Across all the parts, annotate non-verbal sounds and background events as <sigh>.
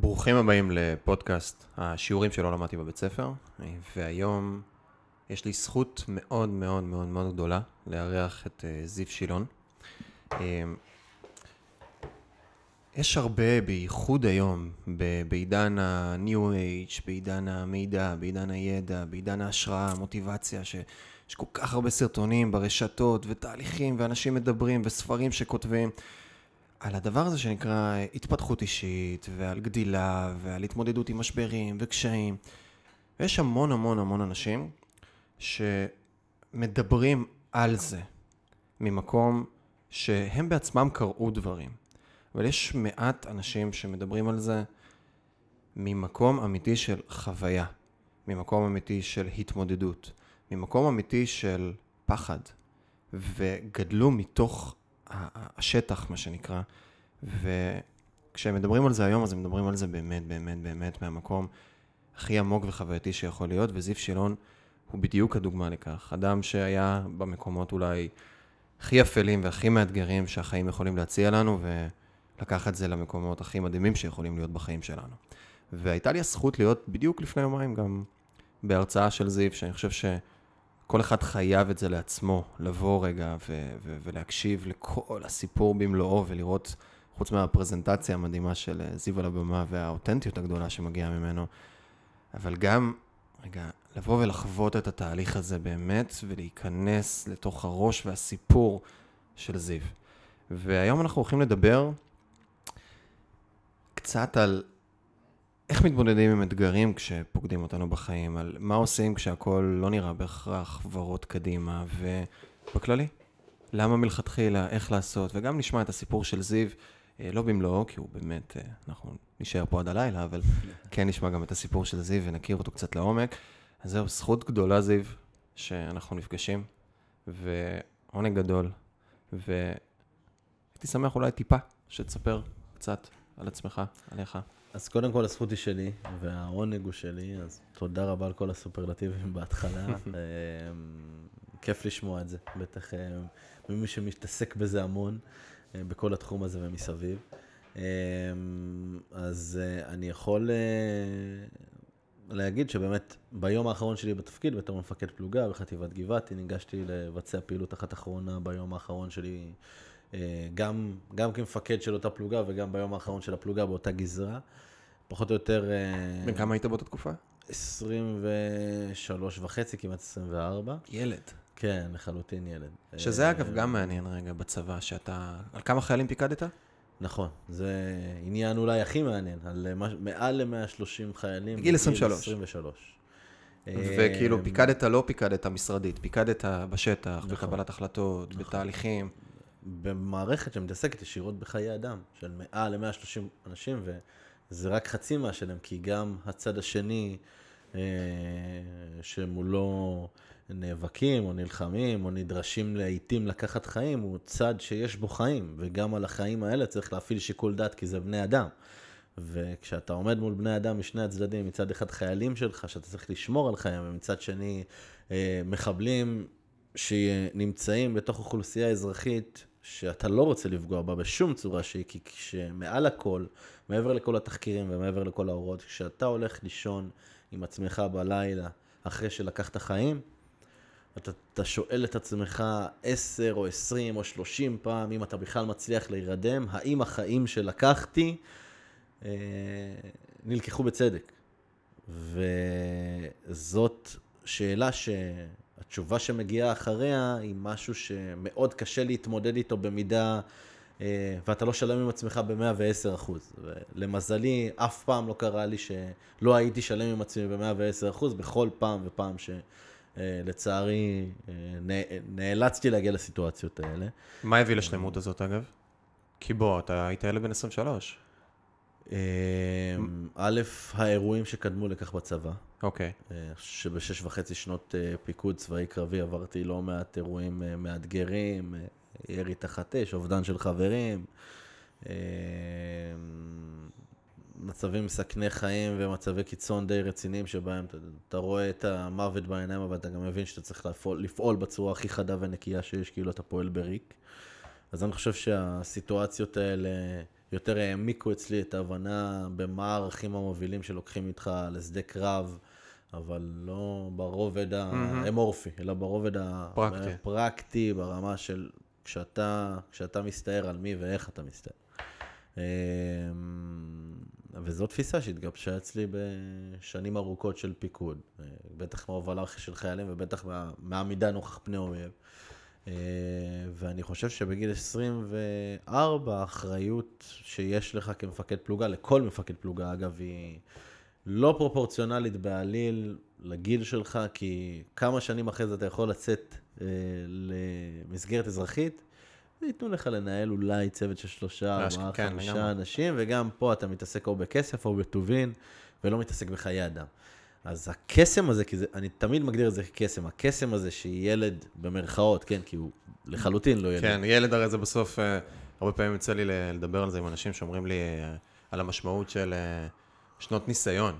ברוכים הבאים לפודקאסט השיעורים שלא למדתי בבית ספר, והיום יש לי זכות מאוד מאוד מאוד מאוד גדולה לארח את אה, זיו שילון. אה, יש הרבה, בייחוד היום, בעידן ה-New Age, בעידן המידע, בעידן הידע, בעידן ההשראה, המוטיבציה, שיש כל כך הרבה סרטונים ברשתות ותהליכים ואנשים מדברים וספרים שכותבים. על הדבר הזה שנקרא התפתחות אישית, ועל גדילה, ועל התמודדות עם משברים וקשיים. ויש המון המון המון אנשים שמדברים על זה ממקום שהם בעצמם קראו דברים. אבל יש מעט אנשים שמדברים על זה ממקום אמיתי של חוויה, ממקום אמיתי של התמודדות, ממקום אמיתי של פחד, וגדלו מתוך השטח, מה שנקרא, וכשהם מדברים על זה היום, אז הם מדברים על זה באמת, באמת, באמת מהמקום הכי עמוק וחווייתי שיכול להיות, וזיו שילון הוא בדיוק הדוגמה לכך. אדם שהיה במקומות אולי הכי אפלים והכי מאתגרים שהחיים יכולים להציע לנו, ולקח את זה למקומות הכי מדהימים שיכולים להיות בחיים שלנו. והייתה לי הזכות להיות בדיוק לפני יומיים גם בהרצאה של זיו, שאני חושב ש... כל אחד חייב את זה לעצמו, לבוא רגע ו- ו- ולהקשיב לכל הסיפור במלואו ולראות, חוץ מהפרזנטציה המדהימה של אה, זיו על הבמה והאותנטיות הגדולה שמגיעה ממנו, אבל גם, רגע, לבוא ולחוות את התהליך הזה באמת ולהיכנס לתוך הראש והסיפור של זיו. והיום אנחנו הולכים לדבר קצת על איך מתמודדים עם אתגרים כשפוקדים אותנו בחיים? על מה עושים כשהכול לא נראה בהכרח ורוד קדימה, ובכללי, למה מלכתחילה, איך לעשות, וגם נשמע את הסיפור של זיו, אה, לא במלואו, כי הוא באמת, אה, אנחנו נשאר פה עד הלילה, אבל <laughs> כן נשמע גם את הסיפור של זיו ונכיר אותו קצת לעומק. אז זהו, זכות גדולה, זיו, שאנחנו נפגשים, ועונג גדול, והייתי שמח אולי טיפה שתספר קצת על עצמך, עליך. אז קודם כל הזכות היא שלי, והעונג הוא שלי, אז תודה רבה על כל הסופרלטיבים בהתחלה. <laughs> אמ, כיף לשמוע את זה, בטח אה, ממי שמתעסק בזה המון, אה, בכל התחום הזה ומסביב. אמ, אז אה, אני יכול להגיד שבאמת ביום האחרון שלי בתפקיד, בתור מפקד פלוגה בחטיבת גבעתי, ניגשתי לבצע פעילות אחת אחרונה ביום האחרון שלי, גם, גם כמפקד של אותה פלוגה וגם ביום האחרון של הפלוגה באותה גזרה. פחות או יותר... אה, בן כמה היית באותה תקופה? 23 וחצי, כמעט 24. ילד. כן, לחלוטין ילד. שזה אה, אגב גם מעניין רגע בצבא, שאתה... על כמה חיילים פיקדת? נכון, זה עניין אולי הכי מעניין, על מעל ל-130 חיילים. בגיל 23. 23. וכאילו פיקדת, לא פיקדת משרדית, פיקדת בשטח, נכון. בקבלת החלטות, נכון. בתהליכים. במערכת שמתעסקת ישירות בחיי אדם, של מעל ל-130 אנשים, ו... זה רק חצי מהשלם, כי גם הצד השני אה, שמולו נאבקים או נלחמים או נדרשים לעיתים לקחת חיים, הוא צד שיש בו חיים, וגם על החיים האלה צריך להפעיל שיקול דעת, כי זה בני אדם. וכשאתה עומד מול בני אדם משני הצדדים, מצד אחד חיילים שלך, שאתה צריך לשמור על חיים, ומצד שני אה, מחבלים שנמצאים בתוך אוכלוסייה אזרחית שאתה לא רוצה לפגוע בה בשום צורה שהיא, כי כשמעל הכל, מעבר לכל התחקירים ומעבר לכל ההוראות, כשאתה הולך לישון עם עצמך בלילה אחרי שלקחת חיים, אתה, אתה שואל את עצמך עשר או עשרים או שלושים פעם, אם אתה בכלל מצליח להירדם, האם החיים שלקחתי אה, נלקחו בצדק. וזאת שאלה ש... התשובה שמגיעה אחריה היא משהו שמאוד קשה להתמודד איתו במידה, ואתה לא שלם עם עצמך ב-110 אחוז. למזלי, אף פעם לא קרה לי שלא הייתי שלם עם עצמי ב-110 אחוז, בכל פעם ופעם שלצערי אה, נאלצתי להגיע לסיטואציות האלה. מה הביא לשלמות הזאת, אגב? כי בוא, אתה היית ילד בן 23. אמ, א', האירועים שקדמו לכך בצבא. אוקיי. אה, שבשש וחצי שנות אה, פיקוד צבאי קרבי עברתי לא מעט אירועים אה, מאתגרים, ירי תחת אש, אובדן של חברים, מצבים מסכני חיים ומצבי קיצון די רציניים שבהם אתה, אתה רואה את המוות בעיניים, אבל אתה גם מבין שאתה צריך לפעול, לפעול בצורה הכי חדה ונקייה שיש, כאילו אתה פועל בריק. אז אני חושב שהסיטואציות האלה יותר העמיקו אצלי את ההבנה במה הערכים המובילים שלוקחים איתך לשדה קרב, אבל לא ברובד האמורפי, אלא ברובד פרקטי. הפרקטי, ברמה של כשאתה, כשאתה מסתער על מי ואיך אתה מסתער. אמ, וזו תפיסה שהתגבשה אצלי בשנים ארוכות של פיקוד, אה, בטח מההובלה של חיילים ובטח מה- מהעמידה נוכח פני אויב. אה, ואני חושב שבגיל 24, האחריות שיש לך כמפקד פלוגה, לכל מפקד פלוגה אגב, היא לא פרופורציונלית בעליל לגיל שלך, כי כמה שנים אחרי זה אתה יכול לצאת אה, למסגרת אזרחית, וייתנו לך לנהל אולי צוות של שלושה, ארבעה, כן, חמישה לגמרי. אנשים, וגם פה אתה מתעסק או בכסף או בטובין, ולא מתעסק בחיי אדם. אז הקסם הזה, כי זה, אני תמיד מגדיר את זה כקסם, הקסם הזה שילד, במרכאות, כן, כי הוא לחלוטין לא ילד. כן, ילד הרי זה בסוף, אה, הרבה פעמים יוצא לי לדבר על זה עם אנשים שאומרים לי אה, על המשמעות של אה, שנות ניסיון.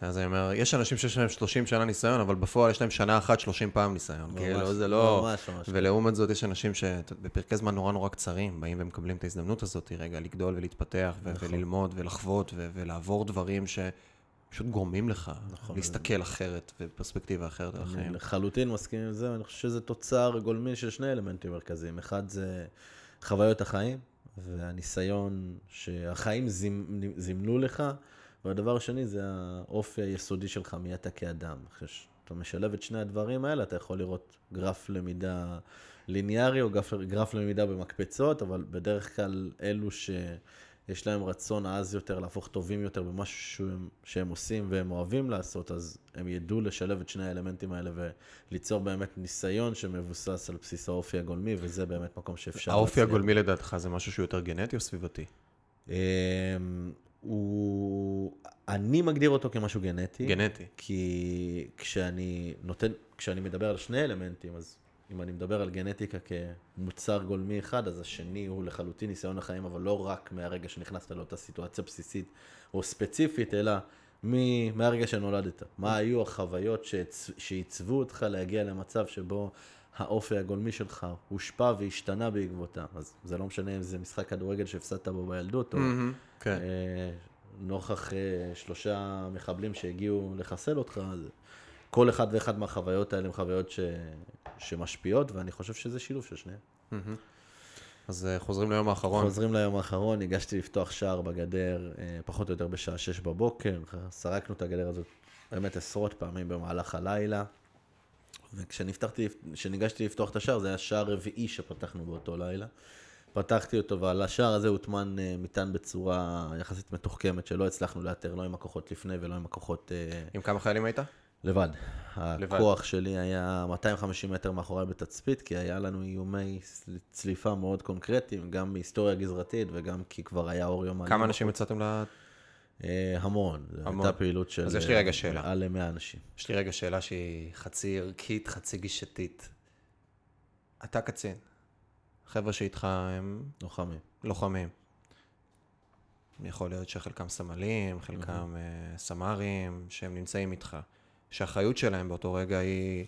אז אני אומר, יש אנשים שיש להם 30 שנה ניסיון, אבל בפועל יש להם שנה אחת 30 פעם ניסיון. כאילו, זה לא... ממש, ממש. ולעומת זאת, יש אנשים שבפרקי זמן נורא נורא קצרים, באים ומקבלים את ההזדמנות הזאת, רגע, לגדול ולהתפתח, נכון. וללמוד ולחוות ו- ולעבור דברים שפשוט גורמים לך נכון. להסתכל אחרת ובפרספקטיבה אחרת על אני החיים. לחלוטין מסכים עם זה, ואני חושב שזה תוצר גולמי של שני אלמנטים מרכזיים. אחד זה חוויות החיים, והניסיון שהחיים זימ, זימנו לך, והדבר השני זה האופי היסודי שלך, מי אתה כאדם. חושב שאתה משלב את שני הדברים האלה, אתה יכול לראות גרף למידה ליניארי או גרף, גרף למידה במקפצות, אבל בדרך כלל אלו שיש להם רצון עז יותר להפוך טובים יותר במשהו שהם, שהם עושים והם אוהבים לעשות, אז הם ידעו לשלב את שני האלמנטים האלה וליצור באמת ניסיון שמבוסס על בסיס האופי הגולמי, וזה באמת מקום שאפשר האופי להצליח. הגולמי לדעתך זה משהו שהוא יותר גנטי או סביבתי? הוא... אני מגדיר אותו כמשהו גנטי. גנטי. כי כשאני נותן, כשאני מדבר על שני אלמנטים, אז אם אני מדבר על גנטיקה כמוצר גולמי אחד, אז השני הוא לחלוטין ניסיון החיים, אבל לא רק מהרגע שנכנסת לאותה סיטואציה בסיסית או ספציפית, אלא מ- מהרגע שנולדת. מה היו החוויות. שעיצבו אותך להגיע למצב שבו האופי הגולמי שלך הושפע והשתנה בעקבותם. אז זה לא משנה אם זה משחק כדורגל שהפסדת בו בילדות, או מהמם, כן. אה, נוכח אה, שלושה מחבלים שהגיעו לחסל אותך, אז כל אחד ואחד מהחוויות האלה הן חוויות ש... שמשפיעות, ואני חושב שזה שילוב של שניהם. מהמם. אז אה, חוזרים ליום האחרון. חוזרים ליום האחרון, ניגשתי לפתוח שער בגדר, אה, פחות או יותר בשעה שש בבוקר, סרקנו את הגדר הזאת באמת עשרות פעמים במהלך הלילה, וכשניגשתי לפתוח את השער, זה היה שער רביעי שפתחנו באותו לילה. פתחתי אותו, ועל השער הזה הוטמן אה, מטען בצורה יחסית מתוחכמת, שלא הצלחנו לאתר, לא עם הכוחות לפני ולא עם הכוחות אה, עם כמה חיילים היית? לבד. הכוח שלי היה 250 מטר מאחורי בתצפית, כי היה לנו איומי צליפה מאוד קונקרטיים, גם מהיסטוריה גזרתית וגם כי כבר היה אור יום כמה אנשים יצאתם המון. זו המון. הייתה פעילות של... אז יש לי רגע שאלה. מעל ל-100 אנשים. יש לי רגע שאלה שהיא חצי ערכית, חצי גישתית. אתה קצין. החבר'ה שאיתך הם לוחמים. לוחמים. יכול להיות שחלקם סמלים, חלקם אה, סמ"רים, שהם נמצאים איתך. שהאחריות שלהם באותו רגע היא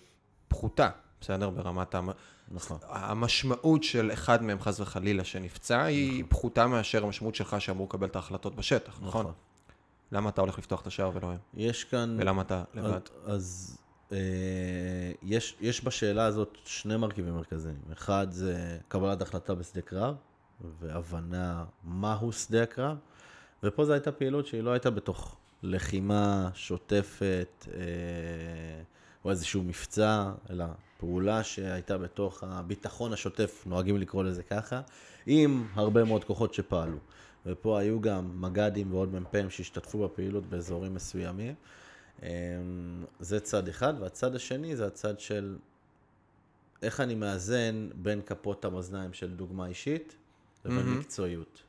פחותה, בסדר? ברמת המ... נכון. המשמעות של אחד מהם, חס וחלילה, שנפצע, היא פחותה מאשר המשמעות שלך שאמור לקבל את ההחלטות בשטח, נכון? נכון. למה אתה הולך לפתוח את השער ולא הם? יש כאן... ולמה אתה לבד? אז אה, יש, יש בשאלה הזאת שני מרכיבים מרכזיים. אחד זה קבלת החלטה בשדה קרב, והבנה מהו שדה הקרב, ופה זו הייתה פעילות שהיא לא הייתה בתוך לחימה שוטפת, אה, או איזשהו מבצע, אלא פעולה שהייתה בתוך הביטחון השוטף, נוהגים לקרוא לזה ככה, עם הרבה מאוד כוחות שפעלו. ופה היו גם מג"דים ועוד מ"פים שהשתתפו בפעילות באזורים מסוימים. אמ, זה צד אחד, והצד השני זה הצד של איך אני מאזן בין כפות המאזניים של דוגמה אישית לבין מהמם. מקצועיות.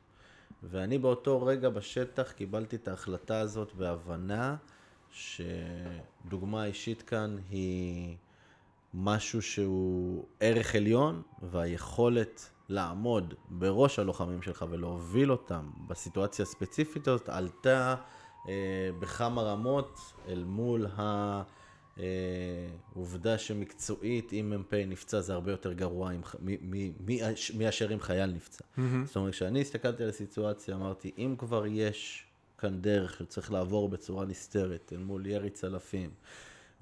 ואני באותו רגע בשטח קיבלתי את ההחלטה הזאת בהבנה שדוגמה אישית כאן היא משהו שהוא ערך עליון, והיכולת לעמוד בראש הלוחמים שלך ולהוביל אותם בסיטואציה הספציפית הזאת עלתה אה, בכמה רמות אל מול אה, עובדה שמקצועית, אם מ"פ נפצע זה הרבה יותר גרוע עם, ח- מ- מ- מ- מאשר אם חייל נפצע. זאת אומרת, כשאני הסתכלתי על הסיטואציה, אמרתי, אם כבר יש כאן דרך שצריך לעבור בצורה נסתרת אל מול ירי צלפים,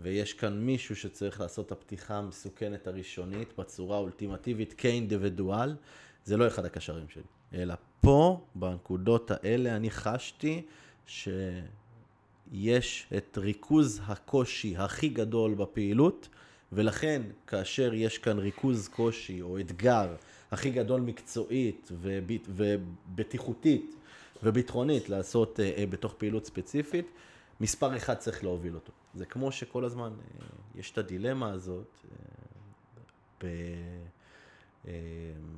ויש כאן מישהו שצריך לעשות את הפתיחה המסוכנת הראשונית בצורה האולטימטיבית כאינדיבידואל, זה לא אחד הקשרים שלי. אלא פה, בנקודות האלה, אני חשתי שיש את ריכוז הקושי הכי גדול בפעילות, ולכן כאשר יש כאן ריכוז קושי או אתגר הכי גדול מקצועית ובטיחותית וביטחונית לעשות אה, אה, בתוך פעילות ספציפית, מספר אחד צריך להוביל אותו. זה כמו שכל הזמן אה, יש את הדילמה הזאת אה, ב, אה,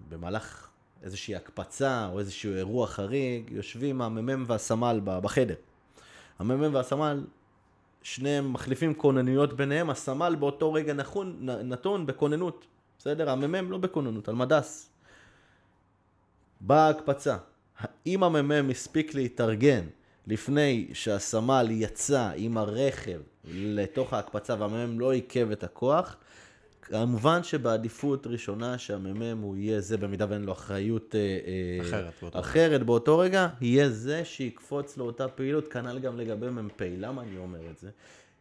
במהלך איזושהי הקפצה או איזשהו אירוע חריג, יושבים המ"מ והסמל בחדר. המ"מ והסמל, שניהם מחליפים כוננויות ביניהם, הסמל באותו רגע נכון, נתון בכוננות, בסדר? המ"מ לא בכוננות, על מדס. באה ההקפצה. האם המ"מ הספיק להתארגן לפני שהסמל יצא עם הרכב לתוך ההקפצה והמ"מ לא עיכב את הכוח? כמובן שבעדיפות ראשונה שהמ"מ הוא יהיה זה, במידה ואין לו אחריות אה, אה, אחרת באותו רגע. אחרת באותו רגע, יהיה זה שיקפוץ לאותה פעילות, כנ"ל גם לגבי מ"פ. למה אני אומר את זה?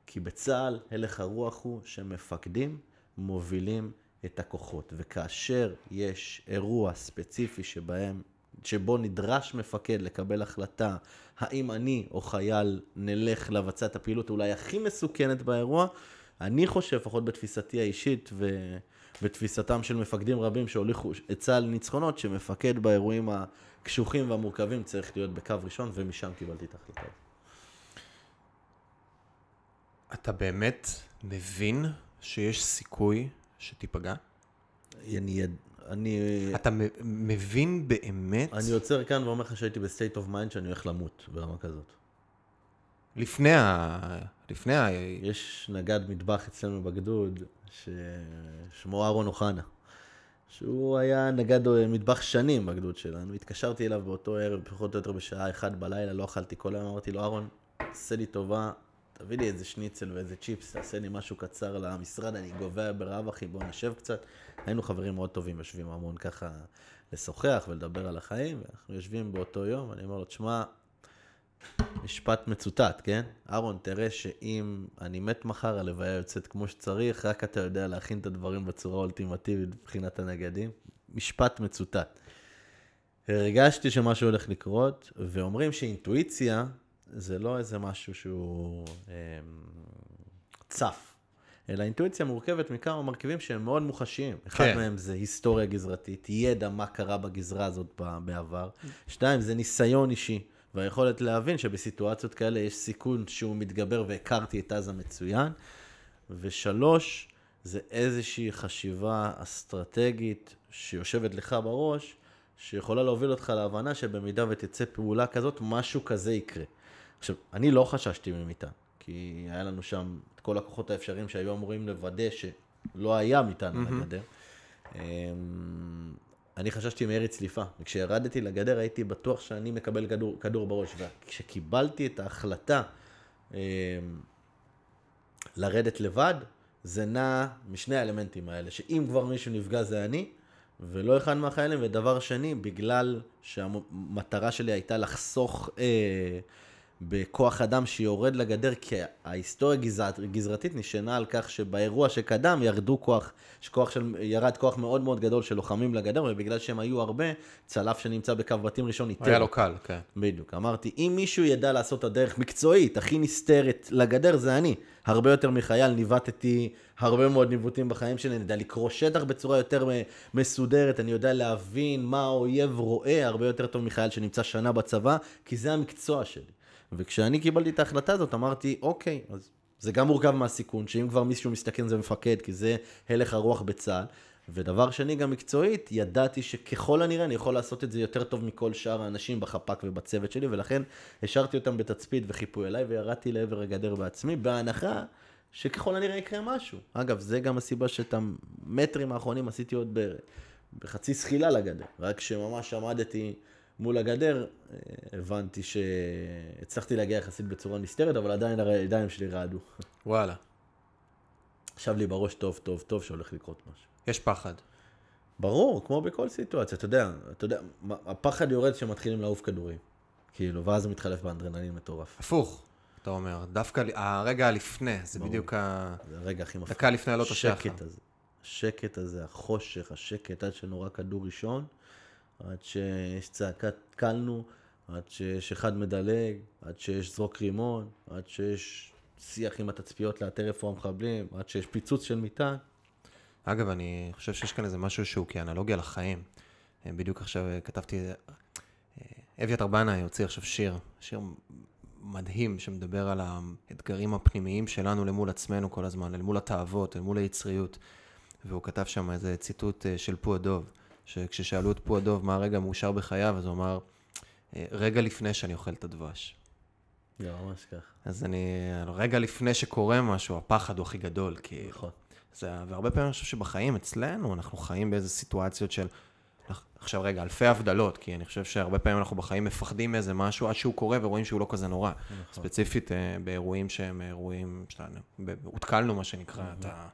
כי בצה"ל הלך הרוח הוא שמפקדים מובילים את הכוחות, וכאשר יש אירוע ספציפי שבהם, שבו נדרש מפקד לקבל החלטה האם אני או חייל נלך לבצע את הפעילות אולי הכי מסוכנת באירוע, אני חושב, לפחות בתפיסתי האישית ובתפיסתם של מפקדים רבים שהוליכו את צה"ל לניצחונות, שמפקד באירועים הקשוחים והמורכבים צריך להיות בקו ראשון, ומשם קיבלתי את ההחלטה הזאת. אתה באמת מבין שיש סיכוי שתיפגע? אני, אני, אתה מבין באמת, אני עוצר כאן ואומר לך שהייתי ב-state of mind שאני הולך למות ברמה כזאת. לפני ה... לפני ה... יש נגד מטבח אצלנו בגדוד, ששמו אהרון אוחנה, שהוא היה נגד מטבח שנים בגדוד שלנו. התקשרתי אליו באותו ערב, פחות או יותר בשעה אחת בלילה, לא אכלתי כל היום, אמרתי לו, אהרון, עשה לי טובה, תביא לי איזה שניצל ואיזה צ'יפס, תעשה לי משהו קצר למשרד, אני גווע ברעב, אחי, בוא נשב קצת. היינו חברים מאוד טובים, יושבים המון ככה לשוחח ולדבר על החיים, ואנחנו יושבים באותו יום, אני אומר לו, תשמע, משפט מצוטט, כן? אהרון, תראה שאם אני מת מחר, הלוויה יוצאת כמו שצריך, רק אתה יודע להכין את הדברים בצורה אולטימטיבית מבחינת הנגדים. משפט מצוטט. הרגשתי שמשהו הולך לקרות, ואומרים שאינטואיציה זה לא איזה משהו שהוא אה, צף, אלא אינטואיציה מורכבת מכמה מרכיבים שהם מאוד מוחשיים. אחד כן. מהם זה היסטוריה גזרתית, ידע מה קרה בגזרה הזאת בעבר. שתיים, זה ניסיון אישי, והיכולת להבין שבסיטואציות כאלה יש סיכון שהוא מתגבר, והכרתי את עזה מצוין. ושלוש, זה איזושהי חשיבה אסטרטגית שיושבת לך בראש, שיכולה להוביל אותך להבנה שבמידה ותצא פעולה כזאת, משהו כזה יקרה. עכשיו, אני לא חששתי ממטען, כי היה לנו שם את כל הכוחות האפשריים שהיו אמורים לוודא שלא היה מטען על הגדר. אמ, אני חששתי מירי צליפה, וכשירדתי לגדר הייתי בטוח שאני מקבל כדור, כדור בראש, וכשקיבלתי את ההחלטה אמ, לרדת לבד, זה נע משני האלמנטים האלה, שאם כבר מישהו נפגע זה אני, ולא אחד מהחיילים, ודבר שני, בגלל שהמטרה שלי הייתה לחסוך אה, בכוח אדם שיורד לגדר, כי ההיסטוריה גזרת, גזרתית נשענה על כך שבאירוע שקדם ירדו כוח, כוח של, ירד כוח מאוד מאוד גדול של לוחמים לגדר, ובגלל שהם היו הרבה, צלף שנמצא בקו בתים ראשון איתר. היה לו קל, כן. בדיוק. אמרתי, אם מישהו ידע לעשות את הדרך מקצועית, הכי נסתרת לגדר, זה אני. הרבה יותר מחייל, ניווטתי הרבה מאוד ניווטים בחיים שלי, אני יודע לקרוא שטח בצורה יותר מסודרת, אני יודע להבין מה האויב רואה הרבה יותר טוב מחייל שנמצא שנה בצבא, כי זה המקצוע שלי. וכשאני קיבלתי את ההחלטה הזאת, אמרתי, אוקיי, אז זה גם מורכב מהסיכון, שאם כבר מישהו מסתכן זה מפקד, כי זה הלך הרוח בצה"ל. ודבר שני, גם מקצועית, ידעתי שככל הנראה אני יכול לעשות את זה יותר טוב מכל שאר האנשים בחפ"ק ובצוות שלי, ולכן השארתי אותם בתצפית וחיפוי אליי, וירדתי לעבר הגדר בעצמי, בהנחה שככל הנראה יקרה משהו. אגב, זה גם הסיבה שאת המטרים האחרונים עשיתי עוד ב... בחצי זחילה לגדר. רק כשממש עמדתי מול הגדר, אה, הבנתי שהצלחתי להגיע יחסית בצורה נסתרת, אבל עדיין הידיים שלי רעדו. וואלה. ישב לי בראש טוב, טוב, טוב שהולך לקרות משהו. יש פחד. ברור, כמו בכל סיטואציה, אתה יודע, אתה יודע, הפחד יורד כשמתחילים לעוף כדורים. כאילו, ואז זה מתחלף באנדרנלין מטורף. הפוך, אתה אומר. דווקא הרגע הלפני, זה ברור. בדיוק ה... זה הרגע הכי מפחיד. דקה לפני עלות השחר. השקט הזה. השקט הזה, החושך, השקט, עד שנורא כדור ראשון, עד שיש צעקת קלנו, עד שיש אחד מדלג, עד שיש זרוק רימון, עד שיש שיח עם התצפיות לאתר איפה המחבלים, עד שיש פיצוץ של מטען. אגב, אני חושב שיש כאן איזה משהו שהוא כאנלוגיה לחיים. אה, בדיוק עכשיו אה, כתבתי, אה, אביתר בנאי הוציא עכשיו שיר, שיר מדהים שמדבר על האתגרים הפנימיים שלנו למול עצמנו כל הזמן, אל מול התאוות, אל מול היצריות. והוא כתב שם איזה ציטוט של פו הדוב, שכששאלו את פו הדוב מה הרגע המאושר בחייו, אז הוא אמר, "אה, רגע לפני שאני אוכל את הדבש. זה ממש ככה. אז אני, רגע לפני שקורה משהו, הפחד הוא הכי גדול, כי... נכון. זה, והרבה פעמים אני חושב שבחיים אצלנו, אנחנו חיים באיזה סיטואציות של... עכשיו רגע, אלפי הבדלות, כי אני חושב שהרבה פעמים אנחנו בחיים מפחדים מאיזה משהו עד שהוא קורה ורואים שהוא לא כזה נורא. נכון. ספציפית אה, באירועים שהם אירועים, שלנו, הותקלנו מה שנקרא, אתה...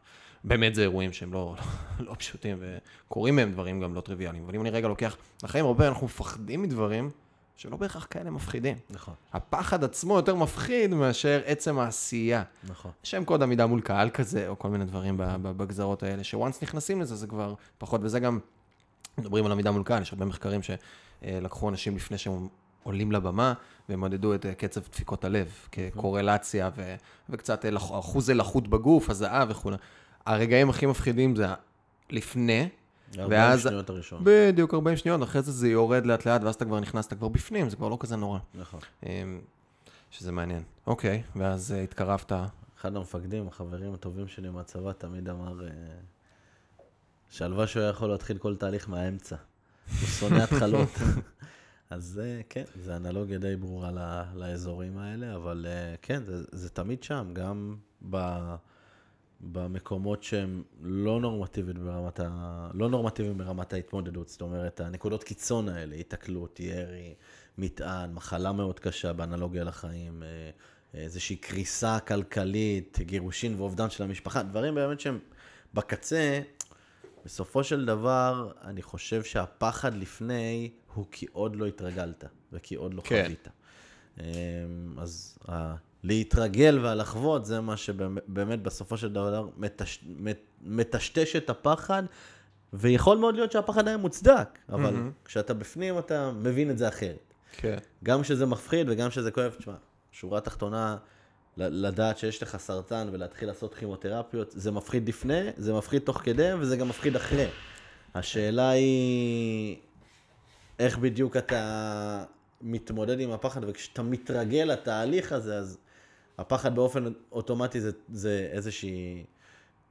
באמת זה אירועים שהם לא, <laughs> לא פשוטים וקורים מהם דברים גם לא טריוויאליים. אבל אם אני רגע לוקח, בחיים הרבה אנחנו מפחדים מדברים שלא בהכרח כאלה מפחידים. נכון, הפחד עצמו יותר מפחיד מאשר עצם העשייה. נכון. שם קוד עמידה מול קהל כזה, או כל מיני דברים בגזרות האלה, שוואנס נכנסים לזה, זה כבר פחות, וזה גם, מדברים על עמידה מול קהל, יש הרבה מחקרים שלקחו אנשים לפני שהם עולים לבמה, והם מדדו את אה, קצב דפיקות הלב, כקורלציה, ו- וקצת אה, אחוז לחות בגוף, הזעה וכו'. הרגעים הכי מפחידים זה לפני, 40 ואז- שניות הראשון. בדיוק 40 שניות, אחרי זה זה יורד לאט לאט, ואז אתה כבר נכנס, אתה כבר בפנים, זה כבר לא כזה נורא. נכון. אמ, שזה מעניין. אוקיי, ואז אה, התקרבת, אחד המפקדים, החברים הטובים שלי מהצבא, תמיד אמר אה, שהלוואי שהוא היה יכול להתחיל כל תהליך מהאמצע. הוא שונא התחלות. <laughs> אז אה, כן, זו אנלוגיה די ברורה לאזורים האלה, אבל כן, זה, זה תמיד שם, גם ב, במקומות שהם לא נורמטיביים ברמת, ה, לא נורמטיביים ברמת ההתמודדות, זאת אומרת, הנקודות קיצון האלה, היתקלות, ירי, מטען, מחלה מאוד קשה באנלוגיה לחיים, אה, איזושהי קריסה כלכלית, גירושין ואובדן של המשפחה, דברים באמת שהם בקצה, בסופו של דבר, אני חושב שהפחד לפני הוא כי עוד לא התרגלת, וכי עוד לא כן. חווית. אמ, אז להתרגל והלחוות זה מה שבאמת בסופו של דבר מטש, מט- מטשטש את הפחד, ויכול מאוד להיות שהפחד היה מוצדק, אבל מהמם. כשאתה בפנים אתה מבין את זה אחרת. כן. גם כשזה מפחיד וגם כשזה כואב, תשמע, שורה תחתונה, לדעת שיש לך סרטן ולהתחיל לעשות כימותרפיות, זה מפחיד לפני, זה מפחיד תוך כדי וזה גם מפחיד אחרי. השאלה היא איך בדיוק אתה מתמודד עם הפחד, וכשאתה מתרגל לתהליך הזה, אז הפחד באופן אוטומטי זה, זה איזושהי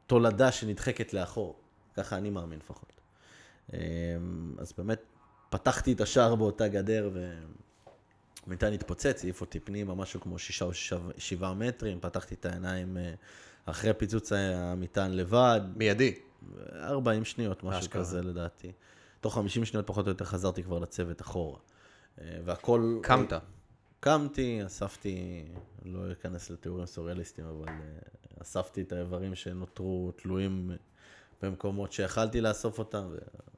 תולדה שנדחקת לאחור. ככה אני מאמין לפחות. אמ, אז באמת, פתחתי את השער באותה גדר ו... המטען התפוצץ, העיף אותי פנימה, משהו כמו שישה או שבע, שבעה מטרים, פתחתי את העיניים אה, אחרי פיצוץ המטען לבד, מיידי. 40 שניות, משהו אשכרה. כזה לדעתי. תוך 50 שניות פחות או יותר חזרתי כבר לצוות אחורה. אה, והכל... קמת. קמתי, אספתי, לא אכנס לתיאורים סוריאליסטיים, אבל אה, אספתי את האיברים שנותרו תלויים במקומות שיכלתי לאסוף אותם,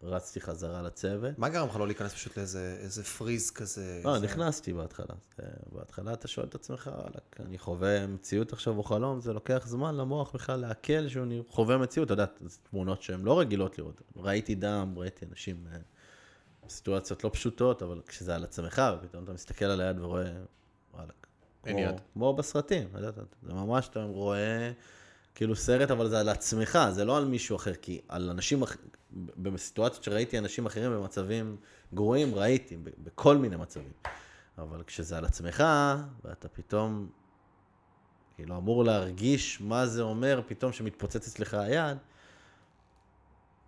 ורצתי חזרה לצוות. מה גרם לך לא להיכנס פשוט לאיזה איזה פריז כזה? לא, איזה- נכנסתי בהתחלה. זה- בהתחלה אתה שואל את עצמך, וואלכ, אני חווה מציאות עכשיו או חלום, זה לוקח זמן למוח בכלל לעכל שהוא נ- חווה מציאות. אתה יודע, זה תמונות שהן לא רגילות לראות. ראיתי דם, ראיתי אנשים בסיטואציות לא פשוטות, אבל כשזה על עצמך, ופתאום אתה מסתכל על היד ורואה, וואלכ. אין כמו- יד. כמו בסרטים, זה ממש, אתה רואה כאילו סרט, אבל זה על עצמך, זה לא על מישהו אחר, כי על אנשים, בסיטואציות שראיתי אנשים אחרים במצבים גרועים, ראיתי, בכל מיני מצבים. אבל כשזה על עצמך, ואתה פתאום, כאילו אמור להרגיש מה זה אומר, פתאום שמתפוצץ אצלך היד,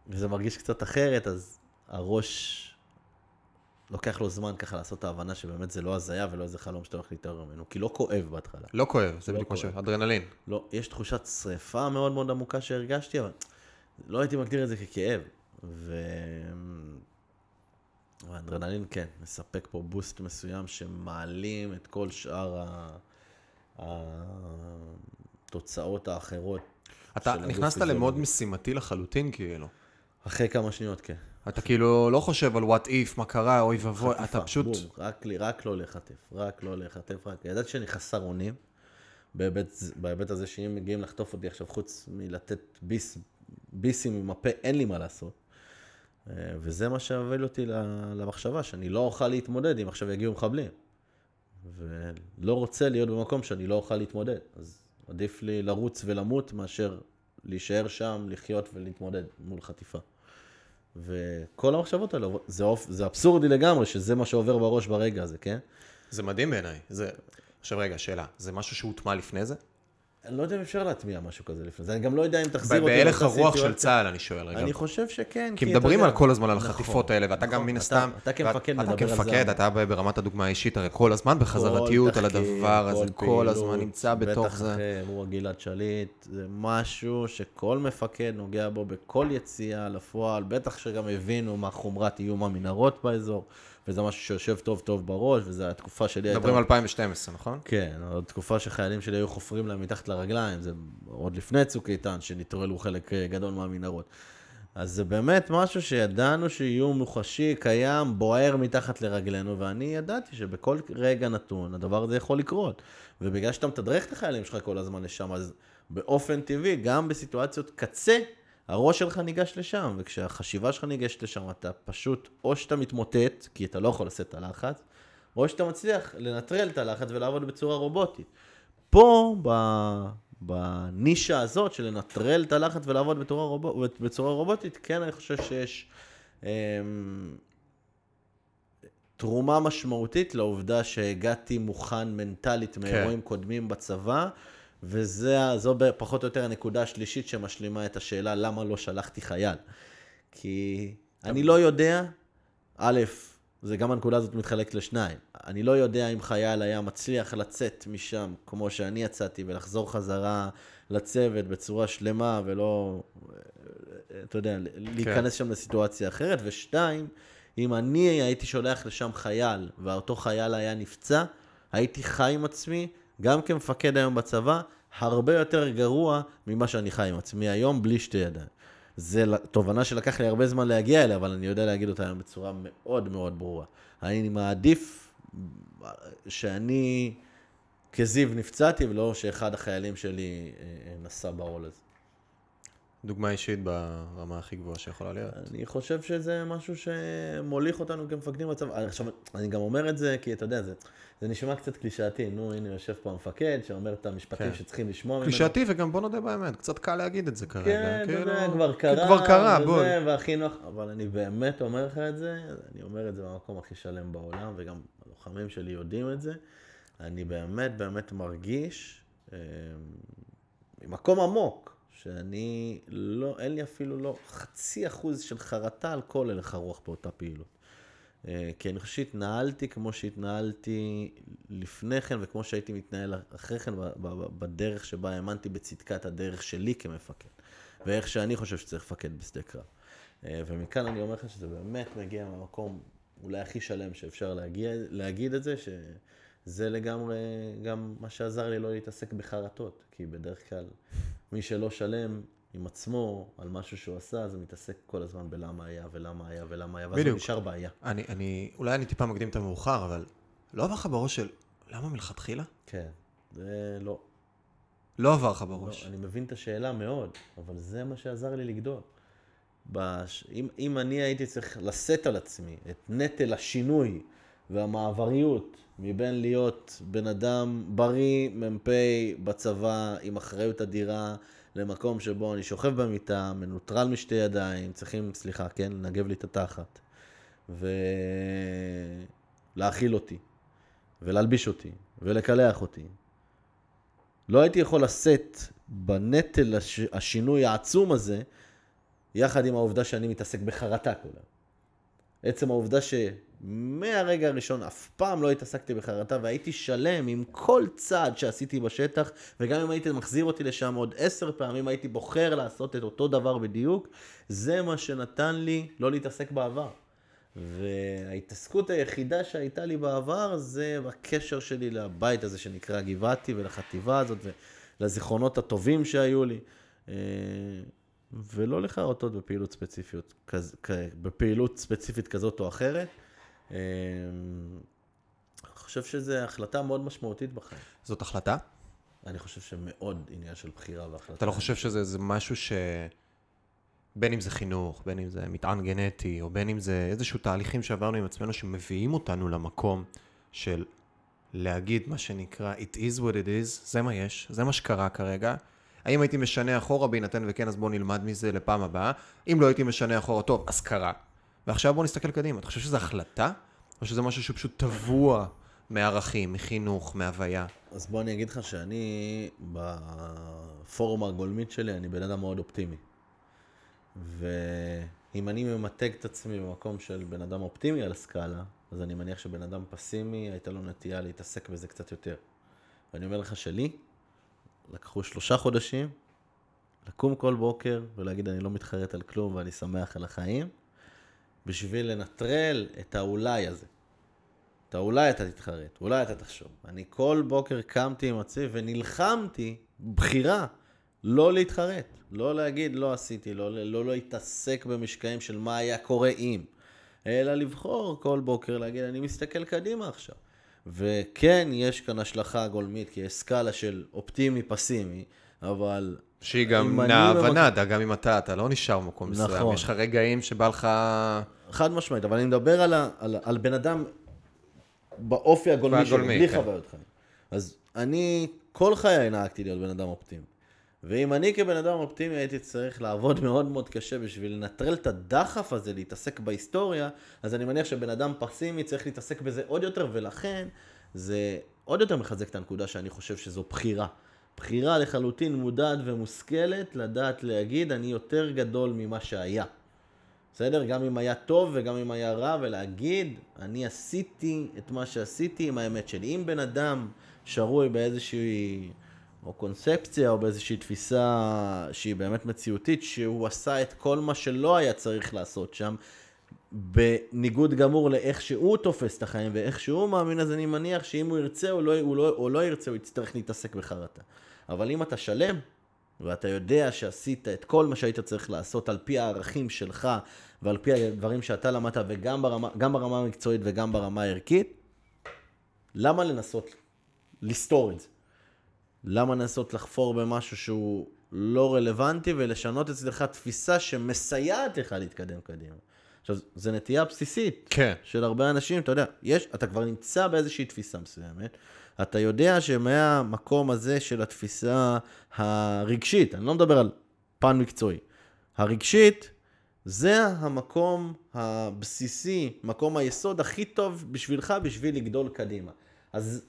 וזה מרגיש קצת אחרת, אז הראש לוקח לו זמן ככה לעשות את ההבנה שבאמת זה לא הזיה ולא איזה חלום שאתה הולך להתעורר ממנו, כי לא כואב בהתחלה. לא כואב, זה לא בדיוק משהו, כואב. אדרנלין. לא, יש תחושת שריפה מאוד מאוד עמוקה שהרגשתי, אבל לא הייתי מגדיר את זה ככאב. ו... האדרנלין כן, מספק פה בוסט מסוים שמעלים את כל שאר. התוצאות האחרות אתה נכנסת. למוד משימתי לחלוטין, כאילו. אחרי כמה שניות, כן. אתה כאילו לא חושב על what if, מה קרה, אוי ואבוי, אתה פשוט... בום, רק, לי- רק לא להיחטף, רק לא להיחטף, רק... ידעתי שאני חסר אונים, בהיבט, בהיבט הזה שאם מגיעים לחטוף אותי עכשיו, חוץ מלתת ביס, ביסים עם הפה, אין לי מה לעשות. אה, וזה מה שהוביל אותי למחשבה, שאני לא אוכל להתמודד אם עכשיו יגיעו מחבלים. ולא רוצה להיות במקום שאני לא אוכל להתמודד. אז עדיף לי לרוץ ולמות מאשר להישאר שם, לחיות ולהתמודד מול חטיפה. וכל המחשבות האלה, זה, אופ... זה אבסורדי לגמרי שזה מה שעובר בראש ברגע הזה, כן? זה מדהים בעיניי. זה... עכשיו רגע, שאלה, זה משהו שהוטמע לפני זה? אני לא יודע אם אפשר להטמיע משהו כזה לפני זה, אני גם לא יודע אם תחזיר אותי בהלך הרוח של. צה"ל, אני שואל רגע. אני חושב שכן, כי אתה מדברים על כל הזמן על נכון, החטיפות האלה, ואתה גם נכון, מן אתה- הסתם... אתה כמפקד מדבר אתה על זה. כמפקד, אתה ברמת הדוגמה האישית, הרי כל הזמן בחזרתיות על הדבר הזה, כל הזמן נמצא בתוך בטח זה. אחרי אירוע גלעד שליט, זה משהו שכל מפקד נוגע בו בכל יציאה לפועל, בטח שגם הבינו מה חומרת איום המנהרות באזור, וזה משהו שיושב טוב טוב בראש, וזו התקופה שלי הייתה... מדברים על 2012, נכון? כן, עוד תקופה שחיילים שלי היו חופרים להם מתחת לרגליים, זה עוד לפני צוק איתן, שנטרלו חלק אה, גדול מהמנהרות. אז זה באמת משהו שידענו שאיום מוחשי, קיים, בוער מתחת לרגלינו, ואני ידעתי שבכל רגע נתון הדבר הזה יכול לקרות. ובגלל שאתה מתדרך את החיילים שלך כל הזמן לשם, אז באופן טבעי, גם בסיטואציות קצה, הראש שלך ניגש לשם, וכשהחשיבה שלך ניגשת לשם, אתה פשוט, או שאתה מתמוטט, כי אתה לא יכול לשאת את הלחץ, או שאתה מצליח לנטרל את הלחץ ולעבוד בצורה רובוטית. פה, ב... בנישה הזאת של לנטרל את הלחץ ולעבוד בצורה, רוב... בצורה רובוטית, כן, אני חושב שיש אמ... תרומה משמעותית לעובדה שהגעתי מוכן מנטלית מאירועים קודמים בצבא, וזו פחות או יותר הנקודה השלישית שמשלימה את השאלה למה לא שלחתי חייל. כי אני לא יודע, א', זה גם הנקודה הזאת מתחלקת לשניים. אני לא יודע אם חייל היה מצליח לצאת משם כמו שאני יצאתי ולחזור חזרה לצוות בצורה שלמה ולא, אתה יודע, להיכנס שם לסיטואציה אחרת. ושתיים, אם אני הייתי שולח לשם חייל ואותו חייל היה נפצע, הייתי חי עם עצמי, גם כמפקד היום בצבא, הרבה יותר גרוע ממה שאני חי עם עצמי היום בלי שתי ידיים. זו תובנה שלקח לי הרבה זמן להגיע אליה, אבל אני יודע להגיד אותה היום בצורה מאוד מאוד ברורה. אני מעדיף שאני כזיו נפצעתי, ולא שאחד החיילים שלי אה, אה, נסע בעול הזה. דוגמה אישית ברמה הכי גבוהה שיכולה להיות. אני חושב שזה משהו שמוליך אותנו כמפקדים בצבא. עכשיו, אני גם אומר את זה כי אתה יודע, זה, זה נשמע קצת קלישאתי. נו, הנה יושב פה המפקד שאומר את המשפטים כן. שצריכים לשמוע ממנו. קלישאתי, וגם בוא נודה באמת, קצת קל להגיד את זה כרגע. כן, אתה יודע, כאילו, כבר כי קרה, כבר קרה, וזה, בוא. והכי נוח, אבל אני באמת אומר לך את זה, אני אומר את זה במקום הכי שלם בעולם, וגם הלוחמים שלי יודעים את זה. אני באמת באמת מרגיש, אה, ממקום עמוק, שאני לא, אין לי אפילו לא חצי אחוז של חרטה על כל הלך הרוח באותה פעילות. אה, כי אני חושב שהתנהלתי כמו שהתנהלתי לפני כן, וכמו שהייתי מתנהל אחרי כן, בדרך שבה האמנתי בצדקת הדרך שלי כמפקד, ואיך שאני חושב שצריך לפקד בשדה קרב. אה, ומכאן אני אומר לך שזה באמת מגיע מהמקום אולי הכי שלם שאפשר להגיע, להגיד את זה, שזה לגמרי גם מה שעזר לי לא להתעסק בחרטות, כי בדרך כלל מי שלא שלם עם עצמו על משהו שהוא עשה, אז הוא מתעסק כל הזמן בלמה היה ולמה היה ולמה היה, ואז הוא. נשאר בעיה. אני, אני, אולי אני טיפה מקדים את המאוחר, אבל לא עבר לך בראש של למה מלכתחילה? כן, זה לא. לא עבר לך לא, בראש. אני מבין את השאלה מאוד, אבל זה מה שעזר לי לגדול. בש... אם, אם אני הייתי צריך לשאת על עצמי את נטל השינוי והמעבריות מבין להיות בן אדם בריא, מ"פ בצבא, עם אחריות אדירה, למקום שבו אני שוכב במיטה, מנוטרל משתי ידיים, צריכים, סליחה, כן, לנגב לי את התחת, ולהאכיל אותי, ולהלביש אותי, ולקלח אותי, לא הייתי יכול לשאת בנטל הש... השינוי העצום הזה, יחד עם העובדה שאני מתעסק בחרטה היום. עצם העובדה שמהרגע הראשון אף פעם לא התעסקתי בחרטה והייתי שלם עם כל צעד שעשיתי בשטח, וגם אם הייתי מחזיר אותי לשם עוד עשר פעמים, הייתי בוחר לעשות את אותו דבר בדיוק, זה מה שנתן לי לא להתעסק בעבר. וההתעסקות היחידה שהייתה לי בעבר זה בקשר שלי לבית הזה שנקרא גבעתי ולחטיבה הזאת ולזיכרונות הטובים שהיו לי. אה, ולא לחרטות בפעילות ספציפיות, בפעילות ספציפית כזאת או אחרת. אה, אני חושב שזו החלטה מאוד משמעותית בחיים. זאת החלטה? אני חושב שמאוד עניין של בחירה והחלטה. אתה לא חושב שזה זה משהו ש... בין אם זה חינוך, בין אם זה מטען גנטי, או בין אם זה איזשהו תהליכים שעברנו עם עצמנו שמביאים אותנו למקום של להגיד מה שנקרא it is what it is, זה מה יש, זה מה שקרה כרגע. האם הייתי משנה אחורה בהינתן וכן, אז בואו נלמד מזה לפעם הבאה. אם לא הייתי משנה אחורה, טוב, אז קרה. ועכשיו בואו נסתכל קדימה. אתה חושב שזו החלטה? או שזה משהו שהוא פשוט טבוע מערכים, מחינוך, מהוויה? אז בוא אני אגיד לך שאני, בפורום הגולמית שלי, אני בן אדם מאוד אופטימי. ואם אני ממתג את עצמי במקום של בן אדם אופטימי על הסקאלה, אז אני מניח שבן אדם פסימי, הייתה לו נטייה להתעסק בזה קצת יותר. ואני אומר לך שלי, לקחו שלושה חודשים, לקום כל בוקר ולהגיד אני לא מתחרט על כלום ואני שמח על החיים, בשביל לנטרל את האולי הזה. את האולי אתה תתחרט, אולי אתה תחשוב. אני כל בוקר קמתי עם עצמי ונלחמתי, בחירה, לא להתחרט. לא להגיד לא עשיתי, לא, לא, לא להתעסק במשקעים של מה היה קורה אם. אלא לבחור כל בוקר להגיד אני מסתכל קדימה עכשיו. וכן, יש כאן השלכה גולמית, כי יש סקאלה של אופטימי-פסימי, אבל... שהיא גם נעה במק- גם אם אתה, אתה לא נשאר במקום מסוים. נכון. יש לך רגעים שבא לך... חד משמעית, אבל אני מדבר על, ה, על, על בן אדם באופי הגולמי שלי, בלי כן. חוויות חיים. אז אני כל חיי נהגתי להיות בן אדם אופטימי. ואם אני כבן אדם אופטימי הייתי צריך לעבוד <laughs> מאוד מאוד קשה בשביל לנטרל את הדחף הזה להתעסק בהיסטוריה, אז אני מניח שבן אדם פסימי צריך להתעסק בזה עוד יותר, ולכן זה עוד יותר מחזק את הנקודה שאני חושב שזו בחירה. בחירה לחלוטין מודעת ומושכלת, לדעת להגיד, אני יותר גדול ממה שהיה. בסדר? גם אם היה טוב וגם אם היה רע, ולהגיד, אני עשיתי את מה שעשיתי עם האמת שלי. אם בן אדם שרוי באיזושהי, או קונספציה, או באיזושהי תפיסה שהיא באמת מציאותית, שהוא עשה את כל מה שלא היה צריך לעשות שם, בניגוד גמור לאיך שהוא תופס את החיים ואיך שהוא מאמין, אז אני מניח שאם הוא ירצה או לא, הוא לא, או לא ירצה, הוא יצטרך להתעסק בחרטה. אבל אם אתה שלם, ואתה יודע שעשית את כל מה שהיית צריך לעשות על פי הערכים שלך ועל פי הדברים שאתה למדת, וגם ברמה, ברמה המקצועית וגם ברמה הערכית, למה לנסות לסתור את זה? למה לנסות לחפור במשהו שהוא לא רלוונטי ולשנות אצלך תפיסה שמסייעת לך להתקדם קדימה? עכשיו, זו נטייה בסיסית כן. של הרבה אנשים, אתה יודע, יש, אתה כבר נמצא באיזושהי תפיסה מסוימת, אתה יודע שמהמקום הזה של התפיסה הרגשית, אני לא מדבר על פן מקצועי, הרגשית, זה המקום הבסיסי, מקום היסוד הכי טוב בשבילך בשביל לגדול קדימה. אז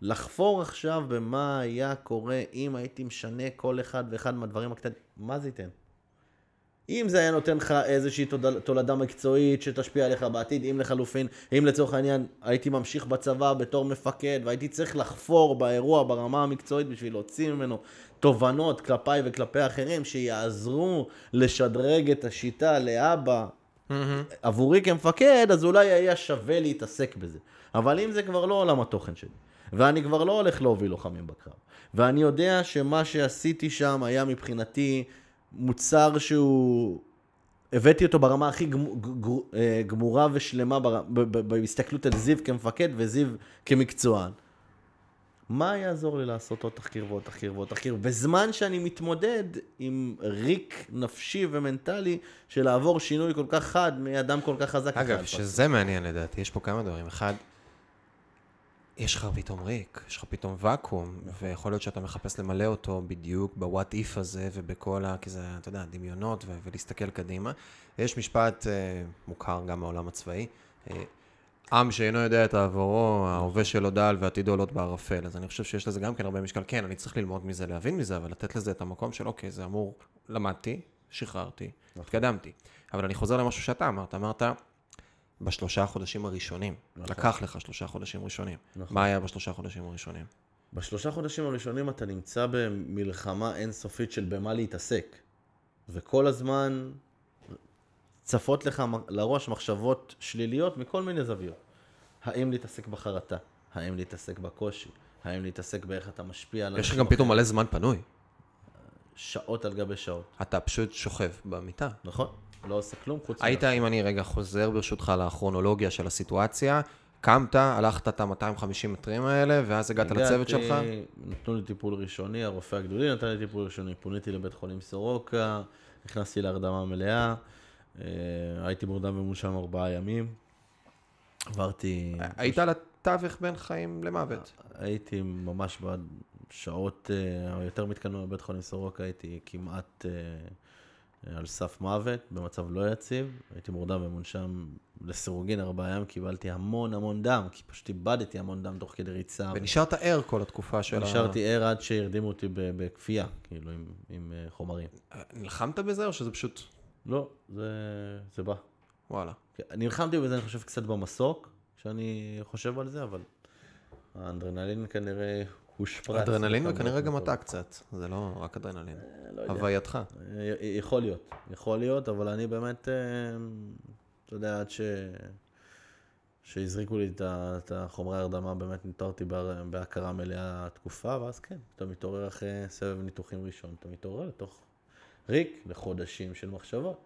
לחפור עכשיו במה היה קורה אם הייתי משנה כל אחד ואחד מהדברים הקטנים, מה זה ייתן? אם זה היה נותן לך איזושהי תולדה, מקצועית שתשפיע עליך בעתיד, אם לחלופין, אם לצורך העניין הייתי ממשיך בצבא בתור מפקד והייתי צריך לחפור באירוע ברמה המקצועית בשביל להוציא ממנו תובנות כלפיי וכלפי אחרים שיעזרו לשדרג את השיטה לאבא עבורי כמפקד, אז אולי היה שווה להתעסק בזה. אבל אם זה כבר לא עולם התוכן שלי, ואני כבר לא הולך להוביל לוחמים בקרב, ואני יודע שמה שעשיתי שם היה מבחינתי מוצר שהוא... הבאתי אותו ברמה הכי אה, גמורה ושלמה בהסתכלות על זיו כמפקד וזיו כמקצוען. מה יעזור לי לעשות עוד תחקיר ועוד תחקיר ועוד תחקיר, בזמן שאני מתמודד עם ריק נפשי ומנטלי של לעבור שינוי כל כך חד מאדם כל כך חזק. אגב. שזה מעניין לדעתי, יש פה כמה דברים. אחד, יש לך פתאום ריק, יש לך פתאום ואקום, ויכול להיות שאתה מחפש למלא אותו בדיוק בוואט איף הזה ובכל ה... כי זה, אתה יודע, דמיונות ו- ולהסתכל קדימה. יש משפט אה, מוכר גם מהעולם הצבאי, אה, עם שאינו יודע את עברו, ההווה שלו דל ועתידו לוט בערפל. אז אני חושב שיש לזה גם כן הרבה משקל. כן, אני צריך ללמוד מזה, להבין מזה, אבל לתת לזה את המקום של, אוקיי, זה אמור, למדתי, שחררתי, התקדמתי. אבל אני חוזר למשהו שאתה אמרת, אמרת, בשלושה החודשים הראשונים. נכון. לקח לך שלושה חודשים ראשונים. נכון. מה היה בשלושה חודשים הראשונים? בשלושה חודשים הראשונים אתה נמצא במלחמה אינסופית של במה להתעסק. וכל הזמן צפות לך לראש מחשבות שליליות מכל מיני זוויות. האם להתעסק בחרטה? האם להתעסק בקושי? האם להתעסק באיך אתה משפיע על יש לך גם פתאום מלא זמן פנוי. שעות על גבי שעות. אתה פשוט שוכב במיטה. נכון? לא עושה כלום חוץ היית, אם אני רגע חוזר ברשותך לכרונולוגיה של הסיטואציה, קמת, הלכת את ה-250 מטרים האלה, ואז הגעת לצוות שלך? הגעתי, נתנו לי טיפול ראשוני, הרופא הגדולי נתן לי טיפול ראשוני, פוניתי לבית חולים סורוקה, נכנסתי להרדמה מלאה, אה, הייתי מורדם ומונשם ארבעה ימים, עברתי... היית על התווך בין חיים למוות. הייתי ממש בשעות אה, היותר מתקדמות בבית חולים סורוקה, הייתי כמעט אה, על סף מוות, במצב לא יציב. הייתי מורדם ומונשם לסירוגין ארבעה ימים, קיבלתי המון המון דם, כי פשוט איבדתי המון דם תוך כדי ריצה. ונשארת ער כל התקופה של ה... נשארתי ער עד שהרדימו אותי בכפייה, כאילו, עם, עם אה, חומרים. נלחמת בזה או שזה פשוט... לא, זה, זה בא. וואלה. כן, נלחמתי בזה, אני חושב, קצת במסוק, כשאני חושב על זה, אבל האנדרנלין כנראה הושפרץ. אדרנלין וכנראה גם. אתה קצת, זה לא רק אדרנלין. לא יודע. הווייתך. אה, יכול להיות, יכול להיות, אבל אני באמת, אה, אתה יודע, עד ש... שהזריקו לי את החומרי הרדמה, באמת נותרתי בהכרה מלאה תקופה, ואז כן, אתה מתעורר אחרי סבב ניתוחים ראשון, אתה מתעורר לתוך ריק לחודשים של מחשבות.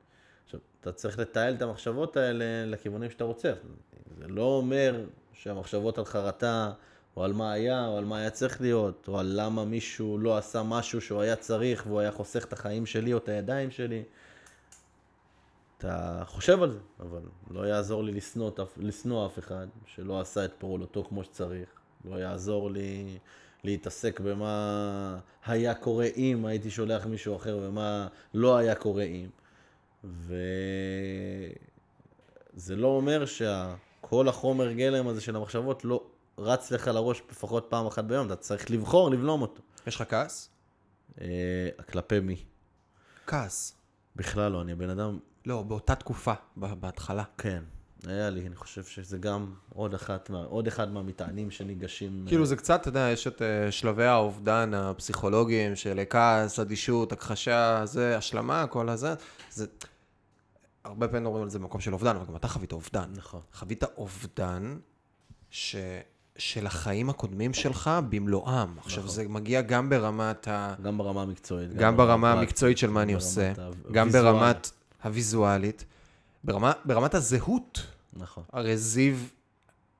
עכשיו, אתה צריך לתעל את המחשבות האלה לכיוונים שאתה רוצה. זה לא אומר שהמחשבות על חרטה, או על מה היה, או על מה היה צריך להיות, או על למה מישהו לא עשה משהו שהוא היה צריך, והוא היה חוסך את החיים שלי או את הידיים שלי. אתה חושב על זה, אבל לא יעזור לי לשנוא, אף אחד שלא עשה את פעולתו כמו שצריך. לא יעזור לי להתעסק במה היה קורה אם הייתי שולח מישהו אחר ומה לא היה קורה אם. וזה לא אומר שכל החומר גלם הזה של המחשבות לא רץ לך לראש לפחות פעם אחת ביום, אתה צריך לבחור, לבלום אותו. יש לך כעס? אה, כלפי מי? כעס. בכלל לא, אני בן אדם לא, באותה תקופה, בהתחלה. כן, היה לי, אני חושב שזה גם עוד, אחת עוד אחד מהמטענים שניגשים. כאילו זה קצת, אתה יודע, יש את אה, שלבי האובדן הפסיכולוגיים של כעס, אדישות, הכחשה, זה, השלמה, כל הזה. זה... הרבה פעמים אומרים על זה במקום של אובדן, אבל גם אתה חווית אובדן. נכון. חווית אובדן ש... של החיים הקודמים שלך במלואם. עכשיו, נכון. זה מגיע גם ברמת ה... גם ברמה המקצועית. גם ברמה הפרקטית, המקצועית של מה אני עושה, ה- גם הוויזואלית. ברמת הוויזואלית, ברמה, ברמת הזהות. נכון. הרי זיו,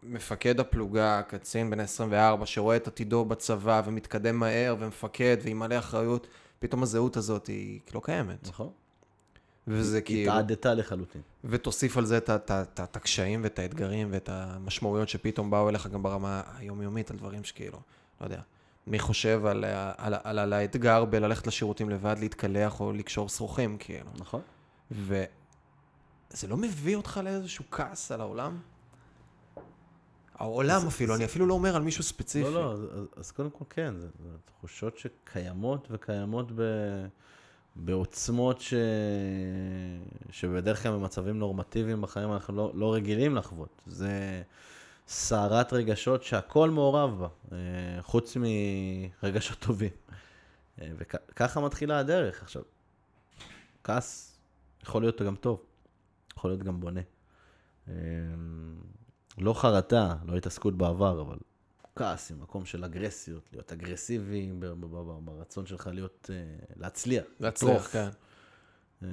מפקד הפלוגה, קצין בן 24, שרואה את עתידו בצבא ומתקדם מהר ומפקד ועם מלא אחריות, פתאום הזהות הזאת היא לא קיימת. נכון. וזה כאילו... התעדתה לחלוטין. ותוסיף על זה את הקשיים ואת האתגרים ואת המשמעויות שפתאום באו אליך גם ברמה היומיומית, על דברים שכאילו, לא יודע. מי חושב על, על, על, על האתגר בללכת לשירותים לבד, להתקלח או לקשור שרוכים, כאילו. נכון. וזה לא מביא אותך לאיזשהו כעס על העולם? העולם אפילו, אני אפילו לא אומר על מישהו ספציפי. לא, לא, אז- אז קודם כל כן, זה, זה תחושות שקיימות וקיימות ב, בעוצמות ש, שבדרך כלל במצבים נורמטיביים בחיים אנחנו לא, לא רגילים לחוות. זה סערת רגשות שהכל מעורב בה, אה, חוץ מרגשות טובים. אה, וככה מתחילה הדרך. עכשיו, כעס יכול להיות גם טוב, יכול להיות גם בונה. אה, לא חרטה, לא התעסקות בעבר, אבל כעס ממקום של אגרסיות, להיות אגרסיבי ברצון שלך להיות, אה, להצליח. להצליח. כן. אה,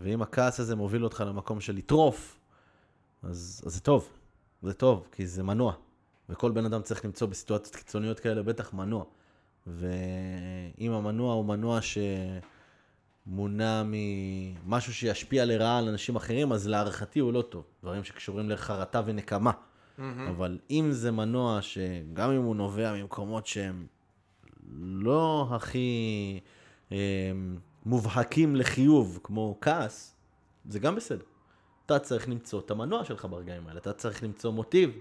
ואם הכעס הזה מוביל אותך למקום של לטרוף, אז, אז זה טוב, זה טוב, כי זה מנוע. וכל בן אדם צריך למצוא בסיטואציות קיצוניות כאלה בטח מנוע. ואם המנוע הוא מנוע שמונע ממשהו שישפיע לרעה על אנשים אחרים, אז להערכתי הוא לא טוב. דברים שקשורים לחרטה ונקמה. אבל אם זה מנוע שגם אם הוא נובע ממקומות שהם לא הכי אה, מובהקים לחיוב, כמו כעס, זה גם בסדר. אתה צריך למצוא את המנוע שלך ברגעים האלה, אתה צריך למצוא מוטיב.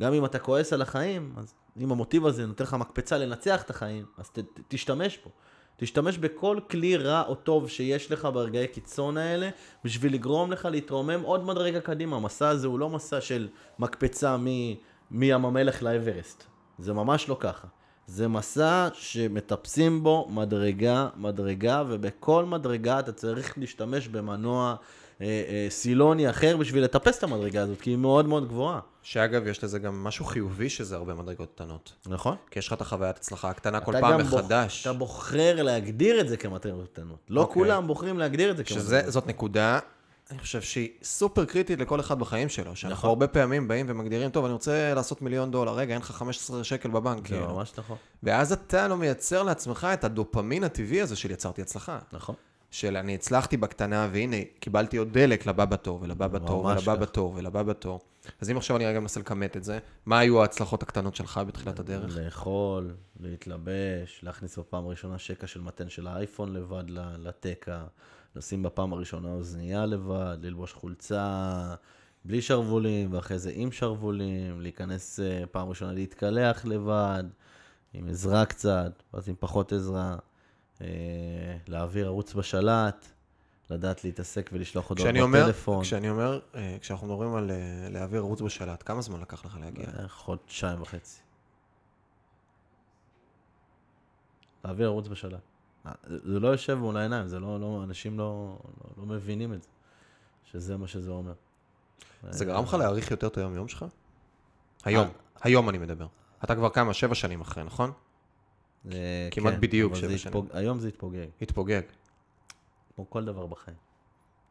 גם אם אתה כועס על החיים, אז אם המוטיב הזה נותן לך מקפצה לנצח את החיים, אז ת, ת, תשתמש בו. תשתמש בכל כלי רע או טוב שיש לך ברגעי קיצון האלה, בשביל לגרום לך להתרומם עוד מדרגה קדימה. המסע הזה הוא לא מסע של מקפצה מ- מים המלך לאברסט. זה ממש לא ככה. זה מסע שמטפסים בו מדרגה, מדרגה, ובכל מדרגה אתה צריך להשתמש במנוע סילוני אחר בשביל לטפס את המדרגה הזאת, כי היא מאוד מאוד גבוהה. שאגב, יש לזה גם משהו חיובי שזה הרבה מדרגות קטנות. נכון? כי יש לך את החוויית הצלחה הקטנה כל פעם מחדש. אתה בוחר להגדיר את זה כמטריות קטנות. לא אוקיי. כולם בוחרים להגדיר את זה כמטריות. שזאת נקודה, אני חושב שהיא סופר קריטית לכל אחד בחיים שלו. שאנחנו נכון. הרבה פעמים באים ומגדירים, טוב, אני רוצה לעשות מיליון דולר, רגע, אין לך 15 שקל בבנק. זה כאילו. ממש נכון. ואז אתה לא מייצר לעצמך את הדופמין הטבעי הזה של יצרתי הצלחה. נכון. של אני הצלחתי בקטנה, והנה, קיבלתי עוד דלק לבא בתור, ולבא בתור, ולבא. בתור, ולבא בתור. אז אם עכשיו אני רגע מנסה לכמת את זה, מה היו ההצלחות הקטנות שלך בתחילת הדרך? לאכול, להתלבש, להכניס בפעם הראשונה שקע של מתן של האייפון לבד לתקע, לשים בפעם הראשונה אוזנייה לבד, ללבוש חולצה בלי שרוולים, ואחרי זה עם שרוולים, להיכנס אה, פעם ראשונה להתקלח לבד, עם עזרה קצת, ואז עם פחות עזרה, להעביר ערוץ בשלט, לדעת להתעסק ולשלוח הודעות כשאני אומר, בטלפון. כשאני אומר, אה, כשאנחנו מדברים על אה, להעביר ערוץ בשלט, כמה זמן לקח לך להגיע? אה, חודשיים וחצי. להעביר ערוץ בשלט. אה, זה לא יושב מול העיניים, זה לא, לא, אנשים לא, לא, לא מבינים את זה, שזה מה שזה אומר. זה גרם לך להעריך יותר את היום-יום שלך? היום, אה. היום אני מדבר. אתה כבר כמה? שבע שנים אחרי, נכון? אה, כמעט כן, בדיוק שבע זה שנים. התפוג... היום זה התפוגג, התפוגג. כמו כל דבר בחיים.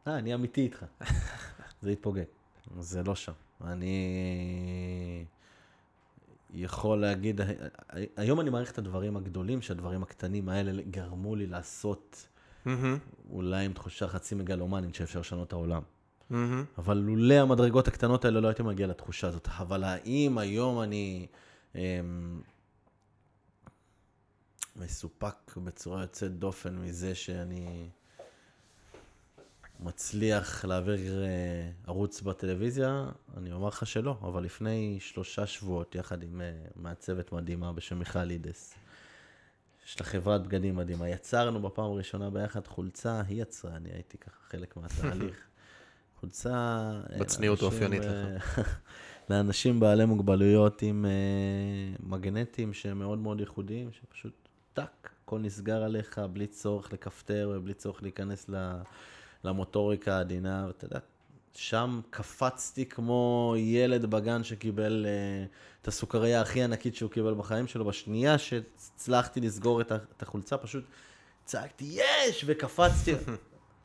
אה, אני אמיתי איתך. <laughs> זה התפוגג. זה לא שם. אני יכול להגיד, היום אני מעריך את הדברים הגדולים, שהדברים הקטנים האלה גרמו לי לעשות אולי עם תחושה חצי מגלומנית שאפשר לשנות את העולם. אבל לולא המדרגות הקטנות האלה לא הייתי מגיע לתחושה הזאת. אבל האם היום אני אמ, מסופק בצורה יוצאת דופן מזה שאני מצליח להעביר אה, ערוץ בטלוויזיה? אני אומר לך שלא, אבל לפני שלושה שבועות, יחד עם אה, מעצבת מדהימה בשם מיכל לידס, יש לה חברת בגדים מדהימה. יצרנו בפעם הראשונה ביחד חולצה, היא יצרה, אני הייתי ככה חלק מהתהליך. <laughs> חולצה... אה, בצניעות לאנשים, האופיינית אה, <laughs> לאנשים בעלי מוגבלויות עם מגנטים שהם מאוד מאוד ייחודיים, שפשוט טאק, הכל נסגר עליך בלי צורך לכפתר ובלי צורך להיכנס למוטוריקה העדינה, ואתה יודע, שם קפצתי כמו ילד בגן שקיבל אה, את הסוכריה הכי ענקית שהוא קיבל בחיים שלו. בשנייה שהצלחתי לסגור את את החולצה, פשוט צעקתי יש! וקפצתי.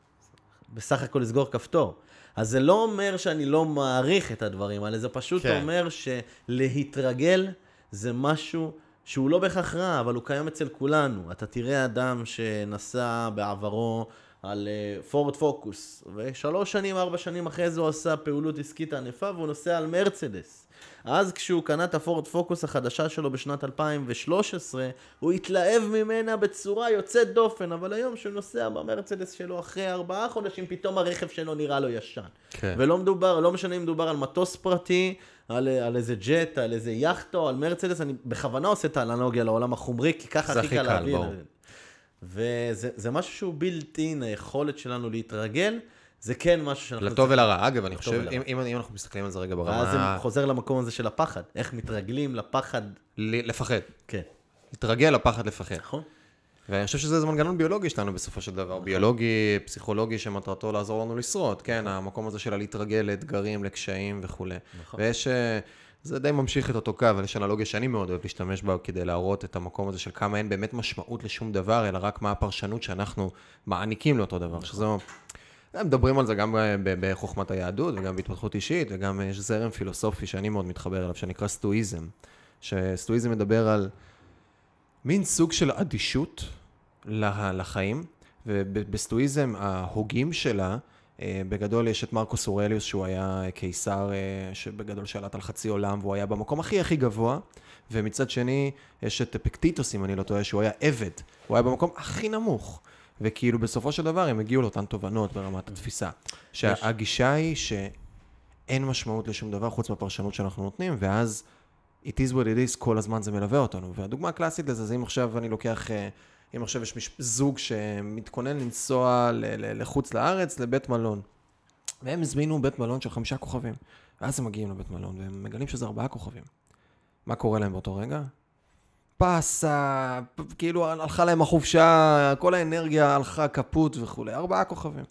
<laughs> בסך הכל לסגור כפתור. אז זה לא אומר שאני לא מעריך את הדברים האלה, זה פשוט. כן. אומר שלהתרגל זה משהו שהוא לא בהכרח רע, אבל הוא קיים אצל כולנו. אתה תראה אדם שנסע בעברו על פורד פוקוס, ושלוש שנים, ארבע שנים אחרי זה הוא עשה פעילות עסקית ענפה והוא נוסע על מרצדס. אז כשהוא קנה את הפורד פוקוס החדשה שלו בשנת 2013, הוא התלהב ממנה בצורה יוצאת דופן, אבל היום שהוא נוסע במרצדס שלו אחרי ארבעה חודשים, פתאום הרכב שלו נראה לו ישן. כן. ולא מדובר, לא משנה אם מדובר על מטוס פרטי, על, על איזה ג'ט, על איזה יאכטו, על מרצדס, אני בכוונה עושה את האנלוגיה לעולם החומרי, כי ככה הכי קל להבין. וזה זה משהו שהוא built in, היכולת שלנו להתרגל, זה כן משהו שאנחנו... לטוב ולרע. אגב, אני חושב. אם, אם, אם אנחנו מסתכלים על זה רגע ואז זה ברמה... חוזר למקום הזה של הפחד, איך מתרגלים לפחד, ל- לפחד. כן, להתרגל לפחד לפחד. נכון? ואני חושב שזה איזה מנגנון ביולוגי שלנו בסופו של דבר. ביולוגי, פסיכולוגי, שמטרתו לעזור לנו לשרוד. כן, המקום הזה של להתרגל לאתגרים, לקשיים וכולי. נכון. ויש... אה, זה די ממשיך את אותו קו, אבל יש אנלוגיה שאני מאוד אוהב להשתמש בה כדי להראות את המקום הזה של כמה אין באמת משמעות לשום דבר, אלא רק מה הפרשנות שאנחנו מעניקים לאותו דבר, שזו... מדברים על זה גם בחוכמת היהדות וגם בהתפתחות אישית, וגם יש זרם פילוסופי שאני מאוד מתחבר אליו, שנקרא סטואיזם. שסטואיזם מדבר על מין סוג של אדישות לחיים, ובסטואיזם ההוגים שלה, אה, בגדול יש את מרקוס אורליוס, שהוא היה קיסר אה, שבגדול שלט על חצי עולם, והוא היה במקום הכי הכי גבוה, ומצד שני יש את אפקטיטוס, אם אני לא טועה, שהוא היה עבד, הוא היה במקום הכי נמוך. וכאילו בסופו של דבר הם הגיעו לאותן תובנות ברמת התפיסה. שהגישה היא שאין משמעות לשום דבר חוץ מהפרשנות שאנחנו נותנים, ואז it is what it is, כל הזמן זה מלווה אותנו. והדוגמה הקלאסית לזה זה אם עכשיו אני לוקח, אה, אם עכשיו יש מש... זוג שמתכונן לנסוע ל- ל- לחוץ לארץ, לבית מלון. והם הזמינו בית מלון של חמישה כוכבים. ואז הם מגיעים לבית מלון, והם מגלים שזה ארבעה כוכבים. מה קורה להם באותו רגע? פסה, כאילו הלכה להם החופשה, כל האנרגיה הלכה כפות וכולי, ארבעה כוכבים.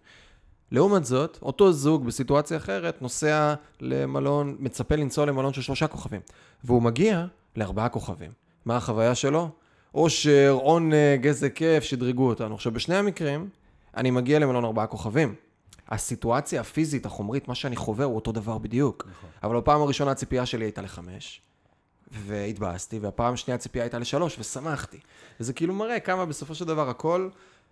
לעומת זאת, אותו זוג בסיטואציה אחרת נוסע למלון, מצפה לנסוע למלון של שלושה כוכבים, והוא מגיע לארבעה כוכבים. מה החוויה שלו? אושר, עונג, איזה כיף, שדרגו אותנו. עכשיו, בשני המקרים, אני מגיע למלון ארבעה כוכבים. הסיטואציה הפיזית, החומרית, מה שאני חווה הוא אותו דבר בדיוק. נכון. אבל בפעם הראשונה הציפייה שלי הייתה לחמש, והתבאסתי, והפעם השנייה הציפייה הייתה לשלוש, ושמחתי. וזה כאילו מראה כמה בסופו של דבר הכל,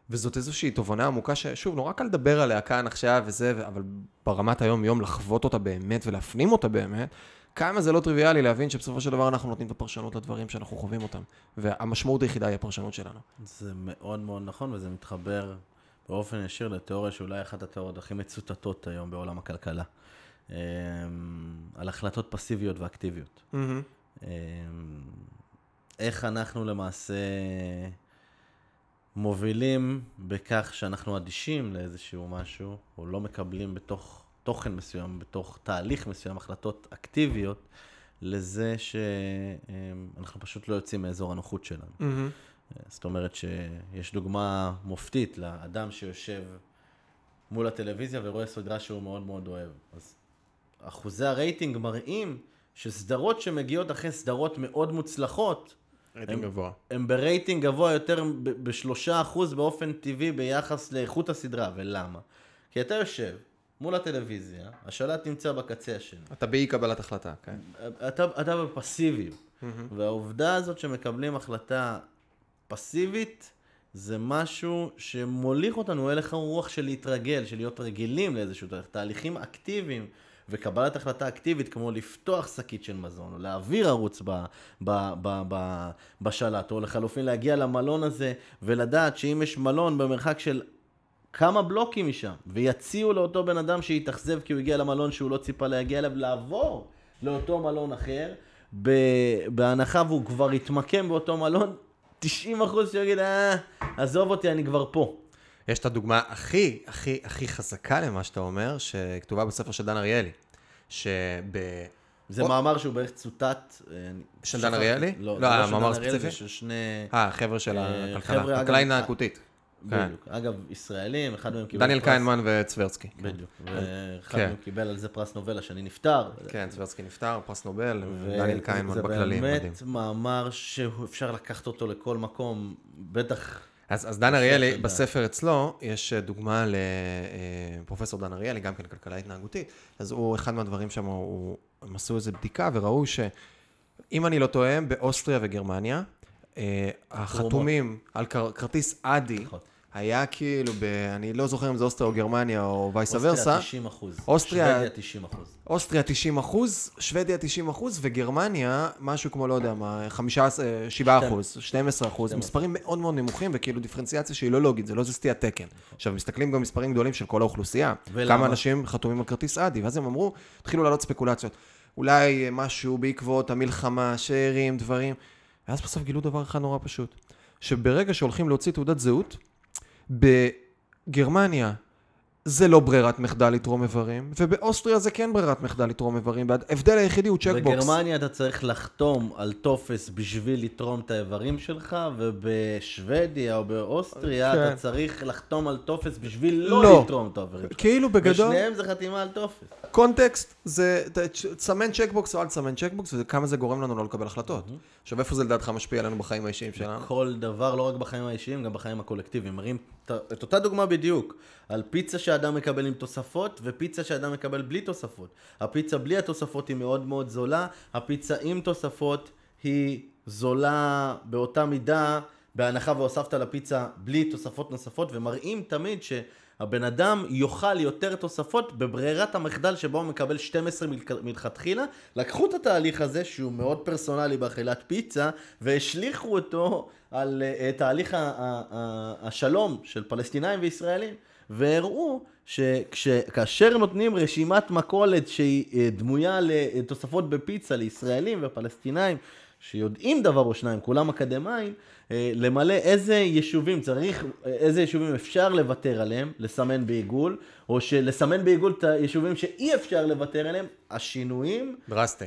וזאת איזושהי תובנה עמוקה ששוב, נורא קל לדבר עליה כאן עכשיו וזה, אבל ברמת היום-יום לחוות אותה באמת ולהפנים אותה באמת, כמה זה לא טריוויאלי להבין שבסופו של דבר אנחנו נותנים את הפרשנות לדברים שאנחנו חווים אותם. והמשמעות היחידה היא הפרשנות שלנו. זה מאוד מאוד נכון, וזה מתחבר באופן ישיר לתיאוריה שאולי אחת התיאוריות הכי מצוטטות היום בעולם הכלכלה. אמ, על החלטות פסיביות ואקטיביות. אמ, איך אנחנו למעשה מובילים בכך שאנחנו אדישים לאיזשהו משהו, או לא מקבלים בתוך תוכן מסוים, בתוך תהליך מסוים, החלטות אקטיביות, לזה שאנחנו פשוט לא יוצאים מאזור הנוחות שלנו. זאת אומרת שיש דוגמה מופתית לאדם שיושב מול הטלוויזיה ורואה סדרה שהוא מאוד מאוד אוהב. אז אחוזי הרייטינג מראים שסדרות שמגיעות אחרי סדרות מאוד מוצלחות, רייטינג גבוה. הם ברייטינג גבוה יותר בשלושה אחוז באופן טבעי ביחס לאיכות הסדרה. ולמה? כי אתה יושב מול הטלוויזיה, השלט נמצא בקצה השני. אתה באי-קבלת החלטה, כן. אתה, אתה בפסיביות. והעובדה הזאת שמקבלים החלטה פסיבית, זה משהו שמוליך אותנו הלך הרוח של להתרגל, של להיות רגילים לאיזשהו. תהליכים אקטיביים וקבלת החלטה אקטיבית, כמו לפתוח שקית של מזון, או להעביר ערוץ ב, ב, ב, ב, בשלט, או לחלופין להגיע למלון הזה, ולדעת שאם יש מלון במרחק של כמה בלוקים משם, ויציעו לאותו בן אדם שהתאכזב כי הוא הגיע למלון שהוא לא ציפה להגיע אליו, לעבור לאותו מלון אחר, בהנחה והוא כבר התמקם באותו מלון, 90 אחוז שיגיד, אה, עזוב אותי, אני כבר פה. יש את הדוגמה הכי, הכי, הכי חזקה למה שאתה אומר, שכתובה בספר של דן אריאלי. שב... זה או- מאמר שהוא בערך צוטט. אה, של. דן אריאלי? לא, לא, לא של המאמר? זה של שני... אה, חבר'ה של אה, הכלכלה. אגב, התנהגותית. כן. בדיוק. אגב, ישראלים, אחד מהם קיבל דניאל פרס- קיינמן וצוורצקי. כן. בדיוק. ואחד כן. מהם קיבל על זה פרס נובל, השני נפטר. כן, צוורצקי נפטר, פרס נובל, ו- ודניאל קיינמן בכללי, זה מדהים. באמת מאמר שאפשר לקחת אותו לכל מקום, בטח... אז, אז דן אריאלי. בספר אצלו, יש דוגמה לפרופסור דן אריאלי, גם כן כלכלה התנהגותית. אז הוא, אחד מהדברים שם, הוא, הם עשו איזו בדיקה וראו שאם אני לא טועה, באוסטריה וגרמניה, אה, החתומים על כר, כרטיס אדי, נכון. היה כאילו, ב, אני לא זוכר אם זה אוסטריה או גרמניה או וייסה אוסטריה ורסה, 90 אחוז. אוסטריה- שוודיה 90 אחוז. אוסטריה 90 אחוז, שוודיה 90 אחוז, וגרמניה, משהו כמו, לא יודע מה, 15, 7 אחוז, 12 אחוז, 12. מספרים מאוד מאוד נמוכים, וכאילו דיפרנציאציה שהיא לא לוגית, זה לא איזה סטיית תקן. עכשיו, מסתכלים גם מספרים גדולים של כל האוכלוסייה. ולמה? כמה אנשים חתומים על כרטיס אדי, ואז הם אמרו, התחילו לעלות ספקולציות. אולי משהו בעקבות המלחמה, שאירים, דברים. ואז בסוף גילו דבר אחד נורא פשוט, שברגע שהולכים להוציא תעודת זהות, בגרמניה זה לא ברירת מחדל לתרום איברים, ובאוסטריה זה כן ברירת מחדל לתרום איברים, וההבדל היחידי הוא checkbox. בגרמניה אתה צריך לחתום על טופס בשביל לתרום את האיברים שלך, ובשוודיה או באוסטריה כן. אתה צריך לחתום על טופס בשביל לא, לא. לתרום את האיברים שלך. כאילו בגדול, ושניהם זה חתימה על טופס. context זה, תסמן checkbox או אל תסמן checkbox, וכמה זה גורם לנו לא לקבל החלטות. עכשיו, איפה זה לדעתך משפיע עלינו בחיים האישיים שלנו? כל דבר, לא רק בחיים האישיים, גם בחיים הקולקטיביים. מראים את- את אותה דוגמה בדיוק, על פיצה שאדם מקבל עם תוספות, ופיצה שאדם מקבל בלי תוספות. הפיצה בלי התוספות היא מאוד מאוד זולה, הפיצה עם תוספות היא זולה באותה מידה, בהנחה והוספת לפיצה בלי תוספות נוספות, ומראים תמיד שהבן אדם יאכל יותר תוספות בברירת המחדל שבו הוא מקבל 12 מלכ- מלכתחילה. לקחו את התהליך הזה, שהוא מאוד פרסונלי באכילת פיצה, והשליכו אותו על uh, תהליך השלום של פלסטינאים וישראלים. והראו שכאשר נותנים רשימת מכולת שהיא אה, דמויה לתוספות בפיצה לישראלים ופלסטינאים, שיודעים דבר או שניים, כולם אקדמאים, אה, למלא איזה יישובים צריך, איזה יישובים אפשר לוותר עליהם, לסמן בעיגול, או שלסמן בעיגול את היישובים שאי אפשר לוותר עליהם, השינויים דרסטי.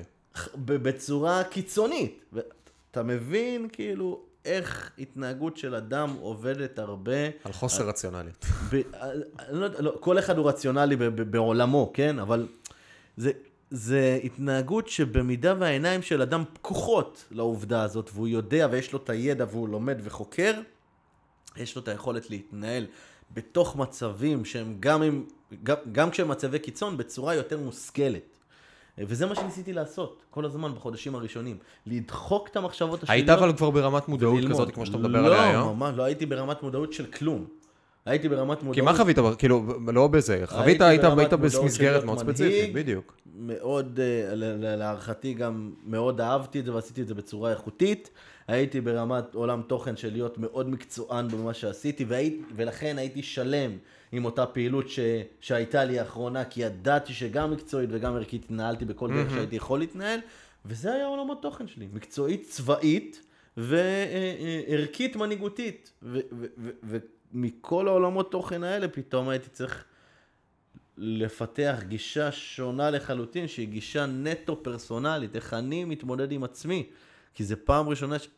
בצורה קיצונית. ואתה מבין כאילו איך התנהגות של אדם עובדת הרבה. על חוסר רציונליות. ב, אני לא, לא, כל אחד הוא רציונלי ב, ב, בעולמו, כן? אבל זה, זה התנהגות שבמידה והעיניים של אדם פקוחות לעובדה הזאת, והוא יודע ויש לו את הידע והוא לומד וחוקר, יש לו את היכולת להתנהל בתוך מצבים שהם גם, עם, גם, גם כשהם מצבי קיצון, בצורה יותר מושכלת. וזה מה שניסיתי לעשות כל הזמן בחודשים הראשונים. לדחוק את המחשבות השליליות. היית אבל כבר ברמת מודעות וללמוד. כזאת, כמו שאתה מדבר לא, עליה היום? לא, ממש, לא הייתי ברמת מודעות של כלום. הייתי ברמת מודעות... כי מה חווית, כאילו, לא בזה, חווית, היית היית במסגרת מאוד. ספציפית, בדיוק. מאוד, אה, להערכתי גם מאוד אהבתי את זה ועשיתי את זה בצורה איכותית. הייתי ברמת עולם תוכן של להיות מאוד מקצוען במה שעשיתי, והי, ולכן הייתי שלם עם אותה פעילות ש, שהייתה לי האחרונה, כי ידעתי שגם מקצועית וגם ערכית התנהלתי בכל דרך שהייתי יכול להתנהל, וזה היה עולמות תוכן שלי, מקצועית, צבאית וערכית מנהיגותית. ו- ו- ו- ומכל העולמות תוכן האלה פתאום הייתי צריך לפתח גישה שונה לחלוטין, שהיא גישה נטו פרסונלית, איך אני מתמודד עם עצמי. כי זה פעם ראשונה ש...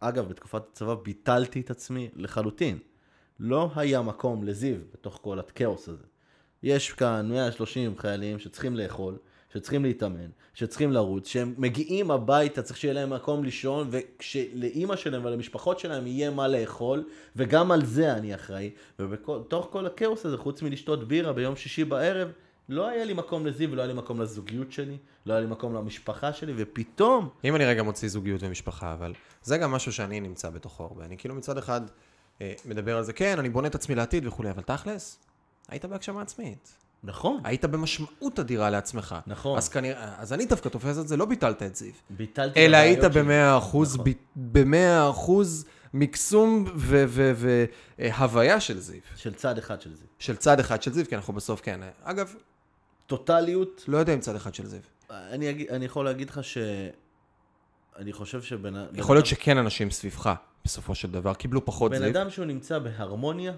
אגב, בתקופת הצבא ביטלתי את עצמי לחלוטין. לא היה מקום לזיו בתוך כל הכאוס הזה. יש כאן 130 חיילים שצריכים לאכול, שצריכים להתאמן, שצריכים לרוץ, שהם מגיעים הביתה, צריך שיהיה להם מקום לישון, וכשלאימא שלהם ולמשפחות שלהם יהיה מה לאכול, וגם על זה אני אחראי. ובתוך כל הכאוס הזה, חוץ מלשתות בירה ביום שישי בערב, לא היה לי מקום לזיו, לא היה לי מקום לזוגיות שלי, לא היה לי מקום למשפחה שלי, ופתאום, אם אני רגע מוציא זוגיות ומשפחה, אבל זה גם משהו שאני נמצא בתוכו הרבה. אני כאילו מצד אחד מדבר על זה, כן, אני בונה את עצמי לעתיד וכולי, אבל תכלס, היית בהגשמה עצמית. נכון, היית במשמעות אדירה לעצמך. נכון. אז כנראה, אז אני דווקא תופס את זה, לא ביטלת את זיו. ביטלתי אלא את היית הבעיות שלי. במאה אחוז, נכון. ב- במאה אחוז מקסום והוויה של זיו. של צד אחד של זה. של צד אחד של זיו, כי אנחנו בסוף כן. אגב, טוטליות, לא יודע אם צד אחד של זיו. אני, אני יכול להגיד לך ש... אני חושב שבן בן יכול להיות שכן אנשים סביבך, בסופו של דבר, קיבלו פחות בן זיו. אדם שהוא נמצא בהרמוניה,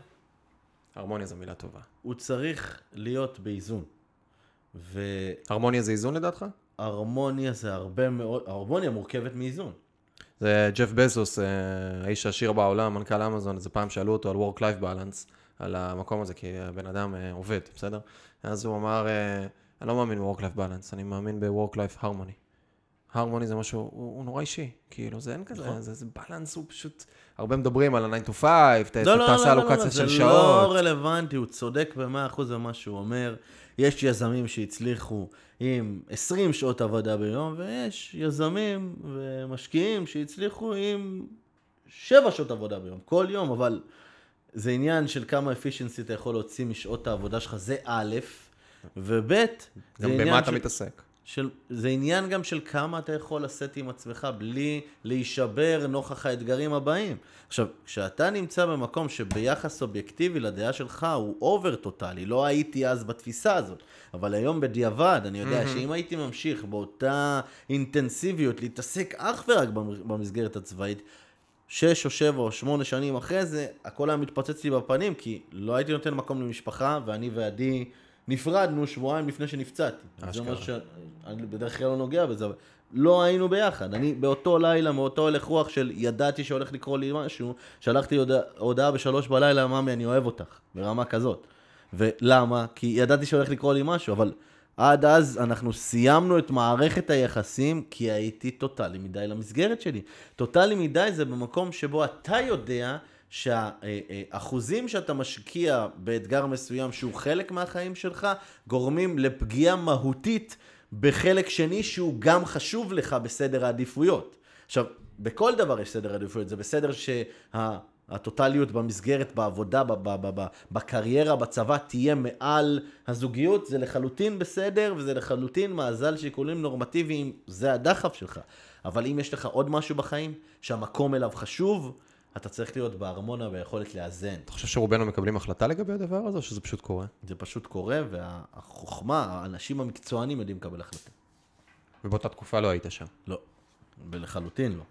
הרמוניה זו מילה טובה. הוא צריך להיות באיזון. הרמוניה זה איזון לדעתך? והרמוניה זה הרבה מאוד, הרמוניה מורכבת מאיזון. זה ג'ף בזוס, אה, האיש העשיר בעולם, מנכ"ל אמזון, איזה פעם שאלו אותו על Work-Life Balance, על המקום הזה, כי הבן אדם אה, עובד, בסדר? אז הוא אמר, אה, אני לא מאמין ב-Work-Life Balance, אני מאמין ב-Work-Life Harmony. הרמוני זה משהו, הוא, הוא נורא אישי, כאילו, זה אין כזה, נכון. זה, זה בלנס, הוא פשוט, הרבה מדברים על ה-9 to 5, ת- לא, לא, תעשה לא, לא, אלוקציה לא, של זה שעות. לא רלוונטי, הוא צודק במאה אחוז במה שהוא אומר. יש יזמים שהצליחו עם 20 שעות עבודה ביום, ויש יזמים ומשקיעים שהצליחו עם 7 שעות עבודה ביום, כל יום, אבל זה עניין של כמה efficiency אתה יכול להוציא משעות העבודה שלך, זה א', וב', זה גם עניין במה אתה של- מתעסק. של, זה עניין גם של כמה אתה יכול לשאת עם עצמך בלי להישבר נוכח האתגרים הבאים. עכשיו, כשאתה נמצא במקום שביחס אובייקטיבי לדעה שלך הוא אובר טוטאלי, לא הייתי אז בתפיסה הזאת, אבל היום בדיעבד, אני יודע שאם הייתי ממשיך באותה אינטנסיביות להתעסק אך ורק במ- במסגרת הצבאית, שש או שבע או שמונה שנים אחרי זה, הכל היה מתפוצץ לי בפנים, כי לא הייתי נותן מקום למשפחה, ואני ועדי נפרדנו שבועיים לפני שנפצעתי. זה. מה שאני בדרך כלל לא נוגע בזה, אבל לא היינו ביחד. אני באותו לילה, מאותו הלך רוח של ידעתי שהולך לקרות לי משהו, שלחתי הודעה, הודעה בשלוש בלילה, ממי, אני אוהב אותך, ברמה כזאת. ולמה? כי ידעתי שהולך לקרות לי משהו, אבל עד אז אנחנו סיימנו את מערכת היחסים כי הייתי טוטאלי מדי למסגרת שלי. טוטאלי מדי זה במקום שבו אתה יודע שהאחוזים שאתה משקיע באתגר מסוים שהוא חלק מהחיים שלך, גורמים לפגיעה מהותית בחלק שני שהוא גם חשוב לך בסדר העדיפויות. עכשיו, בכל דבר יש סדר עדיפויות, זה בסדר שהטוטליות במסגרת, בעבודה, ב- ב- ב- בקריירה, בצבא, תהיה מעל הזוגיות, זה לחלוטין בסדר, וזה לחלוטין מאזל שיקולים נורמטיביים, זה הדחף שלך. אבל אם יש לך עוד משהו בחיים, שהמקום אליו חשוב, אתה צריך להיות בהרמונה והיכולת לאזן. אתה חושב שרובנו מקבלים החלטה לגבי הדבר הזה, או שזה פשוט קורה? זה פשוט קורה, והחוכמה, האנשים המקצוענים יודעים לקבל החלטה. ובאותה תקופה לא היית שם. לא, לחלוטין לא.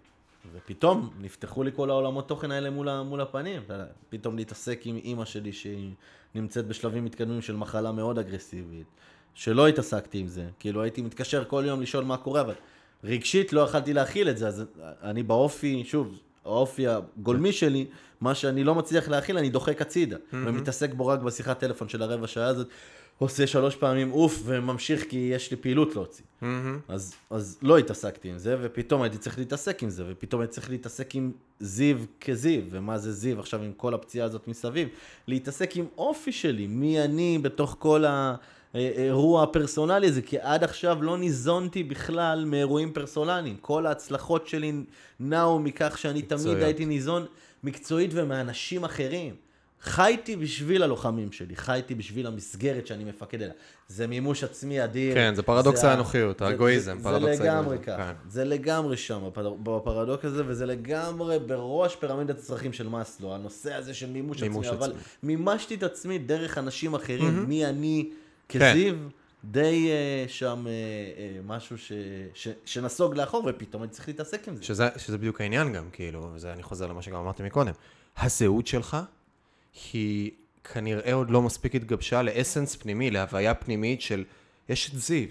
ופתאום נפתחו לי כל העולמות תוכן האלה מול, מול הפנים. פתאום להתעסק עם אימא שלי שהיא נמצאת בשלבים מתקדמים של מחלה מאוד אגרסיבית, שלא התעסקתי עם זה. כאילו הייתי מתקשר כל יום לשאול מה קורה, אבל רגשית לא יכלתי להכיל את זה, אז אני באופי, שוב, האופי הגולמי שלי, מה שאני לא מצליח להכיל, אני דוחק הצידה. ומתעסק בו רק בשיחת טלפון של הרבע שעה הזאת, עושה שלוש פעמים אוף וממשיך כי יש לי פעילות להוציא. אז, אז לא התעסקתי עם זה, ופתאום הייתי צריך להתעסק עם זה, ופתאום הייתי צריך להתעסק עם זיו כזיו, ומה זה זיו עכשיו עם כל הפציעה הזאת מסביב. להתעסק עם אופי שלי, מי אני בתוך כל האירוע הפרסונלי הזה, כי עד עכשיו לא ניזונתי בכלל מאירועים פרסונליים. כל ההצלחות שלי נעו מכך שאני תמיד מקצועיות. הייתי ניזון מקצועית ומאנשים אחרים. חייתי בשביל הלוחמים שלי, חייתי בשביל המסגרת שאני מפקד עליה. זה מימוש עצמי אדיר. כן, זה פרדוקס ה- האנוכיות, זה- האגואיזם, זה- פרדוקס זה לגמרי האגואיזם, ככה, כן. זה לגמרי שם, בפר- בפרדוקס הזה, וזה לגמרי בראש פירמידת הצרכים של מאסלו, הנושא הזה של מימוש, מימוש עצמי, אבל עצמי. מימשתי את עצמי דרך אנשים אחרים, מי אני. כזיו, די אה, שם אה, אה, משהו ש- ש- שנסוג לאחור, ופתאום אני צריך להתעסק עם זה. שזה, שזה בדיוק העניין גם, כאילו, וזה אני חוזר למה שגם אמרתי מקודם. הזהות שלך היא כנראה עוד לא מספיק התגבשה לאסנס פנימי, להוויה פנימית של יש את זיו,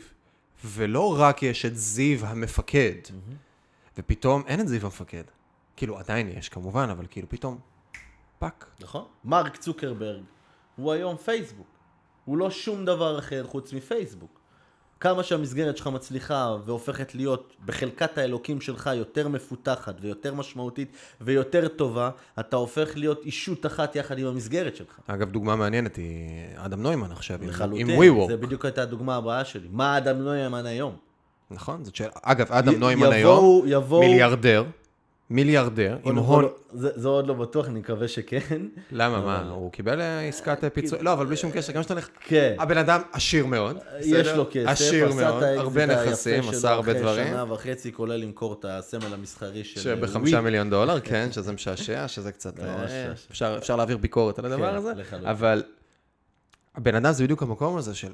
ולא רק יש את זיו המפקד, ופתאום אין את זיו המפקד. כאילו, עדיין יש כמובן, אבל כאילו פתאום, Fuck. נכון? מרק צוקרברג הוא היום פייסבוק. הוא לא שום דבר אחר חוץ מפייסבוק. כמה שהמסגרת שלך מצליחה והופכת להיות בחלקת האלוקים שלך יותר מפותחת ויותר משמעותית ויותר טובה, אתה הופך להיות אישות אחת יחד עם המסגרת שלך. אגב, דוגמה מעניינת היא אדם נוימן עכשיו, עם- עם לחלוטין. WeWork. זה בדיוק הייתה הדוגמה הבאה שלי. מה אדם נוימן היום? נכון? זאת שאלה. אגב, אדם נוימן היום, יבואו- מיליארדר, מיליארדר, עם הון... זה, עוד לא בטוח, אני מקווה שכן. למה, מה? הוא קיבל אה, עסקת אה, פיצוי? לא, אבל בלי שום קשר, גם שאתה הולך... כן. הבן אדם עשיר מאוד. יש? לו כסף, עשיר מאוד, הרבה נכסים, עשה הרבה אחרי דברים. שנה וחצי, כולל למכור את הסמל המסחרי של שבחמישה ווי. מיליון דולר, <laughs> כן, שזה משעשע, שזה קצת... אה. אפשר להעביר ביקורת על הדבר כן, הזה. אבל הבן אדם זה בדיוק המקום הזה של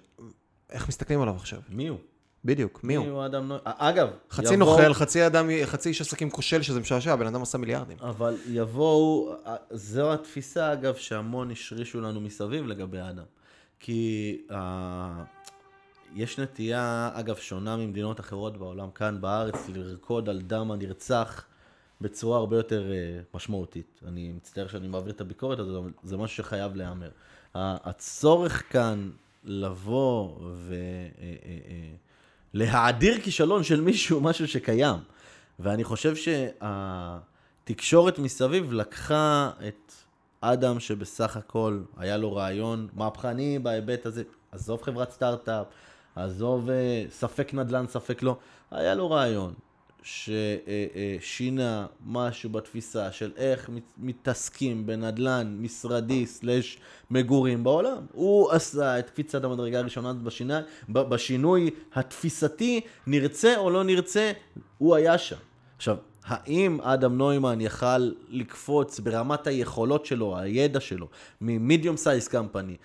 איך מסתכלים עליו עכשיו. מי הוא? בדיוק, מי הוא? מי הוא אדם נוי? אגב, חצי יבואו- נוכל, חצי אדם, חצי איש עסקים כושל שזה משעשע, הבן אדם עשה מיליארדים. אבל יבואו, זו התפיסה אגב שהמון השרישו לנו מסביב לגבי אדם. כי uh, יש נטייה, אגב, שונה ממדינות אחרות בעולם, כאן בארץ, לרקוד על דם הנרצח בצורה הרבה יותר uh, משמעותית. אני מצטער שאני מעביר את הביקורת הזאת, אבל זה משהו שחייב להיאמר. הצורך כאן לבוא ולהאדיר כישלון של מישהו, משהו שקיים. ואני חושב שהתקשורת מסביב לקחה את אדם שבסך הכל היה לו רעיון מהפכני בהיבט הזה, עזוב חברת סטארט-אפ, עזוב אה, ספק נדל"ן, ספק לא, היה לו רעיון ששינה משהו בתפיסה של איך מת- מתעסקים בנדל"ן משרדי סלש מגורים בעולם. הוא עשה את קפיצת המדרגה הראשונה בשיני, ב- בשינוי התפיסתי, נרצה או לא נרצה, הוא היה שם. עכשיו, האם אדם נוימן יכל לקפוץ ברמת היכולות שלו, הידע שלו, ממדיום סייז קמפני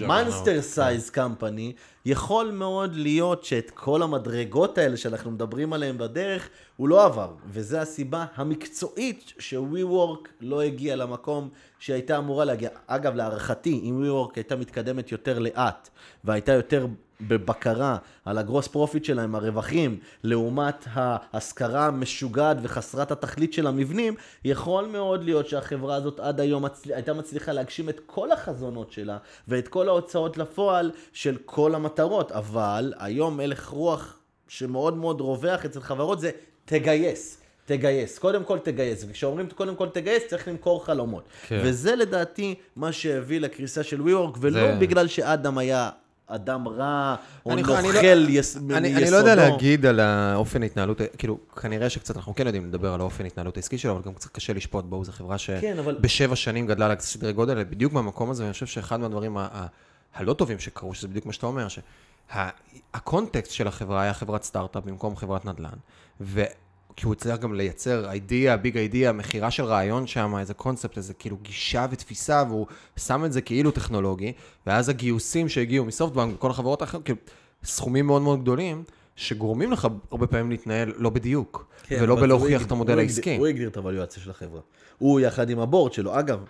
למאנסטר סייז קמפני, יכול מאוד להיות שאת כל המדרגות האלה שאנחנו מדברים עליהן בדרך, הוא לא עבר. וזו הסיבה המקצועית ש-WeWork לא הגיע למקום שהייתה אמורה להגיע. אגב, להערכתי, אם WeWork הייתה מתקדמת יותר לאט, והייתה יותר בבקרה על ה gross profit שלהם, הרווחים, לעומת ההשכרה המשוגעת וחסרת התכלית של המבנים, יכול מאוד להיות שהחברה הזאת עד היום מצל... הייתה מצליחה להגשים את כל החזונות שלה ואת כל ההוצאות לפועל של כל המטרות, אבל היום הלך רוח שמאוד מאוד רווח אצל חברות זה תגייס. תגייס, קודם כל תגייס, וכשאומרים קודם כל תגייס צריך למכור חלומות. כן. וזה לדעתי מה שהביא לקריסה של WeWork, ולא זה- בגלל שאדם היה אדם רע, או אני- נוכל אני לא- יס... אני, אני מיסודו. לא יודע להגיד על האופן ההתנהלות, כאילו, כנראה שקצת אנחנו כן יודעים לדבר על האופן ההתנהלות העסקי שלו, אבל גם קצת קשה לשפוט בו, זו חברה כן, אבל- שבשבע שנים גדלה לסדרי גודל, האלה, בדיוק מהמקום הזה, ואני חושב שאחד מהדברים ה- ה- הלא טובים שקרו, שזה בדיוק מה שאתה אומר, שהקונטקסט של החברה היה חברת סטארט-אפ במקום חברת נדל"ן, ו... כי הוא הצליח גם לייצר אידיאה, ביג אידיאה, מכירה של רעיון שם, איזה קונספט, איזה כאילו גישה ותפיסה, והוא שם את זה כאילו טכנולוגי, ואז הגיוסים שהגיעו מסופטבנק וכל החברות האחרות, כאילו, סכומים מאוד מאוד גדולים, שגורמים לך הרבה פעמים להתנהל לא בדיוק, כן, ולא בלהוכיח את המודל הוא העסקי. הוא הגדיר את הוואליואציה של החברה. הוא יחד עם הבורד שלו. אגב,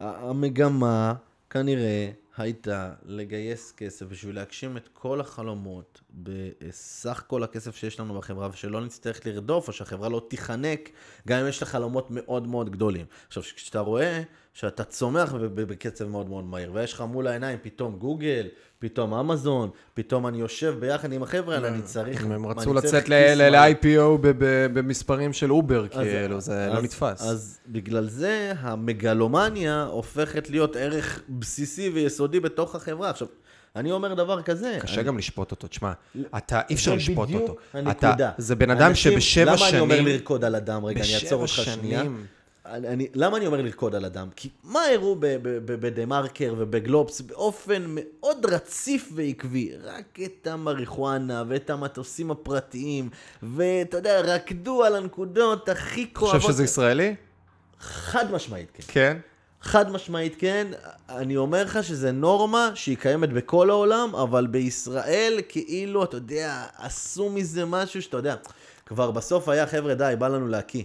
המגמה כנראה הייתה לגייס כסף בשביל להגשים את כל החלומות בסך כל הכסף שיש לנו בחברה, ושלא נצטרך לרדוף, או שהחברה לא תיחנק, גם אם יש לך חלומות מאוד מאוד גדולים. עכשיו, כשאתה רואה שאתה צומח בקצב מאוד מאוד מהיר, ויש לך מול העיניים פתאום גוגל, פתאום אמזון, פתאום אני יושב ביחד עם החבר'ה האלה, אני צריך... הם רצו לצאת ל-IPO במספרים של אובר, כאילו, זה לא נתפס. אז בגלל זה המגלומניה הופכת להיות ערך בסיסי ויסודי בתוך החברה. עכשיו, אני אומר דבר כזה. קשה גם לשפוט אותו, תשמע, אתה, אי אפשר לשפוט אותו. זה בדיוק הנקודה. זה בן אדם שבשבע שנים... למה אני אומר לרקוד על אדם? רגע, אני אעצור אותך שנייה. אני, למה אני אומר לרקוד על אדם? כי מה הראו בדה מרקר ובגלובס באופן מאוד רציף ועקבי? רק את המריחואנה ואת המטוסים הפרטיים, ואתה יודע, רקדו על הנקודות הכי כואבות. חושב שזה ישראלי? חד משמעית, כן. כן? חד משמעית כן, אני אומר לך שזה נורמה שהיא קיימת בכל העולם, אבל בישראל כאילו, אתה יודע, עשו מזה משהו שאתה יודע, כבר בסוף היה, חבר'ה, די, בא לנו להקיא.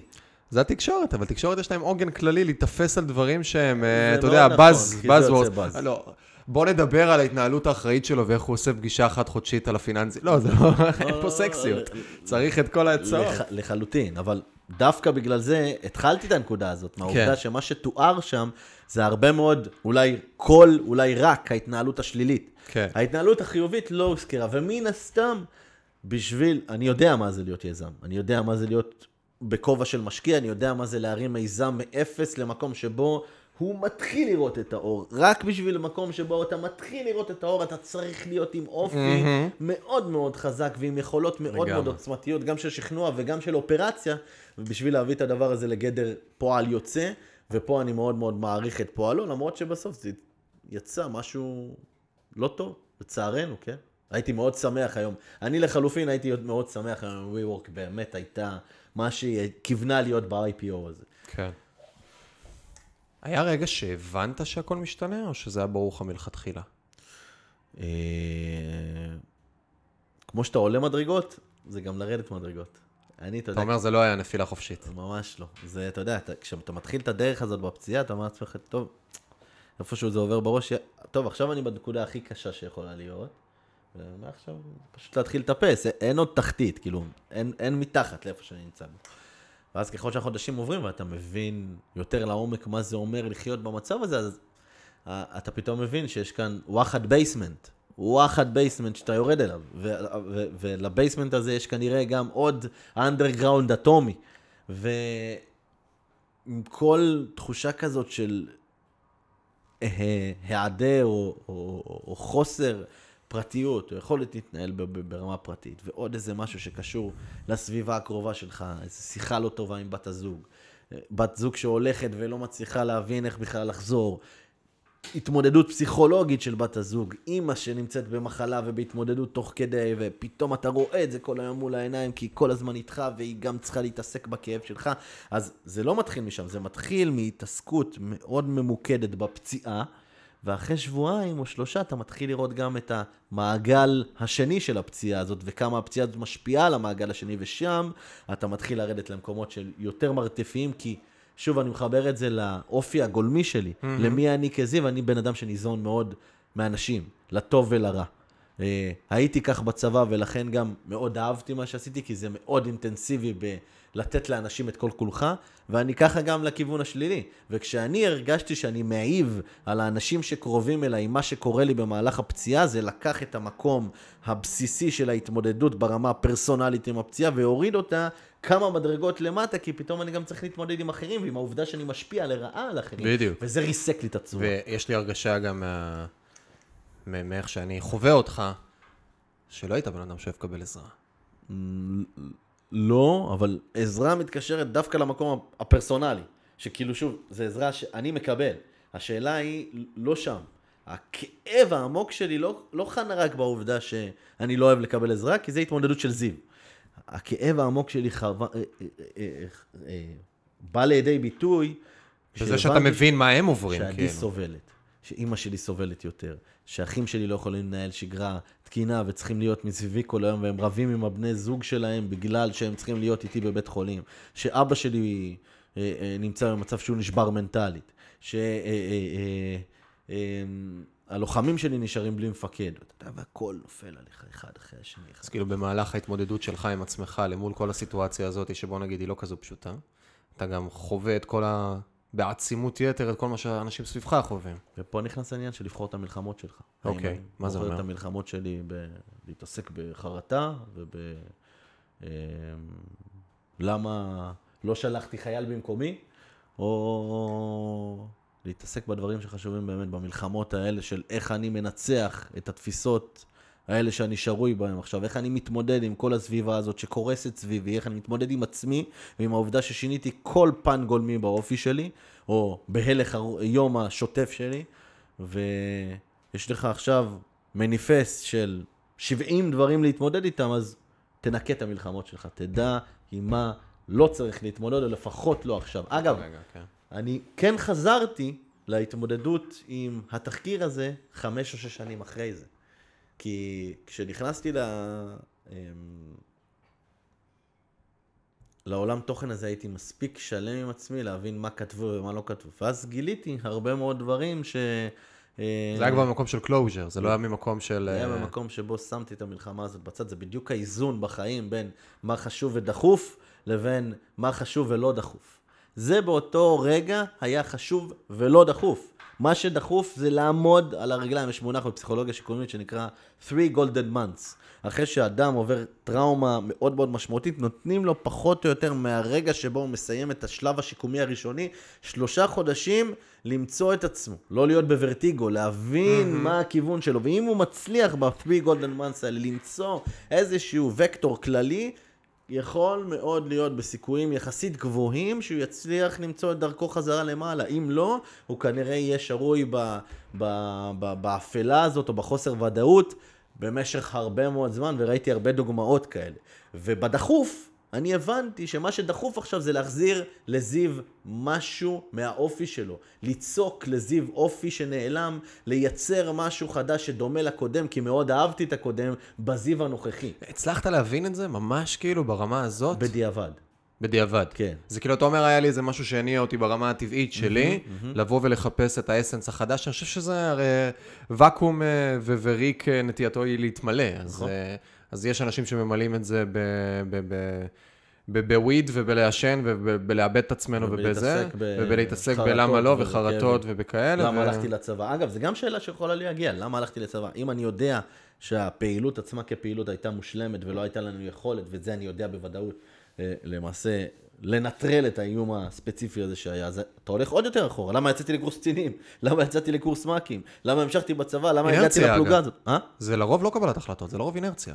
זה התקשורת, אבל תקשורת יש להם עוגן כללי להיתפס על דברים שהם, אה, אתה יודע, באז, באז וורד. לא, בוא נדבר על ההתנהלות האחראית שלו ואיך הוא עושה פגישה אחת חודשית על הפיננסי. לא, זה לא, אין פה סקסיות. צריך את כל ההצעות. לחלוטין, אבל דווקא בגלל זה התחלתי את הנקודה הזאת, מהעובדה כן. שמה שתואר שם זה הרבה מאוד, אולי כל, אולי רק ההתנהלות השלילית. כן. ההתנהלות החיובית לא הוזכרה, ומן הסתם, בשביל, אני יודע מה זה להיות יזם, אני יודע מה זה להיות בכובע של משקיע, אני יודע מה זה להרים מיזם מאפס למקום שבו הוא מתחיל לראות את האור. רק בשביל מקום שבו אתה מתחיל לראות את האור, אתה צריך להיות עם אופי mm-hmm. מאוד מאוד חזק ועם יכולות מאוד לגמרי. מאוד עוצמתיות, גם של שכנוע וגם של אופרציה, ובשביל להביא את הדבר הזה לגדר פועל יוצא, ופה אני מאוד מאוד מעריך את פועלו, למרות שבסוף זה יצא משהו לא טוב, לצערנו, כן? הייתי מאוד שמח היום. אני לחלופין הייתי מאוד שמח היום, WeWork באמת הייתה מה שהיא כיוונה להיות ב-IPO הזה. כן. היה רגע שהבנת שהכל משתנה, או שזה היה ברור לך מלכתחילה? אה, כמו שאתה עולה מדרגות, זה גם לרדת מדרגות. אני, אתה יודע... אתה אומר, זה לא היה נפילה חופשית. ממש לא. זה, אתה יודע, כשאתה מתחיל את הדרך הזאת בפציעה, אתה אומר לעצמך, טוב, איפשהו זה עובר בראש, טוב, עכשיו אני בנקודה הכי קשה שיכולה להיות, ומעכשיו פשוט להתחיל לטפס, אין עוד תחתית, כאילו, אין, אין מתחת לאיפה שאני נמצא בו. ואז ככל שהחודשים עוברים ואתה מבין יותר לעומק מה זה אומר לחיות במצב הזה, אז אתה פתאום מבין שיש כאן וואחד basement. וואחד basement שאתה יורד אליו, ול basement הזה יש כנראה גם עוד underground אטומי. ועם כל תחושה כזאת של היעדר או, או, או חוסר פרטיות, או יכולת להתנהל ברמה פרטית, ועוד איזה משהו שקשור לסביבה הקרובה שלך, איזו שיחה לא טובה עם בת הזוג, בת זוג שהולכת ולא מצליחה להבין איך בכלל לחזור, התמודדות פסיכולוגית של בת הזוג, אימא שנמצאת במחלה ובהתמודדות תוך כדי, ופתאום אתה רואה את זה כל היום מול העיניים, כי היא כל הזמן איתך, והיא גם צריכה להתעסק בכאב שלך. אז זה לא מתחיל משם, זה מתחיל מהתעסקות מאוד ממוקדת בפציעה, ואחרי שבועיים או שלושה אתה מתחיל לראות גם את המעגל השני של הפציעה הזאת, וכמה הפציעה הזאת משפיעה על המעגל השני, ושם אתה מתחיל לרדת למקומות של יותר מרתפיים, כי... שוב, אני מחבר את זה לאופי הגולמי שלי, mm-hmm. למי אני כזיו, אני בן אדם שניזון מאוד מאנשים, לטוב ולרע. Uh, הייתי כך בצבא, ולכן גם מאוד אהבתי מה שעשיתי, כי זה מאוד אינטנסיבי בלתת לאנשים את כל כולך, ואני ככה גם לכיוון השלילי. וכשאני הרגשתי שאני מעיב על האנשים שקרובים אליי, מה שקורה לי במהלך הפציעה, זה לקח את המקום הבסיסי של ההתמודדות ברמה הפרסונלית עם הפציעה, והוריד אותה כמה מדרגות למטה, כי פתאום אני גם צריך להתמודד עם אחרים, ועם העובדה שאני משפיע לרעה על אחרים. בדיוק. וזה ריסק לי את הצורה. ויש לי הרגשה גם. מאיך שאני חווה אותך, שלא היית בן אדם שאוהב לקבל עזרה. לא, אבל עזרה מתקשרת דווקא למקום הפרסונלי, שכאילו שוב, זו עזרה שאני מקבל. השאלה היא לא שם. הכאב העמוק שלי לא, לא חנה רק בעובדה שאני לא אוהב לקבל עזרה, כי זה התמודדות של זיו. הכאב העמוק שלי חרבה, אה, אה, אה, בא לידי ביטוי. בזה שאתה מבין מה הם עוברים, שאני כאילו. סובלת, שאימא שלי סובלת יותר, שאחים שלי לא יכולים לנהל שגרה תקינה וצריכים להיות מסביבי כל היום, והם רבים עם הבני זוג שלהם בגלל שהם צריכים להיות איתי בבית חולים, שאבא שלי נמצא במצב שהוא נשבר מנטלית, ש... הלוחמים שלי נשארים בלי מפקד, אתה יודע, והכל נופל עליך אחד אחרי השני. אז כאילו במהלך ההתמודדות שלך עם עצמך למול כל הסיטואציה הזאת, שבוא נגיד היא לא כזו פשוטה, אתה גם חווה את כל ה... בעצימות יתר את כל מה שהאנשים סביבך חווים. ופה נכנס העניין של לבחור את המלחמות שלך. אוקיי, מה זה אני בוחר אומר? את המלחמות שלי בלהתעסק בחרטה, וב... אמ, למה לא שלחתי חייל במקומי, או להתעסק בדברים שחשובים באמת, במלחמות האלה של איך אני מנצח את התפיסות האלה שאני שרוי בהן עכשיו, איך אני מתמודד עם כל הסביבה הזאת שקורסת סביבי, איך אני מתמודד עם עצמי ועם העובדה ששיניתי כל פן גולמי באופי שלי, או בהלך היום השוטף שלי, ויש לך עכשיו מניפסט של 70 דברים להתמודד איתם, אז תנקה את המלחמות שלך, תדע עם מה לא צריך להתמודד, או לפחות לא עכשיו. אגב, רגע, כן. אני כן חזרתי להתמודדות עם התחקיר הזה חמש או שש שנים אחרי זה. כי כשנכנסתי ל... אמ, לעולם תוכן הזה הייתי מספיק שלם עם עצמי להבין מה כתבו ומה לא כתבו. ואז גיליתי הרבה מאוד דברים ש... אה, זה היה כבר במקום של closure, זה לא היה ממקום של... זה היה אה, במקום שבו שמתי את המלחמה הזאת בצד, זה בדיוק האיזון בחיים בין מה חשוב ודחוף לבין מה חשוב ולא דחוף. זה באותו רגע היה חשוב ולא דחוף. מה שדחוף זה לעמוד על הרגליים, יש מונח בפסיכולוגיה שיקומית שנקרא three golden months. אחרי שאדם עובר טראומה מאוד מאוד משמעותית, נותנים לו פחות או יותר מהרגע שבו הוא מסיים את השלב השיקומי הראשוני, שלושה חודשים למצוא את עצמו, לא להיות בוורטיגו, להבין mm-hmm. מה הכיוון שלו, ואם הוא מצליח ב-three golden months האלה למצוא איזשהו וקטור כללי, יכול מאוד להיות בסיכויים יחסית גבוהים שהוא יצליח למצוא את דרכו חזרה למעלה. אם לא, הוא כנראה יהיה שרוי ב- ב- ב- באפלה הזאת או בחוסר ודאות במשך הרבה מאוד זמן, וראיתי הרבה דוגמאות כאלה. ובדחוף, אני הבנתי שמה שדחוף עכשיו זה להחזיר לזיו משהו מהאופי שלו. ליצוק לזיו אופי שנעלם, לייצר משהו חדש שדומה לקודם, כי מאוד אהבתי את הקודם, בזיו הנוכחי. הצלחת להבין את זה ממש כאילו ברמה הזאת? בדיעבד. בדיעבד. כן. זה כאילו, אתה אומר, היה לי איזה משהו שהניע אותי ברמה הטבעית שלי, לבוא ולחפש את האסנס החדש. אני חושב שזה הרי ואקום אה, וריק אה, נטייתו היא להתמלא. אז, נכון. אז יש אנשים שממלאים את זה ב- ב- ב- ב- בוויד ובלעשן ובלאבד את עצמנו ובזה, ובלהתעסק בלמה לא. וחרטות ובכאלה. למה הלכתי לצבא? אגב, זו גם שאלה שיכולה להגיע, למה הלכתי לצבא? אם אני יודע שהפעילות עצמה כפעילות הייתה מושלמת ולא הייתה לנו יכולת, ואת זה אני יודע בוודאות, אה, למעשה, לנטרל את האיום הספציפי הזה שהיה, אז אתה הולך עוד יותר אחורה. למה יצאתי לקורס קצינים? למה יצאתי לקורס מ"כים? למה המשכתי בצבא? למה הגעתי לפלוגה. הזאת? אה? זה לרוב לא קבלת החלטות, זה לרוב אינרציה.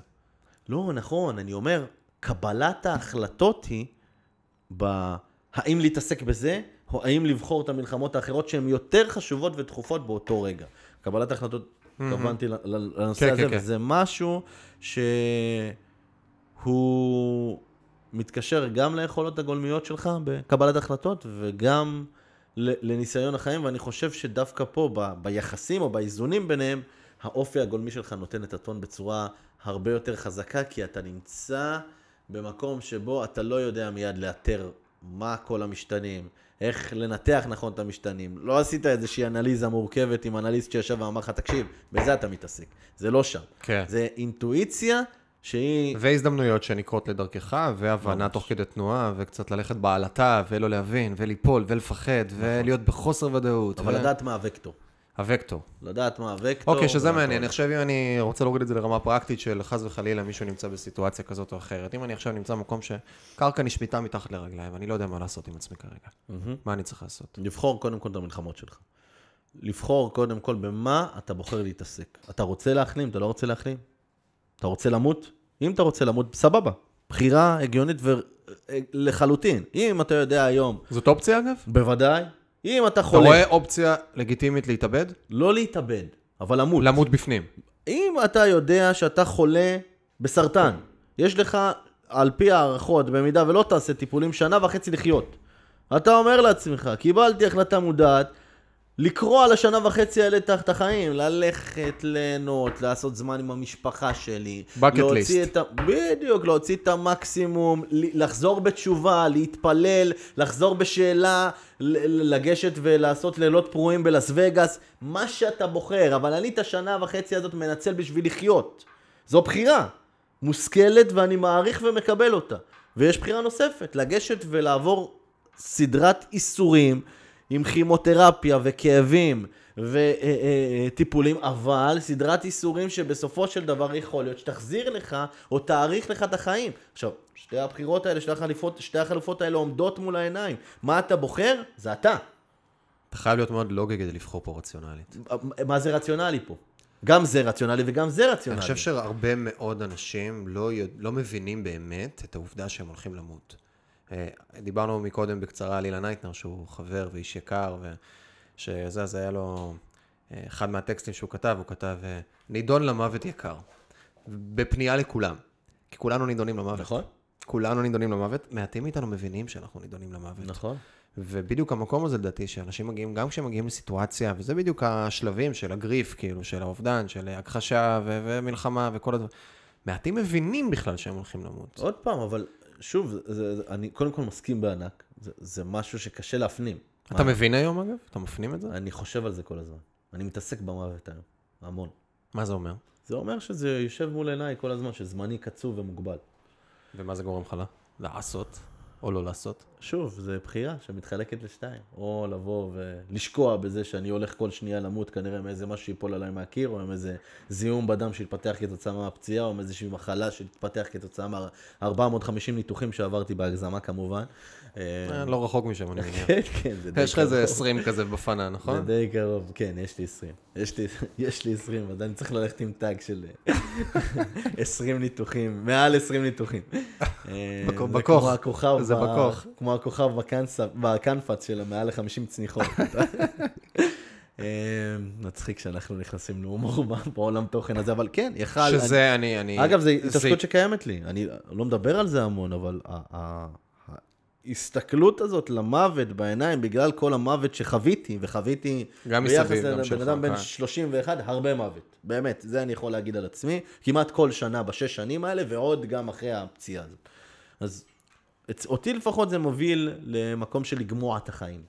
לא, נכון, אני אומר, קבלת ההחלטות היא ב... האם להתעסק בזה, או האם לבחור את המלחמות האחרות שהן יותר חשובות ודחופות באותו רגע. קבלת ההחלטות, התכוונתי ל- לנושא כן, הזה, כן, כן. וזה משהו שהוא מתקשר גם ליכולות הגולמיות שלך בקבלת החלטות, וגם לניסיון החיים, ואני חושב שדווקא פה, ב- ביחסים או באיזונים ביניהם, האופי הגולמי שלך נותן את הטון בצורה הרבה יותר חזקה, כי אתה נמצא במקום שבו אתה לא יודע מיד לאתר מה כל המשתנים, איך לנתח נכון את המשתנים. לא עשית איזושהי אנליזה מורכבת עם אנליסט שישב ואמר לך, תקשיב, בזה אתה מתעסק. זה לא שם. כן. זה אינטואיציה שהיא... והזדמנויות שנקרות לדרכך, והבנה תוך כדי תנועה, וקצת ללכת בעלטה, ולא להבין, וליפול, ולפחד, ולהיות בחוסר ודאות. אבל ו- לדעת מה הוקטור. הווקטור. לדעת מה הוקטור. אוקיי, שזה והכל. מעניין. אני חושב אם אני רוצה להוריד את זה לרמה פרקטית של חס וחלילה מישהו נמצא בסיטואציה כזאת או אחרת. אם אני עכשיו נמצא במקום שקרקע נשמטה מתחת לרגליים, ואני לא יודע מה לעשות עם עצמי כרגע. מהמם. מה אני צריך לעשות? לבחור קודם כל את המלחמות שלך. לבחור קודם כל במה אתה בוחר להתעסק. אתה רוצה להחלים, אתה לא רוצה להחלים? אתה רוצה למות? אם אתה רוצה למות, סבבה. בחירה הגיונית ולחלוטין. אם אתה יודע היום, זאת אופציה אגב? בוודאי, אם אתה אתה חולה, רואה אופציה לגיטימית להתאבד? לא להתאבד, אבל למות. למות בפנים. אם אתה יודע שאתה חולה בסרטן, יש לך, על פי הערכות, במידה ולא תעשה טיפולים, שנה וחצי לחיות. אתה אומר לעצמך, קיבלתי החלטה מודעת, לקרוא על השנה וחצי האלה את החיים, ללכת, ליהנות, לעשות זמן עם המשפחה שלי. List. את ה... בדיוק, להוציא את המקסימום, לחזור בתשובה, להתפלל, לחזור בשאלה, לגשת ולעשות לילות פרועים בלאס וגאס, מה שאתה בוחר, אבל אני את השנה וחצי הזאת מנצל בשביל לחיות. זו בחירה מושכלת ואני מעריך ומקבל אותה. ויש בחירה נוספת, לגשת ולעבור סדרת איסורים עם כימותרפיה וכאבים וטיפולים, אבל סדרת איסורים שבסופו של דבר יכול להיות שתחזיר לך או תאריך לך את החיים. עכשיו, שתי הבחירות האלה, שתי החלופות, שתי החלופות האלה עומדות מול העיניים. מה אתה בוחר? זה אתה. אתה חייב להיות מאוד לוגי כדי לבחור פה רציונלית. מה זה רציונלי פה? גם זה רציונלי וגם זה רציונלי. אני חושב שהרבה מאוד אנשים לא, לא מבינים באמת את העובדה שהם הולכים למות. אה, דיברנו מקודם בקצרה על אילן נייטנר, שהוא חבר ואיש יקר, ושזה, אז היה לו, אה, אחד מהטקסטים שהוא כתב, הוא כתב, אה, נידון למוות יקר. בפנייה לכולם. כי כולנו נידונים למוות. נכון. כולנו נידונים למוות. מעטים מאיתנו מבינים שאנחנו נידונים למוות. נכון. ובדיוק המקום הזה לדעתי, שאנשים מגיעים, גם כשהם מגיעים לסיטואציה, וזה בדיוק השלבים של הגריף, כאילו, של האובדן, של הכחשה ו- ומלחמה וכל הדברים. מעטים מבינים בכלל שהם הולכים למות. עוד פעם, אבל שוב, זה, זה, אני קודם כל מסכים בענק. זה, זה משהו שקשה להפנים. אתה מה- מבין היום, אגב? אתה מפנים את זה? אני חושב על זה כל הזמן. אני מתעסק במוות היום. המון. מה זה אומר? זה אומר שזה יושב מול עיניי כל הזמן, שזמני קצוב ומוגבל. ומה זה גורם לך? לעשות או לא לעשות? שוב, זו בחירה שמתחלקת לשתיים. או לבוא ולשקוע בזה שאני הולך כל שנייה למות כנראה מאיזה משהו שיפול עליי מהקיר, או עם איזה זיהום בדם שהתפתח כתוצאה מהפציעה, או מאיזושהי מחלה שהתפתח כתוצאה מה-450 ניתוחים שעברתי בהגזמה כמובן. אה, לא רחוק משם, אני מניח. <laughs> כן, כן, זה די יש לך איזה קרוב. 20 כזה בפנה, זה נכון? די קרוב, כן, יש לי 20. יש לי, <laughs> יש לי 20, אז אני צריך ללכת עם טאג של אה, <laughs> 20 ניתוחים, מעל 20 ניתוחים. אה, בכ- זה בכוך. זה בכוך. כמו הכוכב בקנפץ של המעל ל-50 צניחות. אה, מצחיק שאנחנו נכנסים להומור בעולם תוכן הזה, אבל כן, יכל... שזה, אני... אגב, זו זה- התעסקות שקיימת לי. אני לא מדבר על זה המון, אבל ההסתכלות הזאת למוות בעיניים, בגלל כל המוות שחוויתי, וחוויתי גם ביחס מסביב, גם לבן שלך, אדם בן כן. 31, הרבה מוות. באמת, זה אני יכול להגיד על עצמי. כמעט כל שנה בשש שנים האלה, ועוד גם אחרי הפציעה הזאת. אז אצ- אותי לפחות זה מוביל למקום של לגמוע את החיים.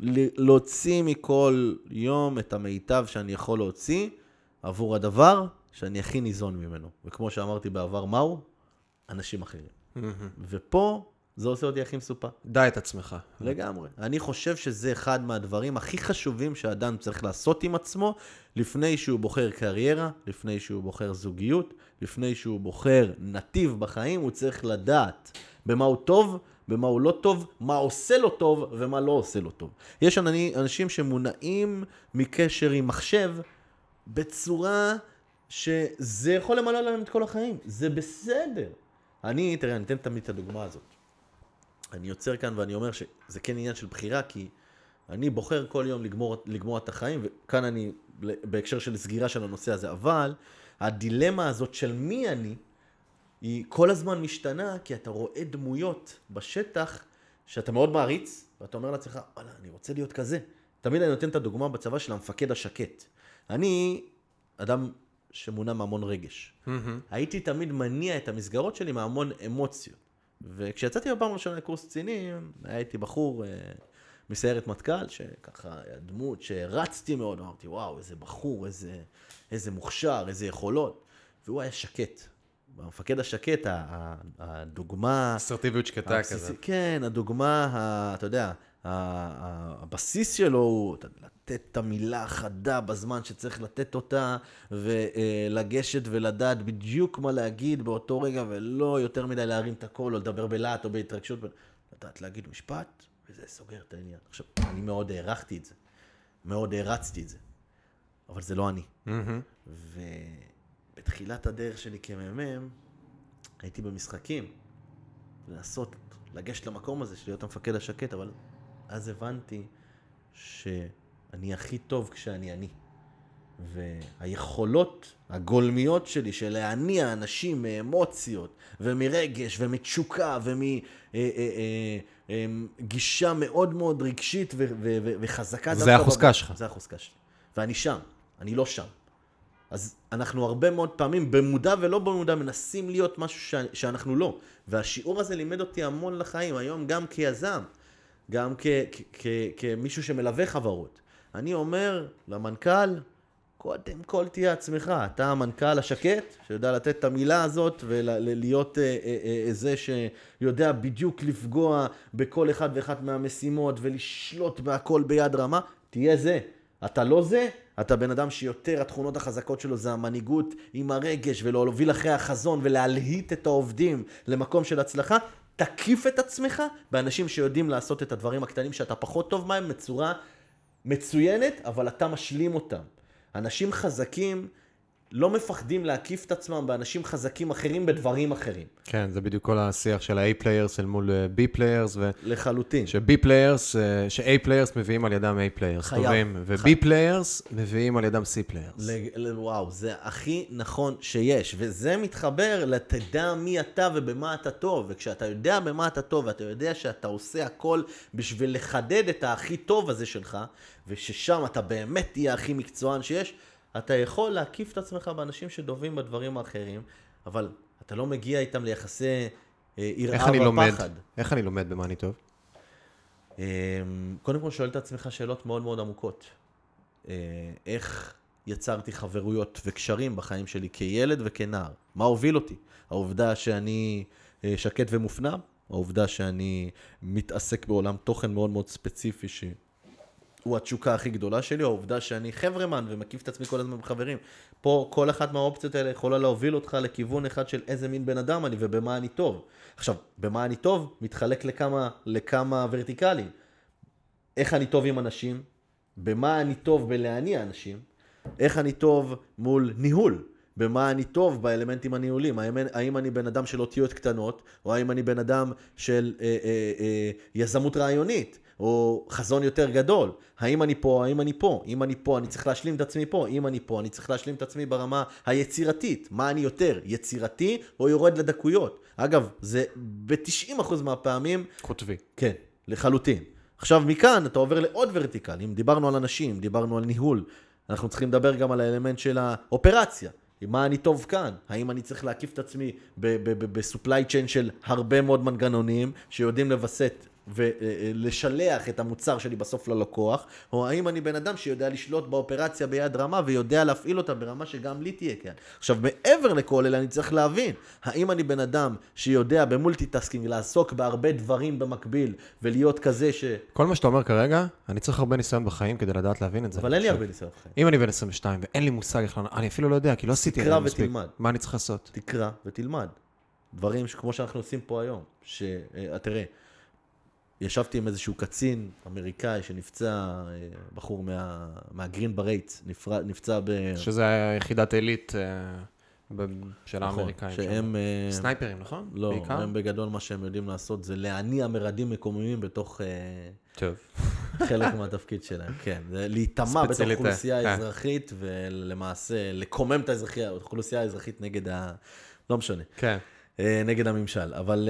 ל- להוציא מכל יום את המיטב שאני יכול להוציא עבור הדבר שאני הכי ניזון ממנו. וכמו שאמרתי בעבר, מהו? אנשים אחרים. מהמם. ופה זה עושה אותי הכי מסופק. דע את עצמך. לגמרי. אני חושב שזה אחד מהדברים הכי חשובים שאדם צריך לעשות עם עצמו לפני שהוא בוחר קריירה, לפני שהוא בוחר זוגיות, לפני שהוא בוחר נתיב בחיים, הוא צריך לדעת במה הוא טוב, במה הוא לא טוב, מה עושה לו טוב ומה לא עושה לו טוב. יש אנשים שמונעים מקשר עם מחשב בצורה שזה יכול למלא להם את כל החיים. זה בסדר. אני, תראה, אני אתן תמיד את הדוגמה הזאת. אני יוצר כאן ואני אומר שזה כן עניין של בחירה, כי אני בוחר כל יום לגמור, לגמור את החיים, וכאן אני בהקשר של סגירה של הנושא הזה, אבל הדילמה הזאת של מי אני, היא כל הזמן משתנה, כי אתה רואה דמויות בשטח שאתה מאוד מעריץ, ואתה אומר לעצמך, וואלה, אני רוצה להיות כזה. תמיד אני נותן את הדוגמה בצבא של המפקד השקט. אני אדם שמונע מהמון רגש. מהמם. הייתי תמיד מניע את המסגרות שלי מהמון אמוציות. וכשיצאתי בפעם הראשונה לקורס קצינים, הייתי בחור אה, מסיירת מטכ"ל, שככה היה דמות שהרצתי מאוד, אמרתי, וואו, איזה בחור, איזה, איזה מוכשר, איזה יכולות. והוא היה שקט. המפקד השקט, הדוגמה... אסרטיביות שקטה כזה. כן, הדוגמה, ה- אתה יודע, הבסיס שלו הוא לתת את המילה החדה בזמן שצריך לתת אותה, ולגשת ולדעת בדיוק מה להגיד באותו רגע, ולא יותר מדי להרים את הקול, או לדבר בלהט או בהתרגשות, לדעת להגיד משפט, וזה סוגר את העניין. עכשיו, אני מאוד הערכתי את זה, מאוד הערצתי את זה, אבל זה לא אני. מהמם. ובתחילת הדרך שלי כמ"מ, הייתי במשחקים, לנסות לגשת למקום הזה של להיות המפקד השקט, אבל אז הבנתי שאני הכי טוב כשאני אני. והיכולות הגולמיות שלי של להניע אנשים מאמוציות ומרגש ומתשוקה ומגישה מאוד מאוד רגשית ו- ו- ו- וחזקה. זה החוזקה שלך. זה החוזקה שלי. ואני שם, אני לא שם. אז אנחנו הרבה מאוד פעמים, במודע ולא במודע, מנסים להיות משהו ש... שאנחנו לא. והשיעור הזה לימד אותי המון לחיים, היום גם כיזם, גם. כמישהו שמלווה חברות. אני אומר למנכ"ל, קודם כל תהיה עצמך, אתה המנכ"ל השקט, שיודע לתת את המילה הזאת ולהיות אה, אה, אה, זה שיודע בדיוק לפגוע בכל אחד ואחת מהמשימות ולשלוט בהכל ביד רמה, תהיה זה. אתה לא זה, אתה בן אדם שיותר התכונות החזקות שלו זה המנהיגות עם הרגש ולהוביל אחרי החזון ולהלהיט את העובדים למקום של הצלחה. תקיף את עצמך באנשים שיודעים לעשות את הדברים הקטנים שאתה פחות טוב בהם בצורה מצוינת, אבל אתה משלים אותם. אנשים חזקים לא מפחדים להקיף את עצמם באנשים חזקים אחרים בדברים אחרים. כן, זה בדיוק כל השיח של ה-A players אל מול אה, B players, לחלוטין. ש-B players, ש-A players מביאים על ידם A players חייב. טובים, ו-B players מביאים על ידם C players. ל- ל- וואו, זה הכי נכון שיש, וזה מתחבר לתדע מי אתה ובמה אתה טוב, וכשאתה יודע במה אתה טוב, ואתה יודע שאתה עושה הכל בשביל לחדד את הכי טוב הזה שלך, וששם אתה באמת תהיה הכי מקצוען שיש, אתה יכול להקיף את עצמך באנשים שטובים בדברים האחרים, אבל אתה לא מגיע איתם ליחסי אה, איך יראה אני לומד? ופחד. איך אני לומד במה אני טוב? אמ, קודם כל שואל את עצמך שאלות מאוד מאוד עמוקות. אה, איך יצרתי חברויות וקשרים בחיים שלי כילד וכנער? מה הוביל אותי? העובדה שאני אה, שקט ומופנם? העובדה שאני מתעסק בעולם תוכן מאוד מאוד ספציפי שהוא התשוקה הכי גדולה שלי, העובדה שאני חברמן ומקיף את עצמי כל הזמן בחברים. פה כל אחת מהאופציות האלה יכולה להוביל אותך לכיוון אחד של איזה מין בן אדם אני ובמה אני טוב. עכשיו, במה אני טוב מתחלק לכמה, לכמה ורטיקלים. איך אני טוב עם אנשים, במה אני טוב בלהניע אנשים, איך אני טוב מול ניהול, במה אני טוב באלמנטים הניהולים, האם, האם אני בן אדם של אותיות קטנות, או האם אני בן אדם של אה, אה, אה, יזמות רעיונית, או חזון יותר גדול, האם אני פה, האם אני פה, אם אני פה, אני צריך להשלים את עצמי פה, אם אני פה, אני צריך להשלים את עצמי ברמה היצירתית, מה אני יותר, יצירתי או יורד לדקויות. אגב, זה ב-90% מהפעמים כותבי. כן, לחלוטין. עכשיו מכאן אתה עובר לעוד ורטיקל, אם דיברנו על אנשים, דיברנו על ניהול, אנחנו צריכים לדבר גם על האלמנט של האופרציה. מה אני טוב כאן? האם אני צריך להקיף את עצמי בסופליי צ'יין של הרבה מאוד מנגנונים שיודעים לווסת ולשלח את המוצר שלי בסוף ללקוח, או האם אני בן אדם שיודע לשלוט באופרציה ביד רמה ויודע להפעיל אותה ברמה שגם לי תהיה כאן. עכשיו, מעבר לכל אלה אני צריך להבין, האם אני בן אדם שיודע ב multitasking לעסוק בהרבה דברים במקביל ולהיות כזה ש... כל מה שאתה אומר כרגע, אני צריך הרבה ניסיון בחיים כדי לדעת להבין את זה. אבל אין לי הרבה ניסיון בחיים. אם אני בן 22 ואין לי מושג איך... אני אפילו לא יודע, כי לא עשיתי את תקרא זה מספיק. ותלמד. מה אני צריך לעשות? תקרא ותלמד. דברים כמו שאנחנו עושים פה היום. ש... ישבתי עם איזשהו קצין אמריקאי שנפצע, אה, בחור מה... מה Green Berets, נפר... נפצע ב... שזה היחידת עילית אה, ב- של נכון, האמריקאים. שהם... אה, סנייפרים, נכון? לא, בעיקר? הם בגדול מה שהם יודעים לעשות זה להניע מרדים מקוממים בתוך טוב. חלק מהתפקיד שלהם, כן. זה להיטמע בתוך אוכלוסייה. אזרחית ולמעשה לקומם את האוכלוסייה האזרחית נגד ה... לא משנה, כן. נגד הממשל. אבל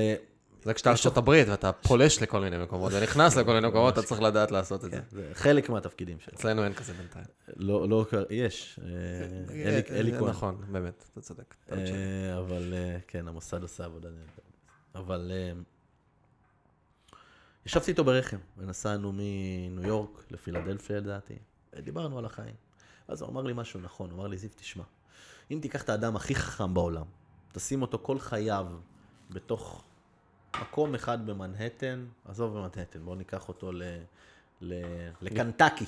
זה כשאתה ארצות הברית ואתה פולש לכל מיני מקומות, ונכנס לכל מיני מקומות, אתה צריך לדעת לעשות את זה. כן, זה חלק מהתפקידים שלהם. אצלנו אין כזה בינתיים. לא, לא, יש, אה, אלי- אלי כהן. נכון, באמת, אתה צודק. אה, אבל אה, כן, המוסד עושה עבודה נהדרת. אבל אה, ישבתי איתו ברכב, ונסענו מניו יורק לפילדלפיה לדעתי, ודיברנו על החיים. אז הוא אמר לי משהו נכון, הוא אמר לי, זיו, תשמע, אם תיקח את האדם הכי חכם בעולם, תשים אותו כל חייו בתוך מקום אחד במנהטן, עזוב במנהטן, בואו ניקח אותו ל... ל... לקנטקי.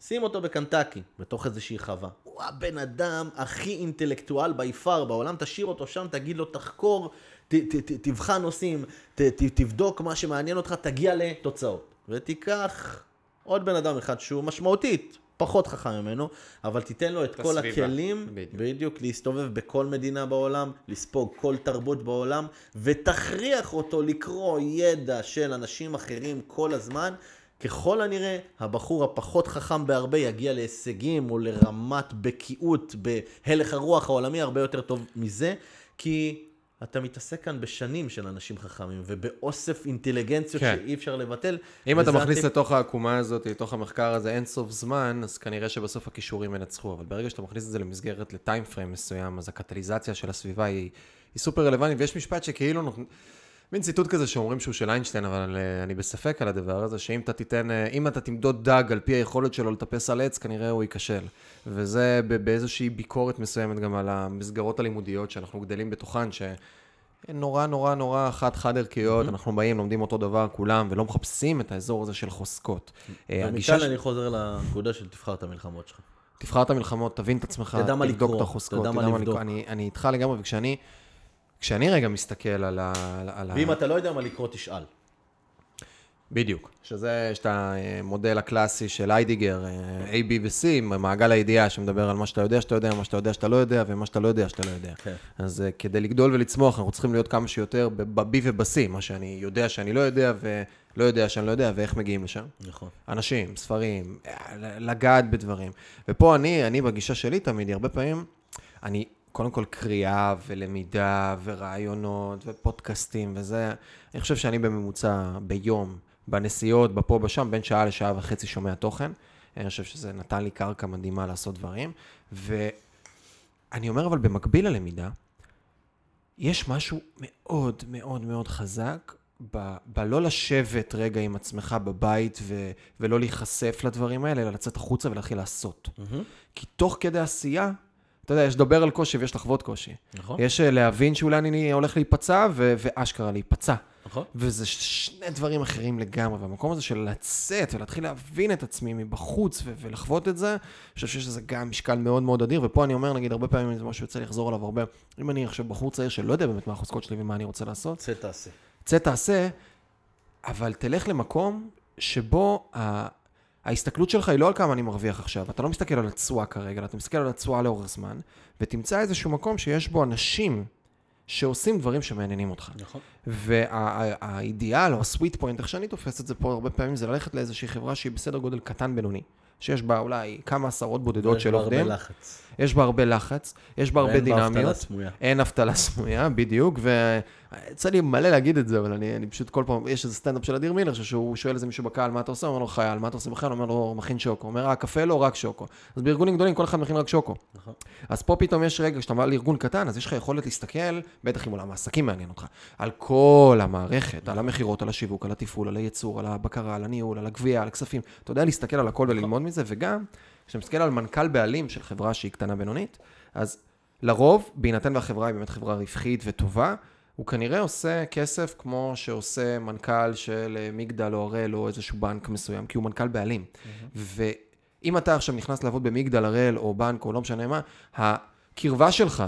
שים אותו בקנטקי, בתוך איזושהי חווה. הוא הבן אדם הכי אינטלקטואל בי פאר בעולם, תשאיר אותו שם, תגיד לו, תחקור, ת, ת, ת, תבחן נושאים, ת, ת, תבדוק מה שמעניין אותך, תגיע לתוצאות. ותיקח עוד בן אדם אחד שהוא משמעותית פחות חכם ממנו, אבל תיתן לו את כל הסביבה, הכלים, בדיוק. בדיוק, להסתובב בכל מדינה בעולם, לספוג כל תרבות בעולם, ותכריח אותו לקרוא ידע של אנשים אחרים כל הזמן, ככל הנראה, הבחור הפחות חכם בהרבה יגיע להישגים או לרמת בקיאות בהלך הרוח העולמי הרבה יותר טוב מזה, כי אתה מתעסק כאן בשנים של אנשים חכמים ובאוסף אינטליגנציות כן. שאי אפשר לבטל. אם אתה מכניס הטיפ- לתוך העקומה הזאת, לתוך המחקר הזה אין סוף זמן, אז כנראה שבסוף הכישורים ינצחו, אבל ברגע שאתה מכניס את זה למסגרת לטיים פריים מסוים, אז הקטליזציה של הסביבה היא, היא סופר רלוונטית, ויש משפט שכאילו, מין ציטוט כזה שאומרים שהוא של איינשטיין, אבל אה, אני בספק על הדבר הזה, שאם אתה תיתן, אה, אם אתה תמדוד דג על פי היכולת שלו לטפס על עץ, כנראה הוא ייכשל. וזה באיזושהי ביקורת מסוימת גם על המסגרות הלימודיות שאנחנו גדלים בתוכן, ש... נורא נורא נורא חד-חד ערכיות, אנחנו באים, לומדים אותו דבר כולם, ולא מחפשים את האזור הזה של חוזקות. אה, ומכאן ש- אני חוזר לנקודה של תבחר את המלחמות שלך. תבחר את המלחמות, תבין את עצמך, תדע מה תבדוק לקרוא, את החוזקות, תדע מה לבדוק. אני, אני איתך לגמרי, וכשאני כשאני רגע מסתכל על ה... על ה... ואם אתה לא יודע מה לקרוא, תשאל. בדיוק. שזה, יש את המודל הקלאסי של איידיגר, אה, A, B ו-C, מעגל הידיעה, שמדבר על מה שאתה יודע שאתה יודע, מה שאתה יודע שאתה לא יודע, ומה שאתה לא יודע שאתה לא יודע. כן. אז אה, כדי לגדול ולצמוח, אנחנו צריכים להיות כמה שיותר ב-B וב-C, מה שאני יודע שאני לא יודע, ולא יודע שאני לא יודע, ואיך מגיעים לשם. נכון. אנשים, ספרים, אה, לגעת בדברים. ופה אני, אני בגישה שלי תמיד, הרבה פעמים, אני קודם כל קריאה ולמידה ורעיונות ופודקאסטים וזה, אני חושב שאני בממוצע ביום, בנסיעות, בפה, בשם, בין שעה לשעה וחצי שומע תוכן. אני חושב שזה נתן לי קרקע מדהימה לעשות דברים. ואני אומר, אבל במקביל ללמידה, יש משהו מאוד מאוד מאוד חזק ב- בלא לשבת רגע עם עצמך בבית ו- ולא להיחשף לדברים האלה, אלא לצאת החוצה ולהתחיל לעשות. כי תוך כדי עשייה, אתה יודע, יש לדבר על קושי ויש לחוות קושי. נכון. יש אה, להבין שאולי אני הולך להיפצע ו- ואשכרה להיפצע. נכון. וזה שני דברים אחרים לגמרי, והמקום הזה של לצאת ולהתחיל להבין את עצמי מבחוץ ו- ולחוות את זה, אני חושב שיש לזה גם משקל מאוד מאוד אדיר, ופה אני אומר, נגיד, הרבה פעמים זה משהו שיוצא לחזור עליו הרבה, אם אני עכשיו בחור צעיר שלא יודע באמת מה החוזקות שלי ומה אני רוצה לעשות, צא תעשה. צא תעשה, אבל תלך למקום שבו ה... ההסתכלות שלך היא לא על כמה אני מרוויח עכשיו, אתה לא מסתכל על התשואה כרגע, אתה מסתכל על התשואה לאורך זמן, ותמצא איזשהו מקום שיש בו אנשים שעושים דברים שמעניינים אותך. נכון. והאידיאל או ה sweet point, איך שאני תופס את זה פה הרבה פעמים, זה ללכת לאיזושהי חברה שהיא בסדר גודל קטן בינוני, שיש בה אולי כמה עשרות בודדות של עובדים, יש בה הרבה לחץ. יש בה הרבה לחץ, יש בה הרבה ואין בה אבטלה דינמיות, סמויה. אין אבטלה סמויה, בדיוק, ויצא לי מלא להגיד את זה, אבל אני, אני פשוט כל פעם, יש איזה סטנדאפ של אדיר מילר, שהוא שואל איזה מישהו בקהל, מה אתה עושה? הוא אומר לו, חייל, מה אתה עושה בחייל? הוא אומר לו, מכין שוקו. הוא אומר, אה, קפה לא, רק שוקו. אז בארגונים גדולים כל אחד מכין רק שוקו. נכון. אז פה פתאום יש רגע, כשאתה בא לארגון קטן, אז יש לך יכולת להסתכל, בטח אם עולם העסקים מעניין אותך, על כל המערכת, על המכירות, על השיווק, על התפעול, על הייצור, על הבקרה, על הניהול, על הגבייה, על הכספים. אתה יודע להסתכל על הכל וללמוד מזה, וגם, כשאתה מסתכל על מנכ"ל בעלים של חברה שהיא קטנה בינונית, אז לרוב, בהינתן והחברה היא באמת חברה רווחית וטובה, הוא כנראה עושה כסף כמו שעושה מנכ"ל של אה, מגדל או הראל או איזשהו בנק מסוים, כי הוא מנכ"ל בעלים. ואם אתה עכשיו נכנס לעבוד במגדל, הראל או בנק או לא משנה מה, הקרבה שלך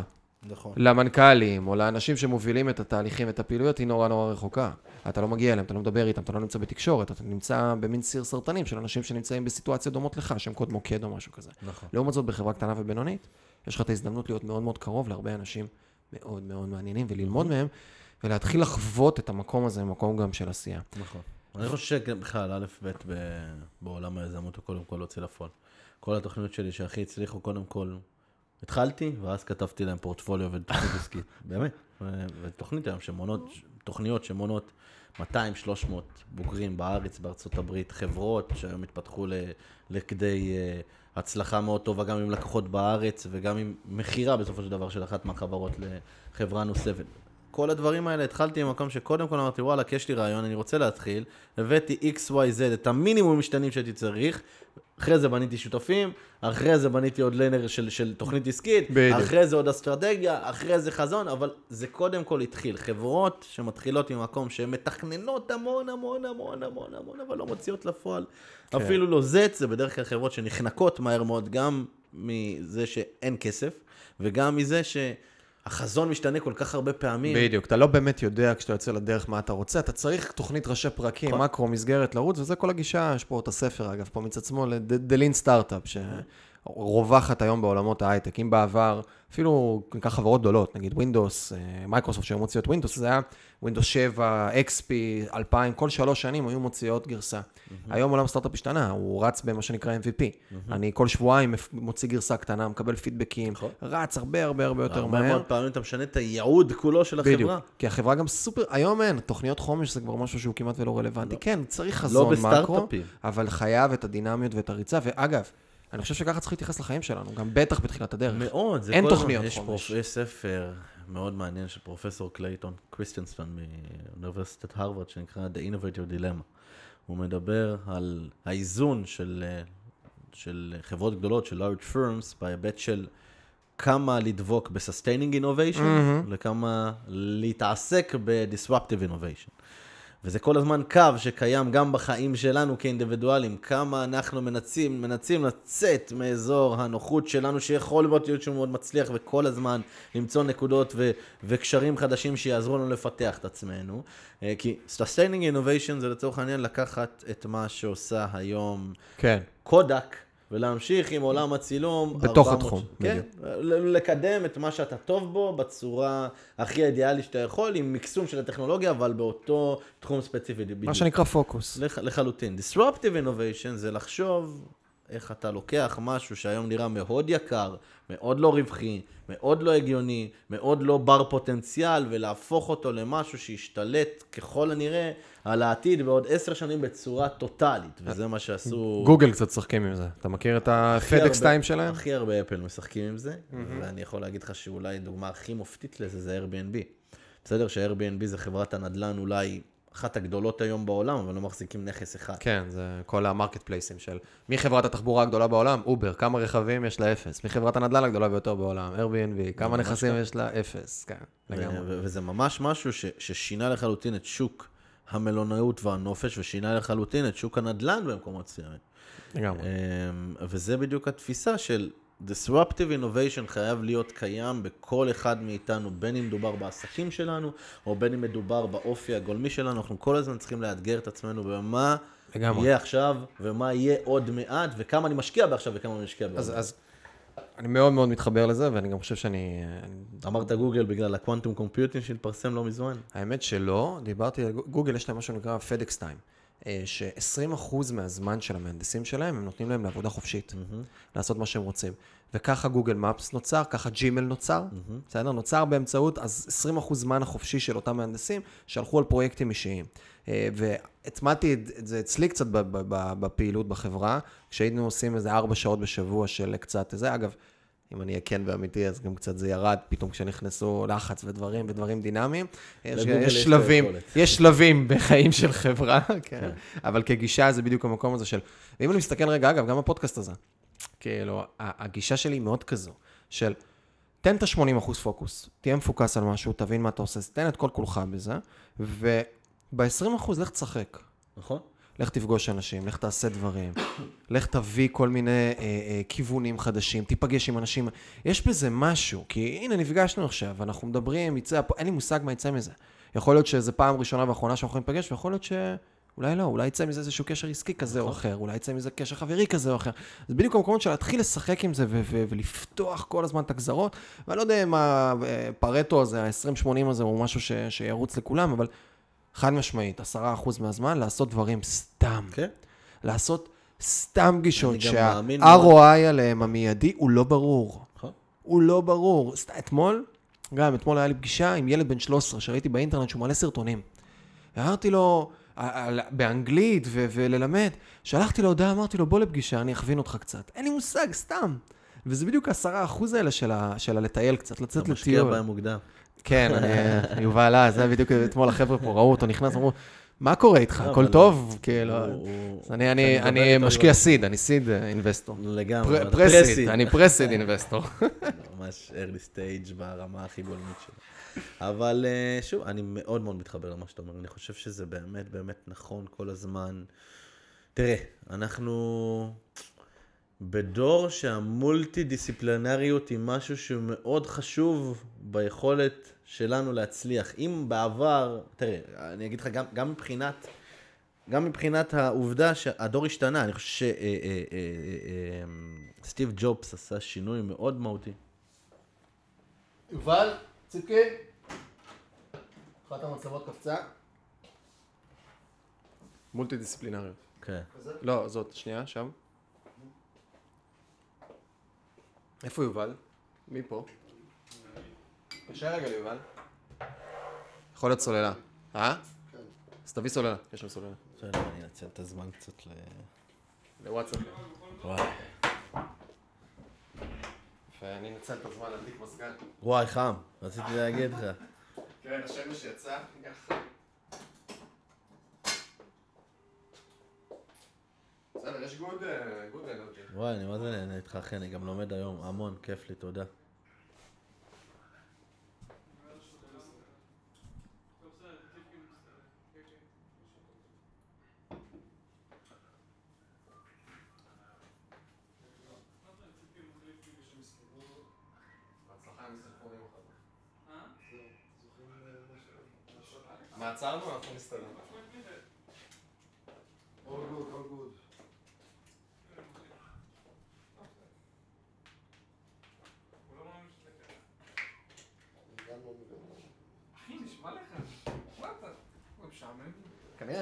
נכון. למנכ"לים או לאנשים שמובילים את התהליכים ואת הפעילויות היא נורא נורא רחוקה. אתה לא מגיע אליהם, אתה לא מדבר איתם, אתה לא נמצא בתקשורת, אתה נמצא במין סיר סרטנים של אנשים שנמצאים בסיטואציות דומות לך, שהם קוד מוקד או משהו כזה. נכון. לעומת זאת, בחברה קטנה ובינונית, יש לך את ההזדמנות להיות מאוד מאוד קרוב להרבה אנשים מאוד מאוד מעניינים וללמוד מהם, ולהתחיל לחוות את המקום הזה, מקום גם של עשייה. נכון. אני חושב שבכלל, א', ב', ב- בעולם היזמות הוא קודם כל להוציא לפועל. כל התוכניות שלי שהכי הצליחו, קודם כל, התחלתי, ואז כתבתי להם פורטפוליו ותוכנית עסקית. <laughs> באמת. ותוכנית היום שמונות, תוכניות שמונות 200-300 בוגרים בארץ, בארצות הברית, חברות שהיום התפתחו לכדי אה, הצלחה מאוד טובה, גם עם לקוחות בארץ וגם עם מכירה בסופו של דבר של אחת מהחברות לחברה נוספת. כל הדברים האלה, התחלתי ממקום שקודם כל אמרתי, וואלה, כי יש לי רעיון, אני רוצה להתחיל, הבאתי X, Y, Z, את המינימום משתנים שהייתי צריך, אחרי זה בניתי שותפים, אחרי זה בניתי עוד ליינר של, של תוכנית עסקית, בדיוק. אחרי זה עוד אסטרטגיה, אחרי זה חזון, אבל זה קודם כל התחיל. חברות שמתחילות ממקום שהן מתכננות המון המון המון המון המון, אבל לא מוציאות לפועל. כן. אפילו לא זץ, זה בדרך כלל חברות שנחנקות מהר מאוד, גם מזה שאין כסף, וגם מזה ש... החזון משתנה כל כך הרבה פעמים. בדיוק, אתה לא באמת יודע כשאתה יוצא לדרך מה אתה רוצה, אתה צריך תוכנית ראשי פרקים, נכון. מקרו, מסגרת לרוץ, וזה כל הגישה, יש פה את הספר אגב, פה מצד שמאל, The Lean Startup, רווחת היום בעולמות ההייטק. אם בעבר, אפילו ניקח חברות גדולות, נגיד Windows, מייקרוסופט שהיו מוציאות Windows, זה היה Windows 7, XP, 2000, כל שלוש שנים היו מוציאות גרסה. היום עולם הסטארט-אפ השתנה, הוא רץ במה שנקרא MVP. אני כל שבועיים מוציא גרסה קטנה, מקבל פידבקים, נכון. רץ הרבה הרבה הרבה יותר הרבה מהר. מאוד פעמים אתה משנה את הייעוד כולו של החברה. בדיוק, כי החברה גם סופר, היום אין, תוכניות חומש זה כבר משהו שהוא כמעט ולא רלוונטי. כן, צריך חזון מקרו, בסטארט-אפים. אבל חייב את הדינמיות ואת הריצה, ואגב, אני חושב שככה צריך להתייחס לחיים שלנו, גם בטח בתחילת הדרך. מאוד, זה אין כל הזמן- תוכניות יש חומש. יש ספר מאוד מעניין של פרופסור קלייטון קריסטיאנסטון מאוניברסיטת הרווארד, שנקרא The Innovative Dilemma. הוא מדבר על האיזון של, של חברות גדולות, של large firms, בהיבט של כמה לדבוק ב-sustaining innovation, לכמה להתעסק ב-disruptive innovation. וזה כל הזמן קו שקיים גם בחיים שלנו כאינדיבידואלים, כמה אנחנו מנסים, מנסים לצאת מאזור הנוחות שלנו, שיכול להיות להיות שהוא מאוד מצליח, וכל הזמן למצוא נקודות ו- וקשרים חדשים שיעזרו לנו לפתח את עצמנו. אה, כי sustaining innovation זה לצורך העניין לקחת את מה שעושה היום כן, קודק, ולהמשיך עם עולם הצילום. בתוך 400 התחום, כן, ל- לקדם את מה שאתה טוב בו בצורה הכי אידיאלית שאתה יכול, עם מקסום של הטכנולוגיה, אבל באותו תחום ספציפי בדיוק. מה שנקרא פוקוס. לח, לחלוטין. Disruptive innovation זה לחשוב איך אתה לוקח משהו שהיום נראה מאוד יקר, מאוד לא רווחי, מאוד לא הגיוני, מאוד לא בר פוטנציאל, ולהפוך אותו למשהו שישתלט ככל הנראה על העתיד בעוד עשר שנים בצורה טוטאלית, וזה מה שעשו... גוגל קצת משחקים עם זה. אתה מכיר את הפדקס טיים שלהם? הכי הרבה אפל משחקים עם זה, ואני יכול להגיד לך שאולי דוגמה הכי מופתית לזה זה Airbnb. בסדר ש-Airbnb זה חברת הנדל"ן אולי אחת הגדולות היום בעולם, אבל לא מחזיקים נכס אחד. כן, זה כל המרקט פלייסים של מי חברת התחבורה הגדולה בעולם? אובר, כמה רכבים יש לה אפס? מי חברת הנדל"ן הגדולה ביותר בעולם? Airbnb, כמה נכסים ככה. יש לה? אפס, כן, לגמרי. וזה ממש משהו ש- ששינה לחלוטין את שוק המלונאות והנופש, ושינה לחלוטין את שוק הנדל"ן במקומות מסוימים. לגמרי. אמ, וזה בדיוק התפיסה של disruptive innovation חייב להיות קיים בכל אחד מאיתנו, בין אם מדובר בעסקים שלנו, או בין אם מדובר באופי הגולמי שלנו, אנחנו כל הזמן צריכים לאתגר את עצמנו במה לגמרי. יהיה עכשיו, ומה יהיה עוד מעט, וכמה אני משקיע בעכשיו וכמה אני משקיע בעוד אז, מעט. אז אני מאוד מאוד מתחבר לזה, ואני גם חושב שאני... אני- אמרת גוגל בגלל ה quantum computing שהתפרסם לא מזמן. האמת שלא, דיברתי על גוגל, יש להם משהו שנקרא FedEx Time, ש-20% מהזמן של המהנדסים שלהם, הם נותנים להם לעבודה חופשית, לעשות מה שהם רוצים. וככה Google Maps נוצר, ככה ג'ימל נוצר, בסדר? נוצר באמצעות, אז 20% זמן החופשי של אותם מהנדסים, שהלכו על פרויקטים אישיים. אה, והטמעתי את זה אצלי קצת בפעילות בחברה, כשהיינו עושים איזה 4 שעות בשבוע של קצת זה. אגב, אם אני אהיה כן ואמיתי, אז גם קצת זה ירד פתאום כשנכנסו לחץ ודברים ודברים דינמיים. יש, יש שלבים. יש שלבים בחיים של חברה, <laughs> כן. אבל כגישה זה בדיוק המקום הזה של... ואם אני מסתכל רגע, אגב, גם הפודקאסט הזה, כאילו, הגישה שלי היא מאוד כזו, של תן את ה-80% פוקוס, תהיה מפוקס על משהו, תבין מה אתה עושה, תן את כל כולך בזה, וב-20% לך תשחק. נכון? לך תפגוש אנשים, לך תעשה דברים, <coughs> לך תביא כל מיני אה, אה, כיוונים חדשים, תיפגש עם אנשים. יש בזה משהו, כי הנה נפגשנו עכשיו, אנחנו מדברים, יצא, אין לי מושג מה יצא מזה. יכול להיות שזו פעם ראשונה ואחרונה שאנחנו יכולים להיפגש, ויכול להיות שאולי לא, אולי יצא מזה איזשהו קשר עסקי כזה או אחר, אולי יצא מזה קשר חברי כזה או אחר. זה בדיוק המקומות של להתחיל לשחק עם זה ו- ו- ולפתוח כל הזמן את הגזרות. ואני לא יודע אם הפרטו הזה, ה-20-80 הזה, הוא משהו ש- שירוץ לכולם, אבל חד משמעית, 10% מהזמן לעשות דברים סתם. כן. לעשות סתם גישות. שה-ROI עליהם המיידי הוא לא ברור. נכון. הוא לא ברור. סת- אתמול, גם אתמול היה לי פגישה עם ילד בן 13 שראיתי באינטרנט שהוא מלא סרטונים. אמרתי לו, באנגלית ו- וללמד, שלחתי לו הודעה, אמרתי לו, בוא לפגישה, אני אכווין אותך קצת. אין לי מושג, סתם. וזה בדיוק העשרה אחוז האלה של, ה- של הלטייל קצת, לצאת אתה משקיע לטיול. בהם מוקדם. כן, אני- יובל אה, זה בדיוק אתמול החבר'ה פה ראו אותו נכנס, אמרו, מה קורה איתך, לא, הכל טוב? כאילו, אז אני, משקיע לא- seed, אני seed investor. לגמרי. אבל pre-seed, אני pre-seed <laughs> investor. ממש early stage ברמה הכי גולמית שלו. אבל אה, שוב, אני מאוד מאוד מתחבר למה שאתה אומר. אני חושב שזה באמת באמת נכון כל הזמן. תראה, אנחנו בדור שהמולטי דיסציפלינריות היא משהו שהוא מאוד חשוב ביכולת שלנו להצליח. אם בעבר, תראה, אני אגיד לך, גם, גם מבחינת גם מבחינת העובדה שהדור השתנה, אני חושב שסטיב ג'ובס עשה שינוי מאוד מהותי. יובל, ציפקי, אחת המצלמות קפצה. מולטי דיסציפלינריות. כן. לא, זאת, שנייה, שם. איפה יובל? מי פה? קשה רגע ליובל. יכול להיות סוללה. אה? אז תביא סוללה, יש שם סוללה. בסדר, אני אנצל את הזמן קצת ל... לוואטסאפ. וואי. ואני אנצל את הזמן להדליק מזגן. וואי, חם, רציתי להגיד לך. כן, השמש יצא. בסדר, יש גוד גוד אנרגי. וואי, אני מה זה נהנה איתך, אחי, אני גם לומד היום המון, כיף לי, תודה. מה עצרנו? אנחנו נסתדר. All good, all good. הגענו לגמרי. אחי, נשמע לך. מה אתה? הוא משעמם. כנראה יש סוללה שהיא חלשה פשוט. עשיתי ממני גם. להפוך את הזה? לא יודע. לא יודע, כנראה אתה. מה שלומך פה? או שאתה רוצה לעשות. טוב. אה, לא,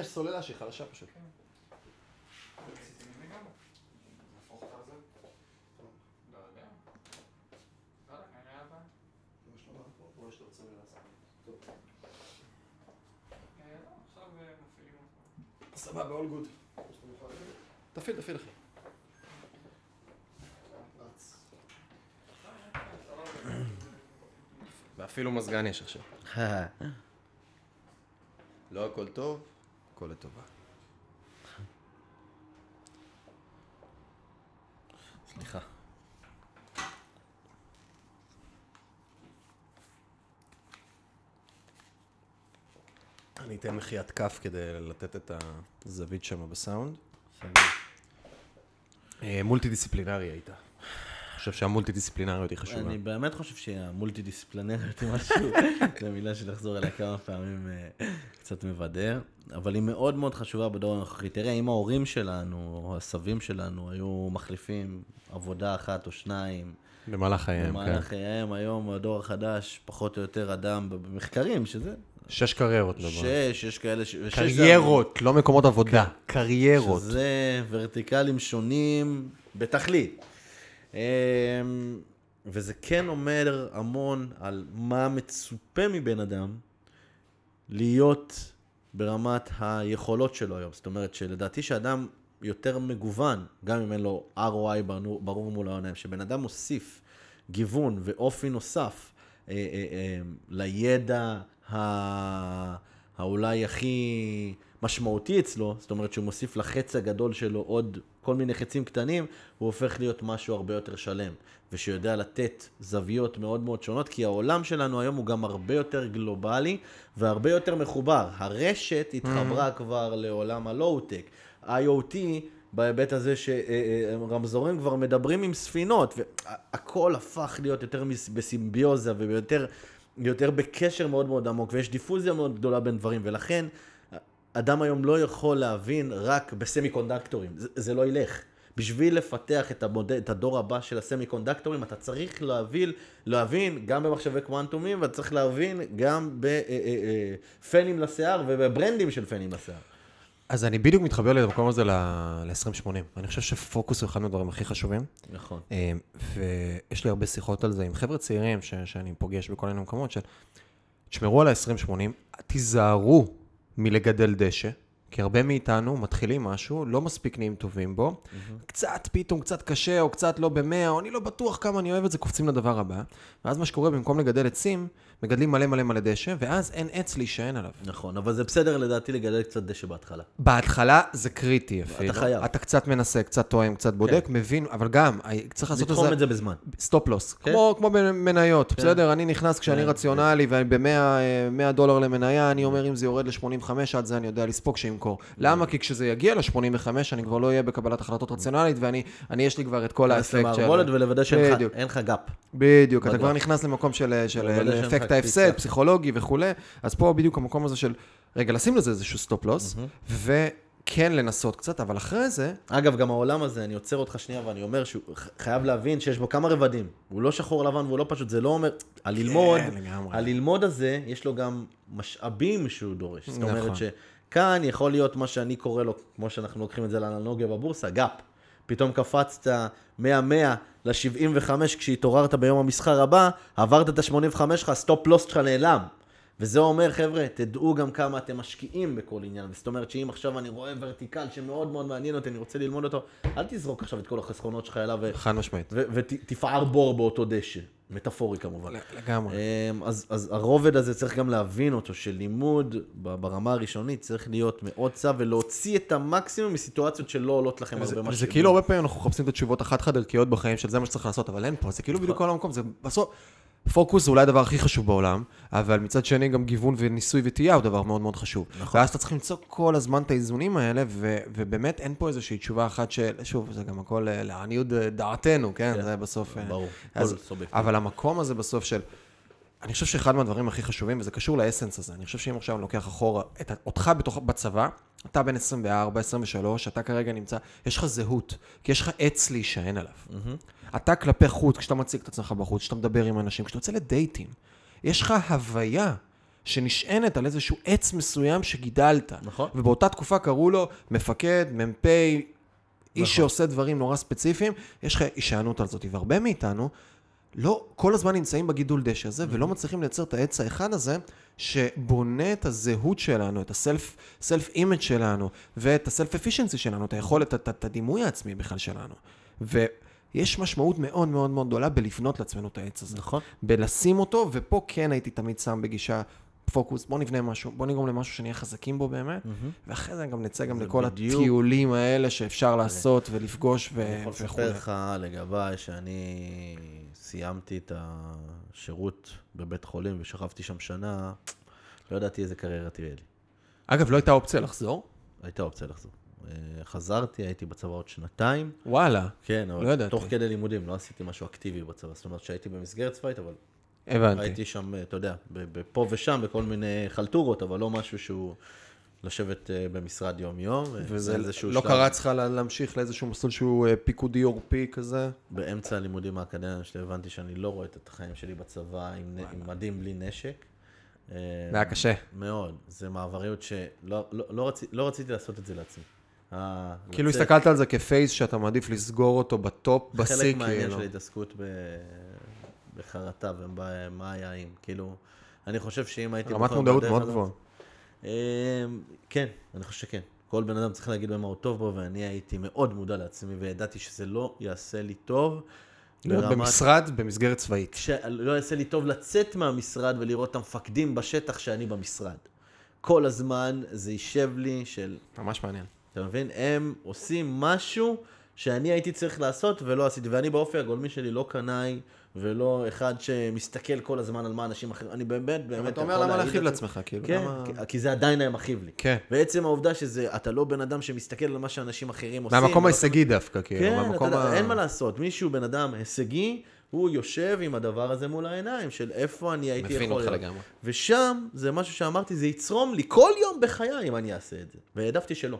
עכשיו אה, מפעילים אותך. סבבה, all good. תפעיל, תפעיל אחי. ואפילו מזגן יש עכשיו. <laughs> לא הכל טוב, הכל לטובה. סליחה. אני אתן מחיית כף כדי לתת את הזווית שם בסאונד. אה, מולטי דיסציפלינרי היית. חושב שהמולטי דיסציפלינריות היא חשובה. אני באמת חושב שהמולטי דיסציפלנריות היא משהו, <laughs> זו מילה שנחזור אליה כמה פעמים אה, קצת מבדר, אבל היא מאוד מאוד חשובה בדור הנוכחי. תראה, אם ההורים שלנו, או הסבים שלנו, היו מחליפים עבודה אחת או שניים, במהלך חייהם, כן. במהלך חייהם, היום הדור החדש, פחות או יותר אדם במחקרים, שזה שש קריירות. שש, יש כאלה ש... שש קריירות, לא מקומות עבודה. קריירות. שזה ורטיקלים שונים בתכלית. אמ, וזה כן אומר המון על מה מצופה מבן אדם להיות ברמת היכולות שלו היום. זאת אומרת שלדעתי שאדם יותר מגוון, גם אם אין לו ROI ברור, מול העיניים, שבן אדם מוסיף גיוון ואופי נוסף אה, אה, אה, לידע ה... האולי הכי משמעותי אצלו, זאת אומרת שהוא מוסיף לחץ הגדול שלו עוד כל מיני חצים קטנים, הוא הופך להיות משהו הרבה יותר שלם, ושיודע לתת זוויות מאוד מאוד שונות, כי העולם שלנו היום הוא גם הרבה יותר גלובלי והרבה יותר מחובר. הרשת התחברה כבר לעולם הלואו-טק. IoT, בהיבט הזה שרמזורים כבר מדברים עם ספינות, והכל הפך להיות יותר בסימביוזה ויותר יותר בקשר מאוד מאוד עמוק, ויש דיפוזיה מאוד גדולה בין דברים, ולכן אדם היום לא יכול להבין רק בסמי קונדקטורים, זה, זה לא ילך. בשביל לפתח את, המודל, את הדור הבא של הסמי קונדקטורים, אתה צריך להבין, להבין גם במחשבי קוונטומים, ואתה צריך להבין גם בפנים לשיער ובברנדים של פנים לשיער. אז אני בדיוק מתחבר למקום הזה ל-2080. אני חושב שפוקוס הוא אחד מהדברים הכי חשובים. נכון. אה, ויש לי הרבה שיחות על זה עם חבר'ה צעירים ש- שאני פוגש בכל מיני מקומות, של תשמרו על ה-2080, תיזהרו מלגדל דשא, כי הרבה מאיתנו מתחילים משהו, לא מספיק נהיים טובים בו, קצת פתאום, קצת קשה, או קצת לא במאה, או אני לא בטוח כמה אני אוהב את זה, קופצים לדבר הבא. ואז מה שקורה, במקום לגדל עצים, מגדלים מלא מלא מלא דשא, ואז אין עץ להישען עלו. נכון, אבל זה בסדר לדעתי לגדל קצת דשא בהתחלה. בהתחלה זה קריטי אפילו. חייב. אתה קצת מנסה, קצת טועם, קצת בודק, מבין, אבל גם, צריך לעשות לתחום את זה בזמן. stop loss, כן. כמו, כמו במניות, כן. בסדר? אני נכנס כשאני כן, רציונלי וב-100 דולר למניה, אני אומר אם זה יורד ל-85, עד זה אני יודע לספוג שימכור. למה? כי כשזה יגיע ל-85, אני כבר לא אהיה בקבלת החלטות רציונלית, ואני, אני יש לי כבר את כל האפקט של... למערבולת ולוודא שאין לך- gap. בדיוק, אתה. כבר נכנס למקום של, של אפקט ההפסד. פסיכולוגי וכולי, אז פה בדיוק המקום הזה של, רגע, לשים לזה איזשהו stop loss, כן לנסות קצת, אבל אחרי זה, אגב, גם העולם הזה, אני עוצר אותך שנייה ואני אומר שהוא חייב להבין שיש בו כמה רבדים. הוא לא שחור לבן והוא לא פשוט, זה לא אומר... הללמוד, כן. הללמוד הזה, יש לו גם משאבים שהוא דורש. זאת נכון. אומרת שכאן יכול להיות מה שאני קורא לו, כמו שאנחנו לוקחים את זה לאנלוגיה בבורסה, gap. פתאום קפצת מה-100 ל-75 כשהתעוררת ביום המסחר הבא, עברת את ה-85 שלך, ה stop loss שלך נעלם. וזה אומר, חבר'ה, תדעו גם כמה אתם משקיעים בכל עניין. זאת אומרת שאם עכשיו אני רואה ורטיקל שמאוד מאוד מעניין אותי, אני רוצה ללמוד אותו, אל תזרוק עכשיו את כל החסכונות שלך אליו חד משמעית. ותפער בור באותו דשא. מטאפורי כמובן. לגמרי. אמ, אז, אז הרובד הזה צריך גם להבין אותו, שלימוד ברמה הראשונית צריך להיות מאוד צב ולהוציא את המקסימום מסיטואציות שלא עולות לכם זה, הרבה זה משאבים. כאילו הרבה פעמים אנחנו מחפשים את התשובות החד-חד ערכיות בחיים של זה מה שצריך לעשות, אבל אין פה, זה כאילו נכון. בדיוק כל המקום, זה בסוף, פוקוס זה אולי הדבר הכי חשוב בעולם, אבל מצד שני גם גיוון וניסוי וטעייה הוא דבר מאוד מאוד חשוב. נכון. ואז אתה צריך למצוא כל הזמן את האיזונים האלה, ו, ובאמת אין פה איזושהי תשובה אחת של, שוב, זה גם הכל אה, לעניות אה, דעתנו, כן? כן. זה בסוף... אה, ברור, אז. אבל המקום הזה בסוף של... אני חושב שאחד מהדברים הכי חשובים, וזה קשור לאסנס הזה, אני חושב שאם עכשיו אני לוקח אחורה את, אותך בתוך, בצבא, אתה בן 24, 23, אתה כרגע נמצא, יש לך זהות, כי יש לך עץ להישען עליו. אתה כלפי חוץ, כשאתה מציג את עצמך בחוץ, כשאתה מדבר עם אנשים, כשאתה יוצא לדייטים, יש לך הוויה שנשענת על איזשהו עץ מסוים שגידלת. נכון. ובאותה תקופה קראו לו מפקד, מ"פ, איש נכון. שעושה דברים נורא ספציפיים, יש לך הישענות על זאת. והרבה מאיתנו לא כל הזמן נמצאים בגידול דשא הזה, ולא מצליחים לייצר את העץ האחד הזה, שבונה את הזהות שלנו, את ה self, self image שלנו, ואת ה self efficiency שלנו, את היכולת, את, את הדימוי העצמי בכלל שלנו. ויש משמעות מאוד מאוד מאוד גדולה בלבנות לעצמנו את העץ הזה. נכון. בלשים אותו, ופה כן הייתי תמיד שם בגישה פוקוס, בוא נבנה משהו, בוא נגרום למשהו שנהיה חזקים בו באמת, ואחרי זה גם נצא גם לכל בדיוק. הטיולים האלה שאפשר לעשות ולפגוש ו- אני יכול. לספר לך לגביי שאני סיימתי את השירות בבית חולים ושכבתי שם שנה, לא ידעתי איזה קריירה תהיה לי. אגב, לא הייתה אופציה לחזור? הייתה אופציה לחזור. אה, חזרתי, הייתי בצבא עוד שנתיים. וואלה, כן, אבל לא ידעתי. תוך כדי לימודים, לא עשיתי משהו אקטיבי בצבא. זאת אומרת שהייתי במסגרת צבאית, אבל הבנתי. הייתי שם, אתה יודע, פה ושם בכל מיני חלטורות, אבל לא משהו שהוא לשבת אה, במשרד יום-יום. וזה איזשהו לא שלב- קרץ לך לה- להמשיך לאיזשהו מסלול שהוא אה, פיקודי עורפי כזה? באמצע הלימודים האקדמיים שלי הבנתי שאני לא רואה את החיים שלי בצבא עם, עם מדים בלי נשק. אה, זה היה קשה. מאוד. זה מעבריות שלא לא, לא, רצי, לא רציתי לעשות את זה לעצמי. כאילו לצאת- הסתכלת על זה כפייס שאתה מעדיף לסגור אותו בטופ, בשיא, חלק מהעניין כאילו. של ההתעסקות ב... בחרטה ומה היה אם, כאילו, אני חושב שאם הייתי... רמת מודעות מאוד גבוהה. אמ, כן, אני חושב שכן. כל בן אדם צריך להגיד במה הוא טוב בו, ואני הייתי מאוד מודע לעצמי, וידעתי שזה לא יעשה לי טוב. להיות ברמת- במשרד במסגרת צבאית. שלא יעשה לי טוב לצאת מהמשרד ולראות את המפקדים בשטח שאני במשרד. כל הזמן זה יישב לי של, ממש מעניין. אתה מבין? הם עושים משהו שאני הייתי צריך לעשות ולא עשיתי. ואני באופי הגולמי שלי לא קנאי ולא אחד שמסתכל כל הזמן על מה אנשים אחרים. אני באמת, באמת... אתה אומר למה להכאיב עצמי. לעצמך, כאילו, כן, למה- כי- זה עדיין היה מכאיב לי. כן. ועצם העובדה שזה, אתה לא בן אדם שמסתכל על מה שאנשים אחרים עושים. מהמקום ולא- ההישגי דווקא, כאילו, כן, מהמקום יודע, ה... אין מה לעשות. מישהו, בן אדם הישגי, הוא יושב עם הדבר הזה מול העיניים, של איפה אני הייתי מבין יכול אותך להיות. לגמרי. ושם, זה משהו שאמרתי, זה יצרום לי כל יום בחיי אם אני אעשה את זה. והעדפתי שלא.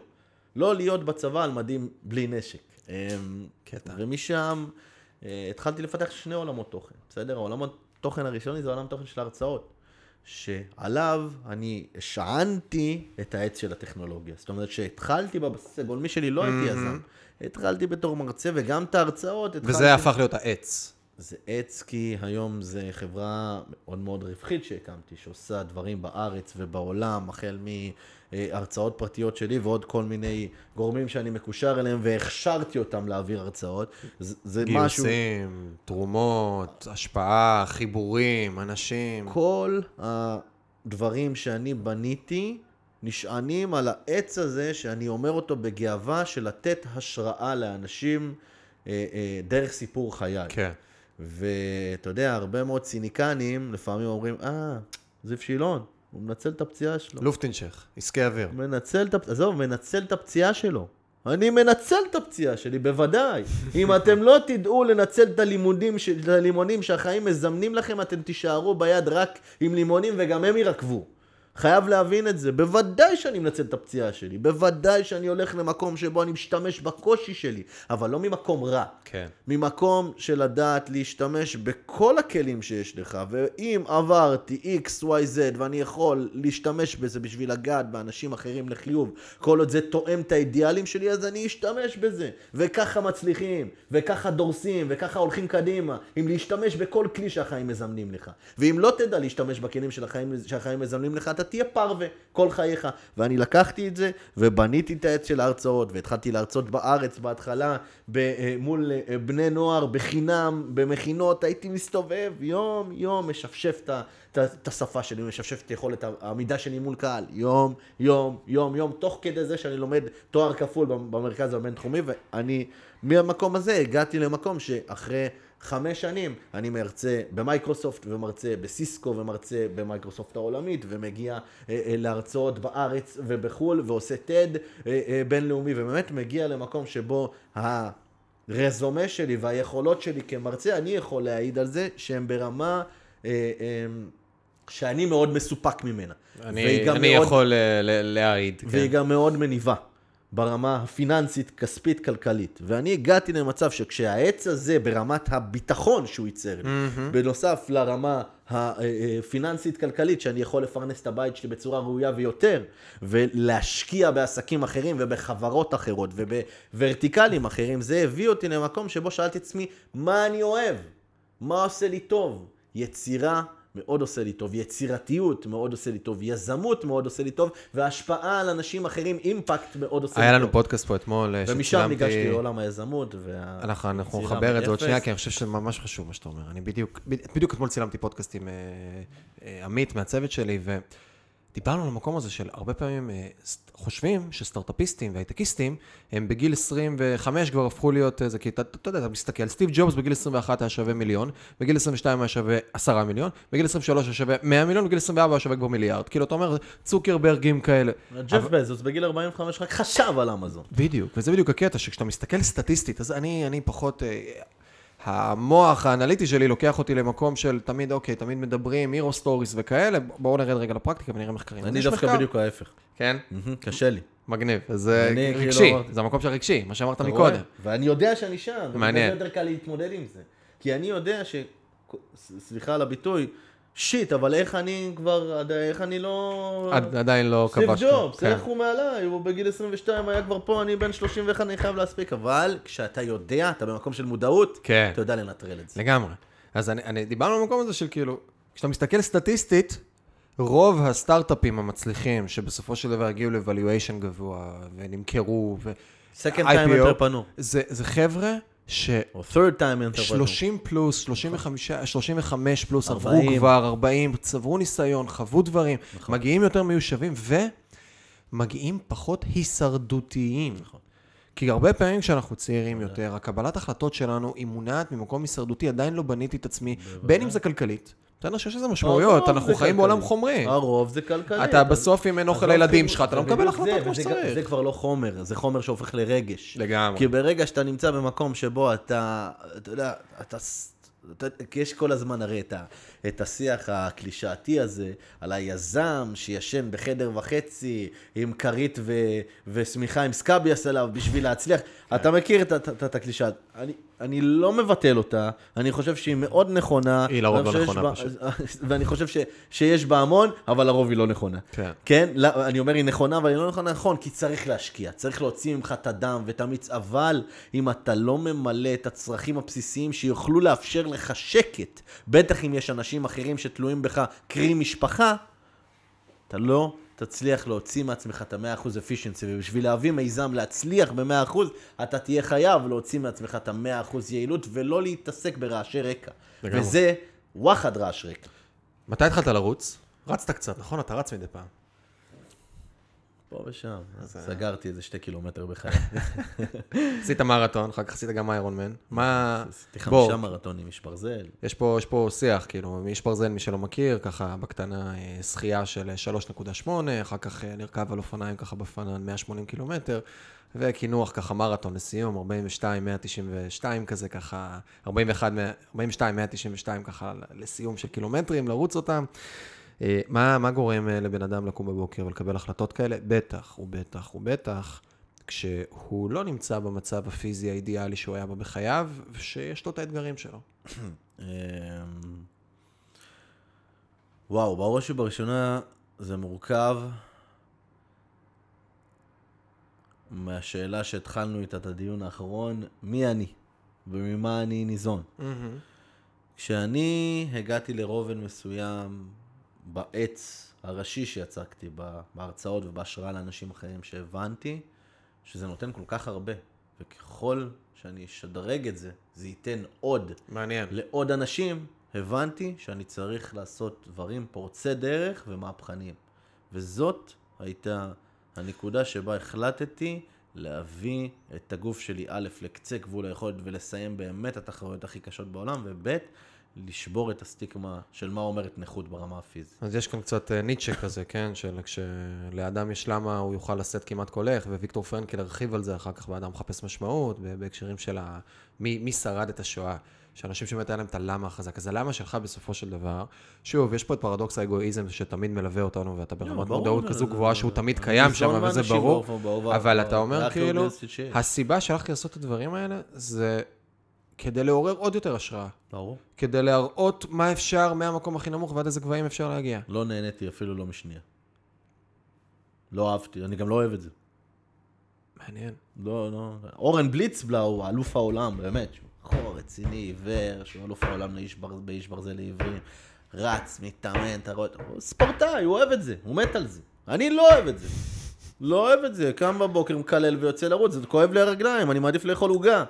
לא להיות בצבא על מדים בלי נשק. אמ, קטע. ומשם התחלתי לפתח שני עולמות תוכן, בסדר? העולמות תוכן הראשוני זה עולם תוכן של הרצאות. שעליו אני השענתי את העץ של הטכנולוגיה. זאת אומרת שהתחלתי בבסיס הגולמי שלי, לא הייתי יזם. התחלתי בתור מרצה, וגם את ההרצאות התחלתי... וזה הפך להיות העץ. זה עץ כי היום זה חברה מאוד מאוד רווחית שהקמתי, שעושה דברים בארץ ובעולם, החל מהרצאות פרטיות שלי ועוד כל מיני גורמים שאני מקושר אליהם והכשרתי אותם להעביר הרצאות. זה, זה משהו... גיוסים, תרומות, השפעה, חיבורים, אנשים. כל הדברים שאני בניתי נשענים על העץ הזה שאני אומר אותו בגאווה של לתת השראה לאנשים אה, אה, דרך סיפור חיי. כן. ואתה יודע, הרבה מאוד ציניקנים לפעמים אומרים, אה, זיו שילון, הוא מנצל את הפציעה שלו. לופטינשך, עסקי אוויר. מנצל את, הפ- עזוב, מנצל את הפציעה שלו. אני מנצל את הפציעה שלי, בוודאי. אם אתם לא תדעו לנצל את הלימודים, של- את הלימונים שהחיים מזמנים לכם, אתם תישארו ביד רק עם לימונים וגם הם יירקבו. חייב להבין את זה. בוודאי שאני מנצל את הפציעה שלי, בוודאי שאני הולך למקום שבו אני משתמש בקושי שלי, אבל לא ממקום רע. כן. ממקום של לדעת להשתמש בכל הכלים שיש לך, ואם עברתי X, Y, Z, ואני יכול להשתמש בזה בשביל לגעת באנשים אחרים לחיוב, כל עוד זה תואם את האידיאלים שלי, אז אני אשתמש בזה. וככה מצליחים, וככה דורסים, וככה הולכים קדימה, עם להשתמש בכל כלי שהחיים מזמנים לך. ואם לא תדע להשתמש בכלים שהחיים מזמנים לך, אתה תהיה פרווה כל חייך. ואני לקחתי את זה, ובניתי את העץ של ההרצאות, והתחלתי להרצות בארץ בהתחלה, אה, מול אה, בני נוער, בחינם, במכינות, הייתי מסתובב יום יום, משפשף את השפה שלי, משפשף את יכולת העמידה שלי מול קהל, יום, יום, יום, יום, תוך כדי זה שאני לומד תואר כפול במרכז הבינתחומי, ואני, מהמקום הזה הגעתי למקום שאחרי חמש שנים אני מרצה במייקרוסופט ומרצה בסיסקו ומרצה במייקרוסופט העולמית ומגיע אה, אה, להרצאות בארץ ובחו"ל ועושה TED אה, אה, בינלאומי ובאמת מגיע למקום שבו הרזומה שלי והיכולות שלי כמרצה, אני יכול להעיד על זה שהם ברמה אה, אה, שאני מאוד מסופק ממנה. אני, אני מאוד- יכול אה, להעיד. והיא כן. גם מאוד מניבה ברמה הפיננסית, כספית, כלכלית. ואני הגעתי למצב שכשהעץ הזה ברמת הביטחון שהוא ייצר לי, מהמם. בנוסף לרמה הפיננסית-כלכלית, שאני יכול לפרנס את הבית שלי בצורה ראויה ויותר, ולהשקיע בעסקים אחרים ובחברות אחרות ובוורטיקלים אחרים, זה הביא אותי למקום שבו שאלתי את עצמי, מה אני אוהב? מה עושה לי טוב? יצירה מאוד עושה לי טוב, יצירתיות מאוד עושה לי טוב, יזמות מאוד עושה לי טוב, והשפעה על אנשים אחרים, אימפקט מאוד עושה לי טוב. היה לנו פודקאסט פה אתמול, אה, ומשם ניגשתי לעולם היזמות. וה- אנחנו, נחבר את זה עוד. שנייה, כי אני חושב שזה ממש חשוב מה שאתה אומר. אני בדיוק, בדיוק אתמול צילמתי פודקאסט עם אה, אה, עמית מהצוות שלי, ודיברנו על המקום הזה של הרבה פעמים אה, חושבים שסטארט-אפיסטים והייטקיסטים, הם בגיל 25 כבר הפכו להיות איזה, כי אתה, אתה יודע, אתה מסתכל, סטיב ג'ובס בגיל 21 היה שווה מיליון, בגיל 22 היה שווה 10 מיליון, בגיל 23 היה שווה 100 מיליון, בגיל 24 היה שווה כבר מיליארד. כאילו, אתה אומר, צוקרברגים כאלה. ג'ף בזוס בגיל 45 רק חשב על אמזון. בדיוק, וזה בדיוק הקטע, שכשאתה מסתכל סטטיסטית, אז אני, אני פחות... אה, המוח האנליטי שלי לוקח אותי למקום של תמיד, אוקיי, תמיד מדברים, hero stories וכאלה, בואו נרד רגע לפרקטיקה ונראה מחקרים. אני דווקא מחקר. בדיוק ההפך. כן? קשה לי. מגניב. זה אני כאילו רגשי, אמרתי- זה המקום של הרגשי, מה שאמרת מקודם. ואני יודע שאני שם. מעניין. יותר קל להתמודד עם זה. כי אני יודע ש... סליחה על הביטוי, shit, אבל איך אני כבר, איך אני לא... עד- עדיין לא סטיב כבשת. ג'ובס, כן. איך הוא מעליי? הוא בגיל 22 היה כבר פה, אני בן 31, אני חייב להספיק. אבל כשאתה יודע, אתה במקום של מודעות, כן. אתה יודע לנטרל את זה. לגמרי. אז אני, אני, דיברנו על המקום הזה של כאילו, כשאתה מסתכל סטטיסטית, רוב הסטארט-אפים המצליחים, שבסופו של דבר הגיעו לvaluation גבוה, ונמכרו, ו... Second time entrepreneur. זה, זה חבר'ה ש... או third time entrepreneur. 30 פלוס, 35, 35 פלוס, עברו 40. כבר 40, צברו ניסיון, חוו דברים, נכון. מגיעים יותר מיושבים, ומגיעים פחות הישרדותיים. נכון. כי הרבה פעמים כשאנחנו צעירים יותר, הקבלת החלטות שלנו היא מונעת ממקום הישרדותי, עדיין לא בניתי את עצמי, בין אם זה כלכלית, בסדר שיש לזה משמעויות, אנחנו חיים. בעולם חומרי. הרוב זה כלכלי. אתה בסוף, אם אין אוכל לילדים שלך, אתה לא מקבל החלטות כמו שצריך. זה כבר לא חומר, זה חומר שהופך לרגש. לגמרי. כי ברגע שאתה נמצא במקום שבו אתה, אתה יודע, אתה, אתה, כי יש כל הזמן הרי את, ה, את השיח הקלישאתי הזה על היזם שישן בחדר וחצי עם כרית ושמיכה עם סקאביאס עליו בשביל להצליח. כן. אתה מכיר את, את, את, את הקלישאה. אני, לא מבטל אותה, אני חושב שהיא מאוד נכונה. היא לרוב לא נכונה בה- פשוט. <laughs> ואני חושב ש, שיש בה המון, אבל לרוב היא לא נכונה. כן. כן, לא, אני אומר היא נכונה, אבל היא לא נכונה נכון, כי צריך להשקיע, צריך להוציא ממך את הדם ואת המיץ, אבל אם אתה לא ממלא את הצרכים הבסיסיים שיוכלו לאפשר לך שקט, בטח אם יש אנשים אחרים שתלויים בך, קרי משפחה, אתה לא תצליח להוציא מעצמך את ה-100% efficiency, ובשביל להביא מיזם להצליח ב-100%, אתה תהיה חייב להוציא מעצמך את ה-100% יעילות, ולא להתעסק ברעשי רקע. לגמרי. וזה וואחד רעש רקע. מתי התחלת לרוץ? רצת קצת, נכון? אתה רץ מדי פעם. פה ושם, אז אה, סגרתי איזה שתי קילומטר בחיי. <laughs> עשית מרתון, אחר כך עשית גם איירון מן. מה... עשיתי חמישה מרתונים, איש ברזל. יש פה, יש פה שיח, כאילו, איש ברזל, מי שלא מכיר, ככה בקטנה אה, שחייה של אה, 3.8, אחר כך אה, נרכב על אופניים ככה בפנן 180 קילומטר, וקינוח ככה מרתון לסיום, 42, 192 כזה, ככה, 41, 100 42, 192 ככה לסיום של קילומטרים, לרוץ אותם. אה, מה, מה גורם אה, לבן אדם לקום בבוקר ולקבל החלטות כאלה? בטח, ובטח, ובטח, כשהוא לא נמצא במצב הפיזי האידיאלי שהוא היה בו בחייו, ושיש לו את האתגרים שלו. <clears throat> אמ, וואו, בראש ובראשונה זה מורכב מהשאלה שהתחלנו איתה את הדיון האחרון, מי אני וממה אני ניזון. כשאני הגעתי לרובן מסוים בעץ הראשי שיצקתי בה- בהרצאות ובהשראה לאנשים אחרים שהבנתי שזה נותן כל כך הרבה, וככל שאני אשדרג את זה, זה ייתן עוד מעניין. לעוד אנשים, הבנתי שאני צריך לעשות דברים פורצי דרך ומהפכניים. וזאת הייתה הנקודה שבה החלטתי להביא את הגוף שלי, א', לקצה גבול היכולת ולסיים באמת התחרויות הכי קשות בעולם, וב', לשבור את הסטיגמה של מה אומרת נכות ברמה הפיזית. אז יש כאן קצת אה, ניטשה כזה, כן? של כשלאדם יש למה הוא יוכל לשאת כמעט כל איך, וויקטור פרנקל הרחיב על זה אחר כך באדם מחפש משמעות, בהקשרים של ה... מי, מי שרד את השואה. שאנשים שבאמת היה להם את הלמה החזק. אז הלמה שלך בסופו של דבר, שוב, יש פה את פרדוקס האגואיזם שתמיד מלווה אותנו, ואתה ברמת ברור, מודעות כזו גבוהה שהוא תמיד קיים שם, וזה ברור. אבל אתה אומר כאילו. הסיבה שהלכתי לעשות את הדברים האלה, זה כדי לעורר עוד יותר השראה. ברור. כדי להראות מה אפשר מהמקום הכי נמוך ועד איזה גבהים אפשר להגיע. לא נהניתי אפילו לא משנייה. לא אהבתי, אני גם לא אוהב את זה. מעניין. לא, לא. אורן בליצבלאו אלוף העולם, באמת, שהוא בחור רציני, עיוור, שהוא אלוף העולם לאיש בר... באיש ברזל לעיוורים, רץ, מתאמן, אתה רואה, הוא ספורטאי, הוא אוהב את זה, הוא מת על זה. אני לא אוהב את זה. לא אוהב את זה, קם בבוקר, מקלל ויוצא לרוץ, זה כואב לי הרגליים, אני מעדיף לאכול עוגה.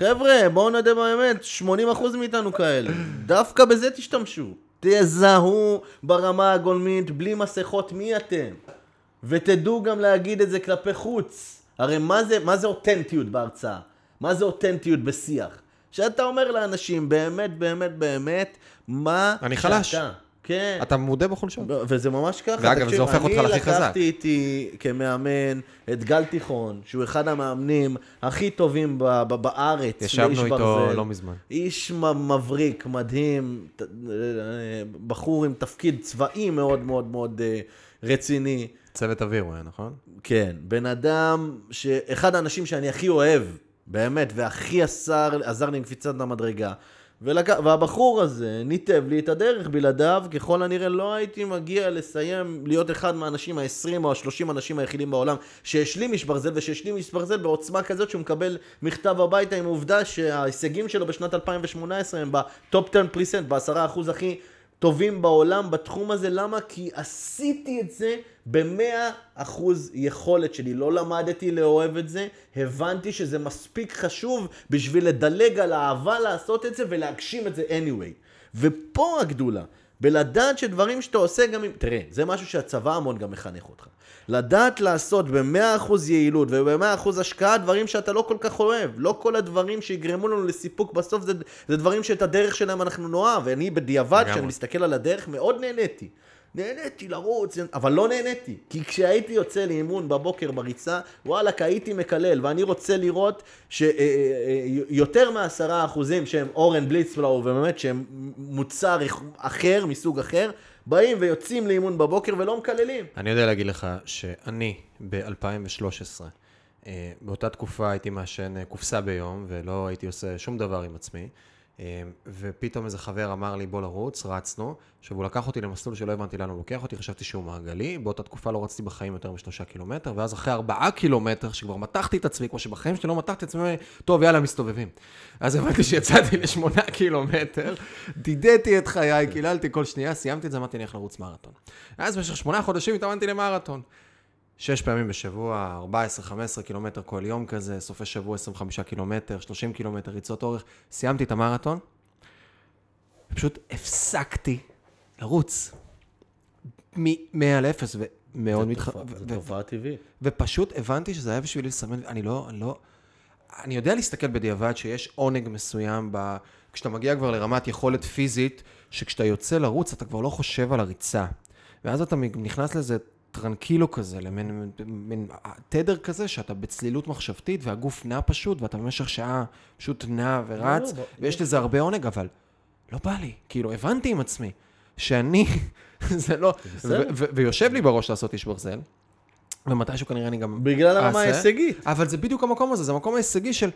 חבר'ה, בואו נדע באמת, 80% מאיתנו כאלה. דווקא בזה תשתמשו. תזהו ברמה הגולמית, בלי מסכות, מי אתם? ותדעו גם להגיד את זה כלפי חוץ. הרי מה זה, מה זה אותנטיות בהרצאה? מה זה אותנטיות בשיח? שאתה אומר לאנשים, באמת, באמת, באמת, מה אני חלש. כן. אתה מודה בחולשות. וזה ממש ככה. ואגב, תקשיב, זה הופך אותך להכי חזק. אני לקחתי איתי כמאמן את גל תיכון, שהוא אחד המאמנים הכי טובים ב- ב- בארץ. ישבנו איתו ברזל. לא מזמן. איש מבריק, מדהים, בחור עם תפקיד צבאי מאוד מאוד מאוד אה, רציני. צוות אוויר הוא היה, נכון? כן, בן אדם, ש... אחד האנשים שאני הכי אוהב, באמת, והכי עזר, עזר לי עם קפיצת המדרגה. ולק... והבחור הזה ניתב לי את הדרך בלעדיו, ככל הנראה לא הייתי מגיע לסיים, להיות אחד מהאנשים ה-20 או ה-30 אנשים היחידים בעולם שהשלים איש ברזל, ושהשלים איש ברזל בעוצמה כזאת שהוא מקבל מכתב הביתה עם העובדה שההישגים שלו בשנת 2018 הם בטופ 10 פריסנט, ב-10% הכי טובים בעולם בתחום הזה, למה? כי עשיתי את זה במאה אחוז יכולת שלי, לא למדתי לאהוב את זה, הבנתי שזה מספיק חשוב בשביל לדלג על האהבה לעשות את זה ולהגשים את זה anyway. ופה הגדולה, בלדעת שדברים שאתה עושה גם אם... תראה, זה משהו שהצבא המון גם מחנך אותך. לדעת לעשות במאה אחוז יעילות ובמאה אחוז השקעה דברים שאתה לא כל כך אוהב. לא כל הדברים שיגרמו לנו לסיפוק בסוף זה, זה דברים שאת הדרך שלהם אנחנו נאהב. ואני בדיעבד. כשאני מסתכל על הדרך, מאוד נהניתי. נהניתי לרוץ, אבל לא נהניתי. כי כשהייתי יוצא לאימון בבוקר בריצה, וואלכ, הייתי מקלל, ואני רוצה לראות שיותר מעשרה אחוזים שהם אורן בליצפלאו, ובאמת שהם מוצר אחר, מסוג אחר, באים ויוצאים לאימון בבוקר ולא מקללים. אני יודע להגיד לך שאני ב-2013, אה, באותה תקופה הייתי מעשן אה, קופסה ביום, ולא הייתי עושה שום דבר עם עצמי, ופתאום איזה חבר אמר לי בוא לרוץ, רצנו, עכשיו הוא לקח אותי למסלול שלא הבנתי לאן הוא לוקח אותי, חשבתי שהוא מעגלי, באותה תקופה לא רצתי בחיים יותר משלושה קילומטר, ואז אחרי ארבעה קילומטר, שכבר מתחתי את עצמי, כמו שבחיים שלי לא מתחתי את עצמי, טוב יאללה מסתובבים. אז הבנתי שיצאתי <laughs> לשמונה קילומטר, דידתי את חיי, קיללתי כל שנייה, סיימתי את זה, אמרתי אני הולך לרוץ מרתון. אז במשך שמונה חודשים התאמנתי למרתון. שש פעמים בשבוע, 14-15 קילומטר כל יום כזה, סופי שבוע 25 קילומטר, 30 קילומטר, ריצות אורך. סיימתי את המרתון, ופשוט הפסקתי לרוץ. מ-100 ל-0, ומאוד מתח... זו תופעה טבעית. ופשוט הבנתי שזה היה בשבילי לסמן, אני לא, אני לא... אני יודע להסתכל בדיעבד שיש עונג מסוים ב... כשאתה מגיע כבר לרמת יכולת פיזית, שכשאתה יוצא לרוץ אתה כבר לא חושב על הריצה. ואז אתה נכנס לזה טרנקילו כזה, למין מין תדר כזה, שאתה בצלילות מחשבתית והגוף נע פשוט, ואתה במשך שעה פשוט נע ורץ, לא, לא, ויש לזה הרבה עונג, אבל לא בא לי. כאילו, הבנתי עם עצמי. שאני, <laughs> זה לא, ויושב לי בראש לעשות איש ברזל, ומתישהו כנראה אני גם בגלל הרמה ההישגית. אבל זה בדיוק המקום הזה, זה המקום ההישגי של...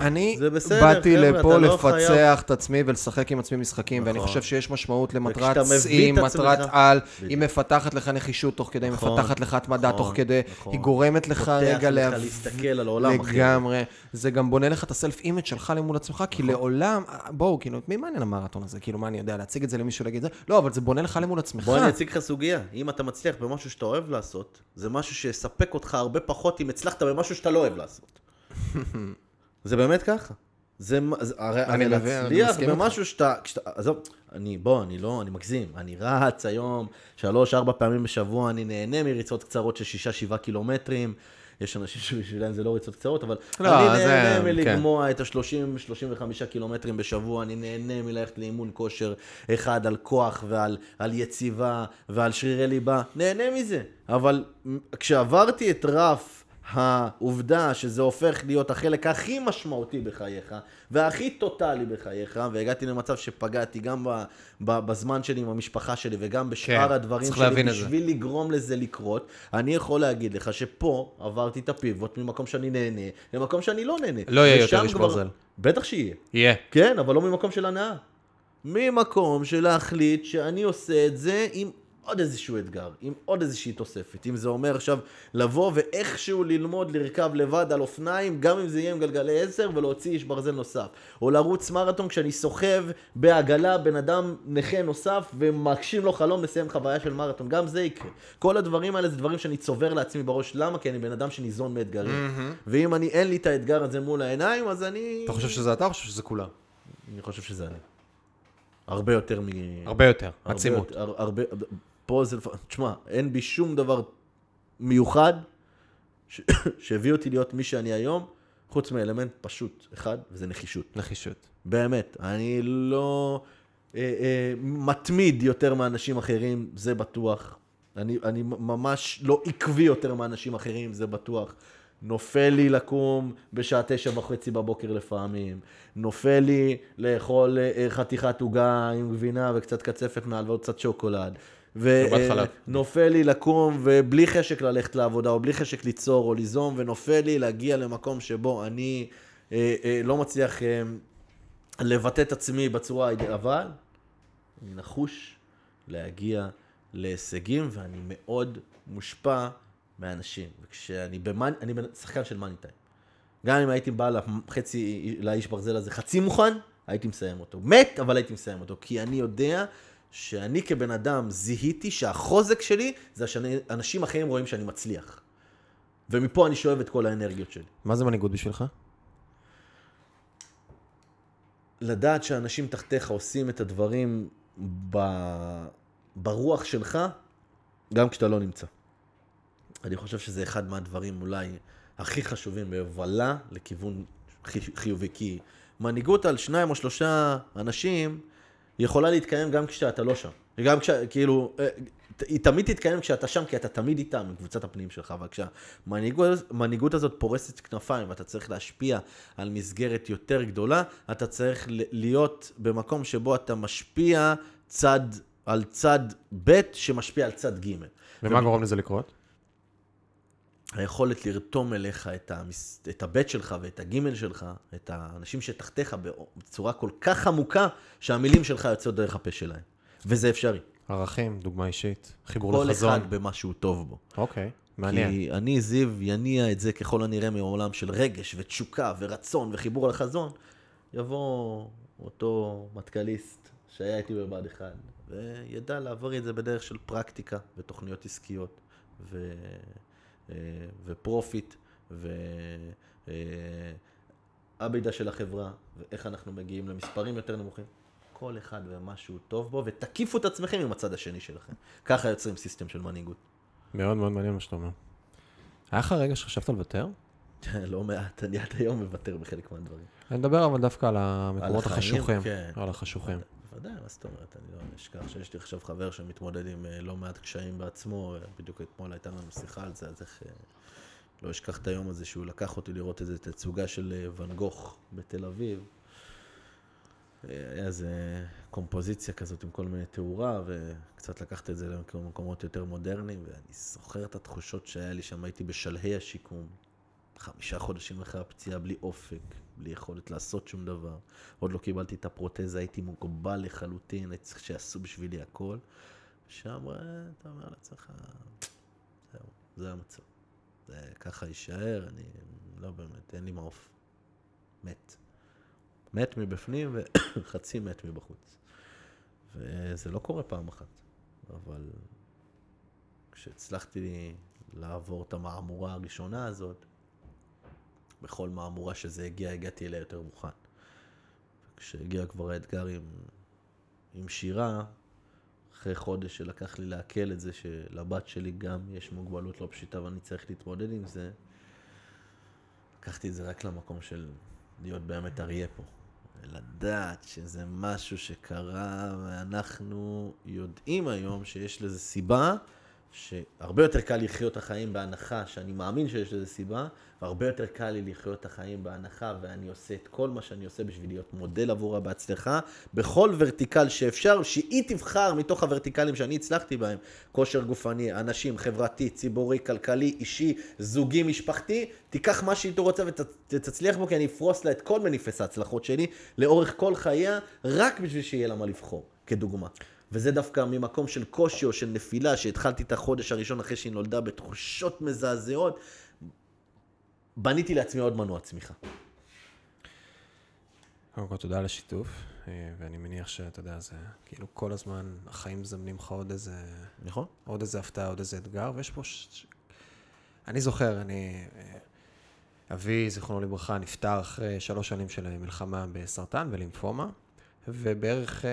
אני בסדר, באתי חבר'ה, לפה לא לפצח חייב. את עצמי ולשחק עם עצמי משחקים, ואני נכון. חושב שיש משמעות למטרת שיא, מטרת עצמך- על, בדיוק. היא מפתחת לך נחישות תוך כדי, היא נכון, מפתחת לך התמדה נכון, תוך כדי, נכון. היא גורמת לך פותח רגע לך להב- להסתכל על העולם. לגמרי. זה גם בונה לך את ה self image שלך למול עצמך, כי לעולם, בואו, כאילו, את מי מעניין המרתון הזה? כאילו, מה אני יודע, להציג את זה למישהו, להגיד את זה? לא, אבל זה בונה לך למול עצמך. בוא אני אציג לך סוגיה. אם אתה מצליח במשהו שאתה אוהב לעשות, זה משהו שיספק אותך הרבה פחות אם הצלחת במשהו שאתה לא אוהב לעשות. <laughs> זה באמת ככה. זה, הרי, אני הרי להצליח. במשהו שאתה, כשאתה, עזוב, אני, בוא, אני לא, אני מגזים. אני רץ היום שלוש, ארבע פעמים בשבוע, אני נהנה מריצות קצרות של שישה, שבעה קילומטרים. יש אנשים שבשבילם זה לא ריצות קצרות, אבל לא, אני זה- נהנה כן. מלגמוע את ה-30-35 קילומטרים בשבוע, אני נהנה מללכת לאימון כושר אחד על כוח ועל על יציבה ועל שרירי ליבה, נהנה מזה. אבל כשעברתי את רף העובדה שזה הופך להיות החלק הכי משמעותי בחייך והכי טוטאלי בחייך, והגעתי למצב שפגעתי גם ב, ב, בזמן שלי עם המשפחה שלי וגם בשאר כן, הדברים שלי. בשביל לגרום לזה לקרות, אני יכול להגיד לך שפה עברתי את הפיבוט ממקום שאני נהנה למקום שאני לא נהנה. לא יהיה יותר איש ברזל. בטח שיהיה. יהיה. כן, אבל לא ממקום של הנאה. ממקום של להחליט שאני עושה את זה עם עוד איזשהו אתגר, עם עוד איזושהי תוספת. אם זה אומר עכשיו לבוא ואיכשהו ללמוד לרכב לבד על אופניים, גם אם זה יהיה עם גלגלי עשר, ולהוציא איש ברזל נוסף. או לרוץ מרתון כשאני סוחב בעגלה בן אדם נכה נוסף, ומגשים לו חלום לסיים חוויה של מרתון. גם זה יקרה. כל הדברים האלה זה דברים שאני צובר לעצמי בראש. למה? כי אני בן אדם שניזון מאתגרים. ואם אני, אין לי את האתגר הזה מול העיניים, אז אני... אתה חושב שזה אתה או חושב שזה כולם? אני חושב שזה אני. הרבה יותר מ... הרבה יותר, הרבה עצימות. יותר- הר- הרבה... פה זה... תשמע, אין בי שום דבר מיוחד ש... <coughs> שהביא אותי להיות מי שאני היום, חוץ מאלמנט פשוט אחד, וזה נחישות. נחישות. באמת. אני לא אה, אה, מתמיד יותר מאנשים אחרים, זה בטוח. אני, אני ממש לא עקבי יותר מאנשים אחרים, זה בטוח. נופל לי לקום בשעה תשע וחצי בבוקר לפעמים. נופל לי לאכול אה, חתיכת עוגה עם גבינה וקצת קצפת מעל ועוד קצת שוקולד. ונופל לי לקום ובלי חשק ללכת לעבודה, או בלי חשק ליצור או ליזום, ונופל לי להגיע למקום שבו אני אה, אה, לא מצליח אה, לבטא את עצמי בצורה אבל אני נחוש להגיע להישגים, ואני מאוד מושפע מאנשים. וכשאני במאנ... אני שחקן של מאני טיים. גם אם הייתי בא לחצי, לאיש ברזל הזה חצי מוכן, הייתי מסיים אותו. מת, אבל הייתי מסיים אותו. כי אני יודע שאני כבן אדם זיהיתי שהחוזק שלי זה שאנשים אחרים רואים שאני מצליח. ומפה אני שואב את כל האנרגיות שלי. מה זה מנהיגות בשבילך? לדעת שאנשים תחתיך עושים את הדברים ב... ברוח שלך, גם כשאתה לא נמצא. אני חושב שזה אחד מהדברים אולי הכי חשובים בהובלה לכיוון חי- חיובי. כי מנהיגות על שניים או שלושה אנשים יכולה להתקיים גם כשאתה לא שם. גם כש... כאילו, אה, היא תמיד תתקיים כשאתה שם, כי אתה תמיד איתם, עם קבוצת הפנים שלך. אבל כשהמנהיגות הזאת פורסת כנפיים ואתה צריך להשפיע על מסגרת יותר גדולה, אתה צריך להיות במקום שבו אתה משפיע צד על צד ב' שמשפיע על צד ג'. ומה גורם לזה לקרות? היכולת לרתום אליך את, המס... את הבט שלך ואת הגימל שלך, את האנשים שתחתיך בצורה כל כך עמוקה, שהמילים שלך יוצאות דרך הפה שלהם. וזה אפשרי. ערכים, דוגמה אישית, חיבור כל לחזון. אחד במה שהוא טוב בו. אוקיי, מעניין. כי אני, זיו, יניע את זה ככל הנראה מעולם של רגש ותשוקה ורצון וחיבור לחזון. יבוא אותו מטכליסט שהיה איתי בבה"ד 1, וידע לעבור את זה בדרך של פרקטיקה ותוכניות עסקיות ו... אה, ו profit ועבידה של החברה ואיך אנחנו מגיעים למספרים יותר נמוכים. כל אחד ומה שהוא טוב בו, ותקיפו את עצמכם עם הצד השני שלכם. ככה יוצרים system של מנהיגות. מאוד מאוד מעניין מה שאתה אומר. היה לך רגע שחשבת לוותר? <laughs> לא מעט, אני עד היום מוותר בחלק מהדברים. אני מדבר אבל דווקא על המקומות החשוכים. כן. על החשוכים. בוודאי, מה זאת אומרת? אני לא אשכח שיש לי עכשיו חבר שמתמודד עם אה, לא מעט קשיים בעצמו, בדיוק אתמול הייתה לנו שיחה על זה, אז איך... אה, לא אשכח את היום הזה שהוא לקח אותי לראות איזה תצוגה של אה, ואן גוך בתל אביב. היה איזה קומפוזיציה כזאת עם כל מיני תאורה, וקצת לקחת את זה למקומות יותר מודרניים, ואני זוכר את התחושות שהיה לי שם, הייתי בשלהי השיקום, חמישה חודשים אחרי הפציעה, בלי אופק, בלי יכולת לעשות שום דבר. עוד לא קיבלתי את הפרוטזה, הייתי מוגבל לחלוטין, הייתי צריך שיעשו בשבילי הכל. שם אה, אתה אומר לעצמך, זהו, זה המצב. זה ככה יישאר, אני לא באמת, אין לי מעוף. מת. מת מבפנים וחצי מת מבחוץ. וזה לא קורה פעם אחת, אבל כשהצלחתי לעבור את המהמורה הראשונה הזאת, בכל מהמורה שזה הגיע, הגעתי אליה יותר מוכן. כשהגיע כבר האתגר עם, עם שירה, אחרי חודש שלקח לי לעכל את זה שלבת שלי גם יש מוגבלות לא פשוטה ואני צריך להתמודד עם זה, לקחתי את זה רק למקום של להיות באמת אריה פה. ולדעת שזה משהו שקרה, ואנחנו יודעים היום שיש לזה סיבה, שהרבה יותר קל לחיות את החיים בהנחה שאני מאמין שיש לזה סיבה, והרבה יותר קל לי לחיות את החיים בהנחה, ואני עושה את כל מה שאני עושה בשביל להיות מודל עבורה בהצלחה, בכל ורטיקל שאפשר, שהיא תבחר מתוך הוורטיקלים שאני הצלחתי בהם, כושר גופני, אנשים, חברתי, ציבורי, כלכלי, אישי, זוגי, משפחתי, תיקח מה שהיא רוצה ותצליח בו, כי אני אפרוס לה את כל מניפס ההצלחות שלי, לאורך כל חייה, רק בשביל שיהיה לה מה לבחור, כדוגמה. וזה דווקא ממקום של קושי או של נפילה, שהתחלתי את החודש הראשון אחרי שהיא נולדה בתחושות מזעזעות, בניתי לעצמי עוד מנוע צמיחה. קודם כל, תודה על השיתוף, אה, ואני מניח שאתה יודע, זה כאילו כל הזמן החיים מזמנים לך עוד איזה, נכון? עוד איזה הפתעה, עוד איזה אתגר, ויש פה... ש... אני זוכר, אני... אה, אבי, זיכרונו לברכה, נפטר אחרי שלוש שנים של מלחמה בסרטן ולימפומה, ובערך אה,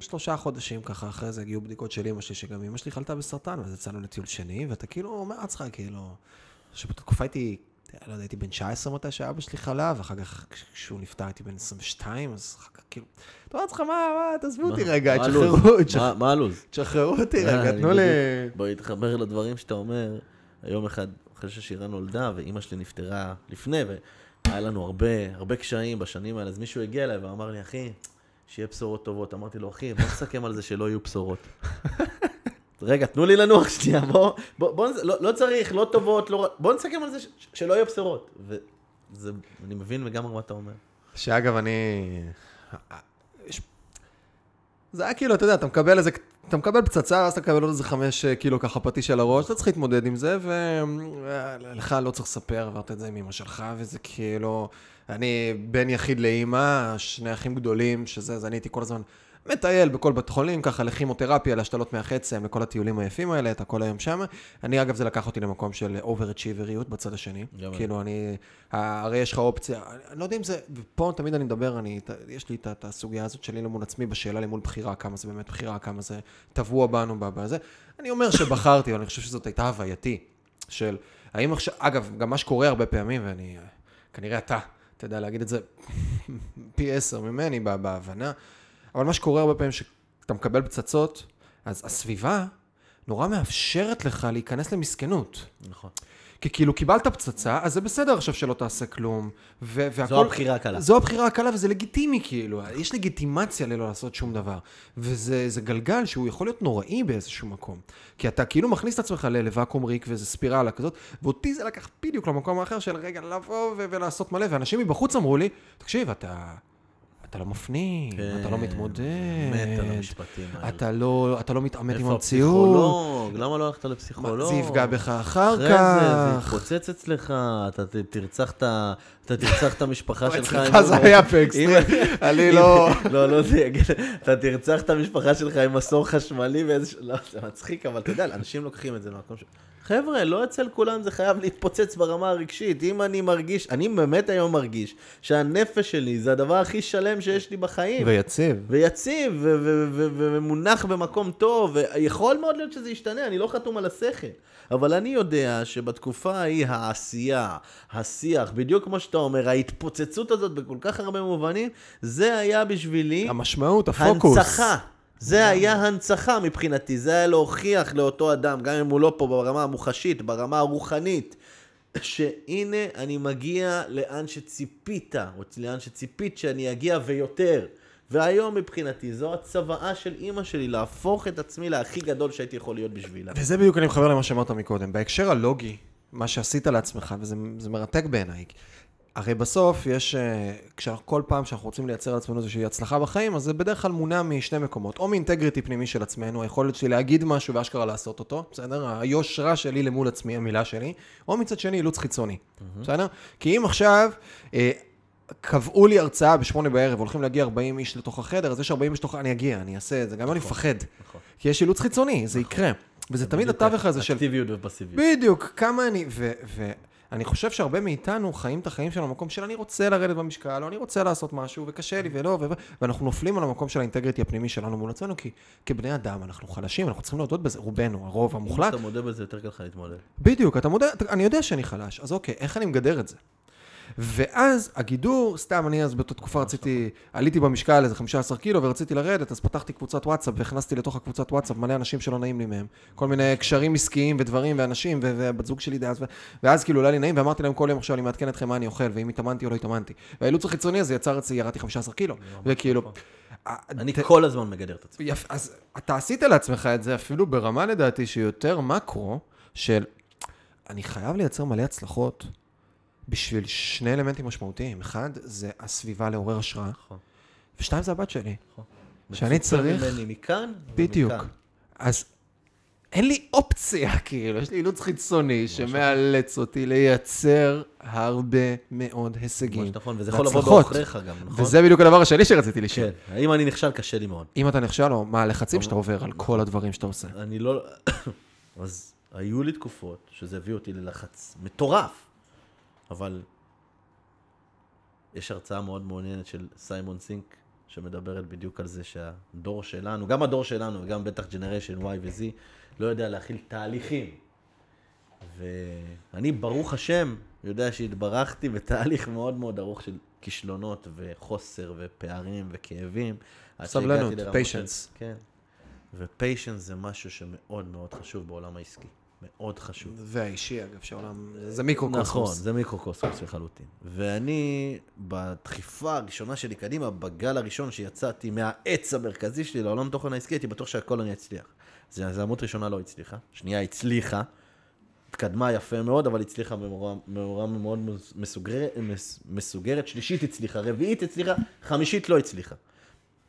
שלושה חודשים ככה אחרי זה הגיעו בדיקות של אמא שלי, שגם אמא שלי חלתה בסרטן, ואז יצאנו לטיול שני, ואתה כאילו אומר לעצמך, כאילו, שבתקופה הייתי, לא יודע, הייתי בן 19 מתי שאבא שלי חלה, ואחר כך כשהוא נפטר הייתי בן 22, אז אחר כך כאילו, אתה אומר לעצמך, מה, מה, תעזבו אותי רגע, תשחררו, הלו"ז? תשחררו- מה- הלו"ז? תשחררו אותי אה, רגע, תנו לי... בוא נתחבר לדברים שאתה אומר. היום אחד, אחרי ששירה נולדה, ואימא שלי נפטרה לפני, והיה לנו הרבה, הרבה קשיים בשנים האלה, אז מישהו הגיע אליי ואמר לי, אחי, שיהיה בשורות טובות. אמרתי לו, אחי, בוא נסכם על זה שלא יהיו בשורות. רגע, תנו לי לנוח שנייה, בוא, בוא, בוא, לא, לא צריך, לא טובות, לא, בוא נסכם על זה ש, שלא יהיו בשורות. וזה, אני מבין לגמרי מה אתה אומר. שאגב, אני... זה היה כאילו, אתה יודע, אתה מקבל איזה... אתה מקבל פצצה, אז אתה מקבל עוד איזה חמש אה, קילו ככה פטיש על הראש, אתה צריך להתמודד עם זה, ולך לא צריך לספר, עברת את זה עם אמא שלך, וזה כאילו... אני בן יחיד לאימא, שני אחים גדולים, שזה, אז אני הייתי כל הזמן מטייל בכל בית חולים, ככה לכימותרפיה, להשתלות מח עצם, לכל הטיולים היפים האלה, אתה כל היום שם. אני, אגב, זה לקח אותי למקום של אובר-אצ'יבריות בצד השני. אני. כאילו, אני... הרי יש לך אופציה, אני לא יודע אם זה, ופה תמיד אני מדבר, אני, יש לי את- הסוגיה הזאת שלי למול עצמי בשאלה למול בחירה, כמה זה באמת בחירה, כמה זה טבוע בנו בזה. אני אומר שבחרתי, אבל אני חושב שזאת הייתה הווייתי, של האם עכשיו, אגב, גם מה שקורה הרבה פעמים, ואני, כנראה אתה, אתה יודע להגיד את זה <laughs> פי עשר ממני בה- בהבנה, אבל מה שקורה הרבה פעמים, שאתה מקבל פצצות, אז הסביבה נורא מאפשרת לך להיכנס למסכנות. נכון. כי כאילו קיבלת פצצה, אז זה בסדר עכשיו שלא תעשה כלום. ו- והכל... זו הבחירה הקלה. זו הבחירה הקלה וזה לגיטימי כאילו, יש לגיטימציה ללא לעשות שום דבר. וזה זה גלגל שהוא יכול להיות נוראי באיזשהו מקום. כי אתה כאילו מכניס את עצמך לוואקום ריק ואיזה ספירלה כזאת, ואותי זה לקח בדיוק למקום האחר של רגע לבוא ולעשות מלא, ואנשים מבחוץ אמרו לי, תקשיב, אתה... אתה לא מפנים, אתה לא מתמודד, כן, מת על המשפטים האלה. אתה לא, אתה לא מתעמת עם איפה המציאות, הפסיכולוג? למה לא הלכת לפסיכולוג? זה יפגע בך אחר אחרי זה, זה כך. יתפוצץ אצלך, אתה תרצח את ה- אתה תרצח את המשפחה שלך. אצלך זה היה פקסט, אם- אני לא... לא, לא זה יגיד, אתה תרצח את המשפחה שלך עם מסור חשמלי ואיזה... לא, זה מצחיק, אבל אתה יודע, אנשים לוקחים את זה למקום ש... חבר'ה, לא אצל כולם זה חייב להתפוצץ ברמה הרגשית. אם אני מרגיש, אני באמת היום מרגיש שהנפש שלי זה הדבר הכי שלם שיש לי בחיים. ויציב. ויציב, ומונח במקום טוב, ויכול מאוד להיות שזה ישתנה, אני לא חתום על השכל. אבל אני יודע שבתקופה ההיא העשייה, השיח, בדיוק כמו שאתה אומר, ההתפוצצות הזאת בכל כך הרבה מובנים, זה היה בשבילי המשמעות, הפוקוס. הנצחה. זה היה הנצחה מבחינתי, זה היה להוכיח לאותו אדם, גם אם הוא לא פה ברמה המוחשית, ברמה הרוחנית, שהנה אני מגיע לאן שציפית, או לאן שציפית שאני אגיע ויותר. והיום מבחינתי זו הצוואה של אימא שלי, להפוך את עצמי להכי גדול שהייתי יכול להיות בשבילה. וזה בדיוק אני מחבר למה שאמרת מקודם. בהקשר הלוגי, מה שעשית לעצמך, וזה זה מרתק בעיניי. הרי בסוף יש, אה, כל פעם שאנחנו רוצים לייצר לעצמנו איזושהי הצלחה בחיים, אז זה בדרך כלל מונע משני מקומות. או מאינטגריטי פנימי של עצמנו, היכולת שלי להגיד משהו ואשכרה לעשות אותו, בסדר? היושרה שלי למול עצמי, המילה שלי. או מצד שני, אילוץ חיצוני, בסדר? כי אם עכשיו... אה, קבעו לי הרצאה בשמונה בערב, הולכים להגיע 40 איש לתוך החדר, אז יש 40 איש לתוך... אני אגיע, אני אעשה את זה, גם אם אני מפחד. נכון. כי יש אילוץ חיצוני, זה יקרה. וזה תמיד התווך הזה של... אקטיביות ופסיביות. בדיוק, כמה אני... ואני חושב שהרבה מאיתנו חיים את החיים שלנו במקום של אני רוצה לרדת במשקל, או אני רוצה לעשות משהו, וקשה לי, ולא, ו- ואנחנו נופלים על המקום של האינטגריטי הפנימי שלנו מול עצמנו, כי כבני אדם אנחנו חלשים, אנחנו צריכים להודות בזה, רובנו, הרוב המוחלט. אתה מודה בזה, יותר קל לך להתמודד. בדיוק, אתה מודה, אני יודע שאני חלש, אז אוקיי, איך אני מגדר את זה? ואז הגידור, סתם, אני אז באותה תקופה רציתי, עליתי במשקל איזה 15 קילו ורציתי לרדת, אז פתחתי קבוצת וואטסאפ והכנסתי לתוך הקבוצת וואטסאפ מלא אנשים שלא נעים לי מהם. כל מיני קשרים עסקיים ודברים ואנשים, ובת זוג שלי דאז, ואז כאילו לא היה לי נעים, ואמרתי להם כל יום עכשיו אני מעדכן אתכם מה אני אוכל, ואם התאמנתי או לא התאמנתי. והאילוץ החיצוני הזה יצר אצלי, ירדתי 15 קילו, וכאילו... אה, אני כל הזמן מגדר את עצמי. אז אתה עשית לעצמך את זה אפילו ברמה לדעתי שיותר מקרו, של אני חייב לייצר מלא הצלחות בשביל שני אלמנטים משמעותיים. אחד, זה הסביבה לעורר השראה, נכון. ושתיים, זה הבת שלי. נכון. שאני צריך... ממני מכאן בדיוק. ומכאן. אז אין לי אופציה, <laughs> כאילו, יש לי אילוץ חיצוני שמאלץ אותי לייצר הרבה מאוד הישגים. נכון, וזה יכול לבוא. בעוכריך גם, נכון? וזה בדיוק הדבר השני שרציתי לשאול. כן, האם אני נכשל? קשה לי מאוד. אם אתה נכשל, או מה הלחצים שאתה עובר על כל הדברים שאתה עושה. אני לא... <coughs> אז היו לי תקופות שזה הביא אותי ללחץ מטורף, אבל יש הרצאה מאוד מעוניינת של סיימון סינק, שמדברת בדיוק על זה שהדור שלנו, גם הדור שלנו וגם בטח generation Y ו-Z, לא יודע להכיל תהליכים. ואני, ברוך השם, יודע שהתברכתי בתהליך מאוד מאוד ארוך של כישלונות וחוסר ופערים וכאבים. סבלנות, patience. כן. ו patience זה משהו שמאוד מאוד חשוב בעולם העסקי. מאוד חשוב. והאישי, אגב, שהעולם... זה מיקרוקוסמוס. נכון, זה מיקרוקוסמוס לחלוטין. ואני, בדחיפה הראשונה שלי קדימה, בגל הראשון שיצאתי מהעץ המרכזי שלי לעולם תוכן העסקי, הייתי בטוח שהכל אני אצליח. אז הזדמנות ראשונה לא הצליחה, שנייה הצליחה, התקדמה יפה מאוד, אבל הצליחה במאורע מאורע מאוד מסוגר, מס, מסוגרת, שלישית הצליחה, רביעית הצליחה, חמישית לא הצליחה.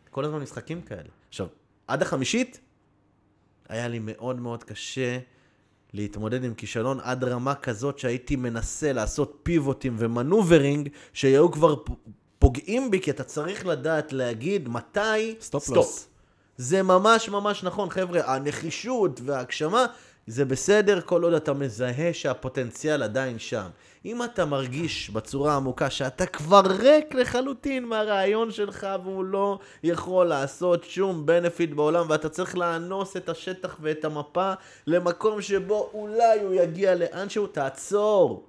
כל הזמן משחקים כאלה. עכשיו, עד החמישית, היה לי מאוד מאוד קשה להתמודד עם כישלון עד רמה כזאת שהייתי מנסה לעשות פיבוטים ו maneuvering שהיו כבר פוגעים בי, כי אתה צריך לדעת להגיד מתי stop stop. זה ממש ממש נכון, חבר'ה, הנחישות וההגשמה זה בסדר כל עוד אתה מזהה שהפוטנציאל עדיין שם. אם אתה מרגיש בצורה עמוקה שאתה כבר ריק לחלוטין מהרעיון שלך והוא לא יכול לעשות שום בנפיט בעולם ואתה צריך לאנוס את השטח ואת המפה למקום שבו אולי הוא יגיע לאן שהוא, תעצור.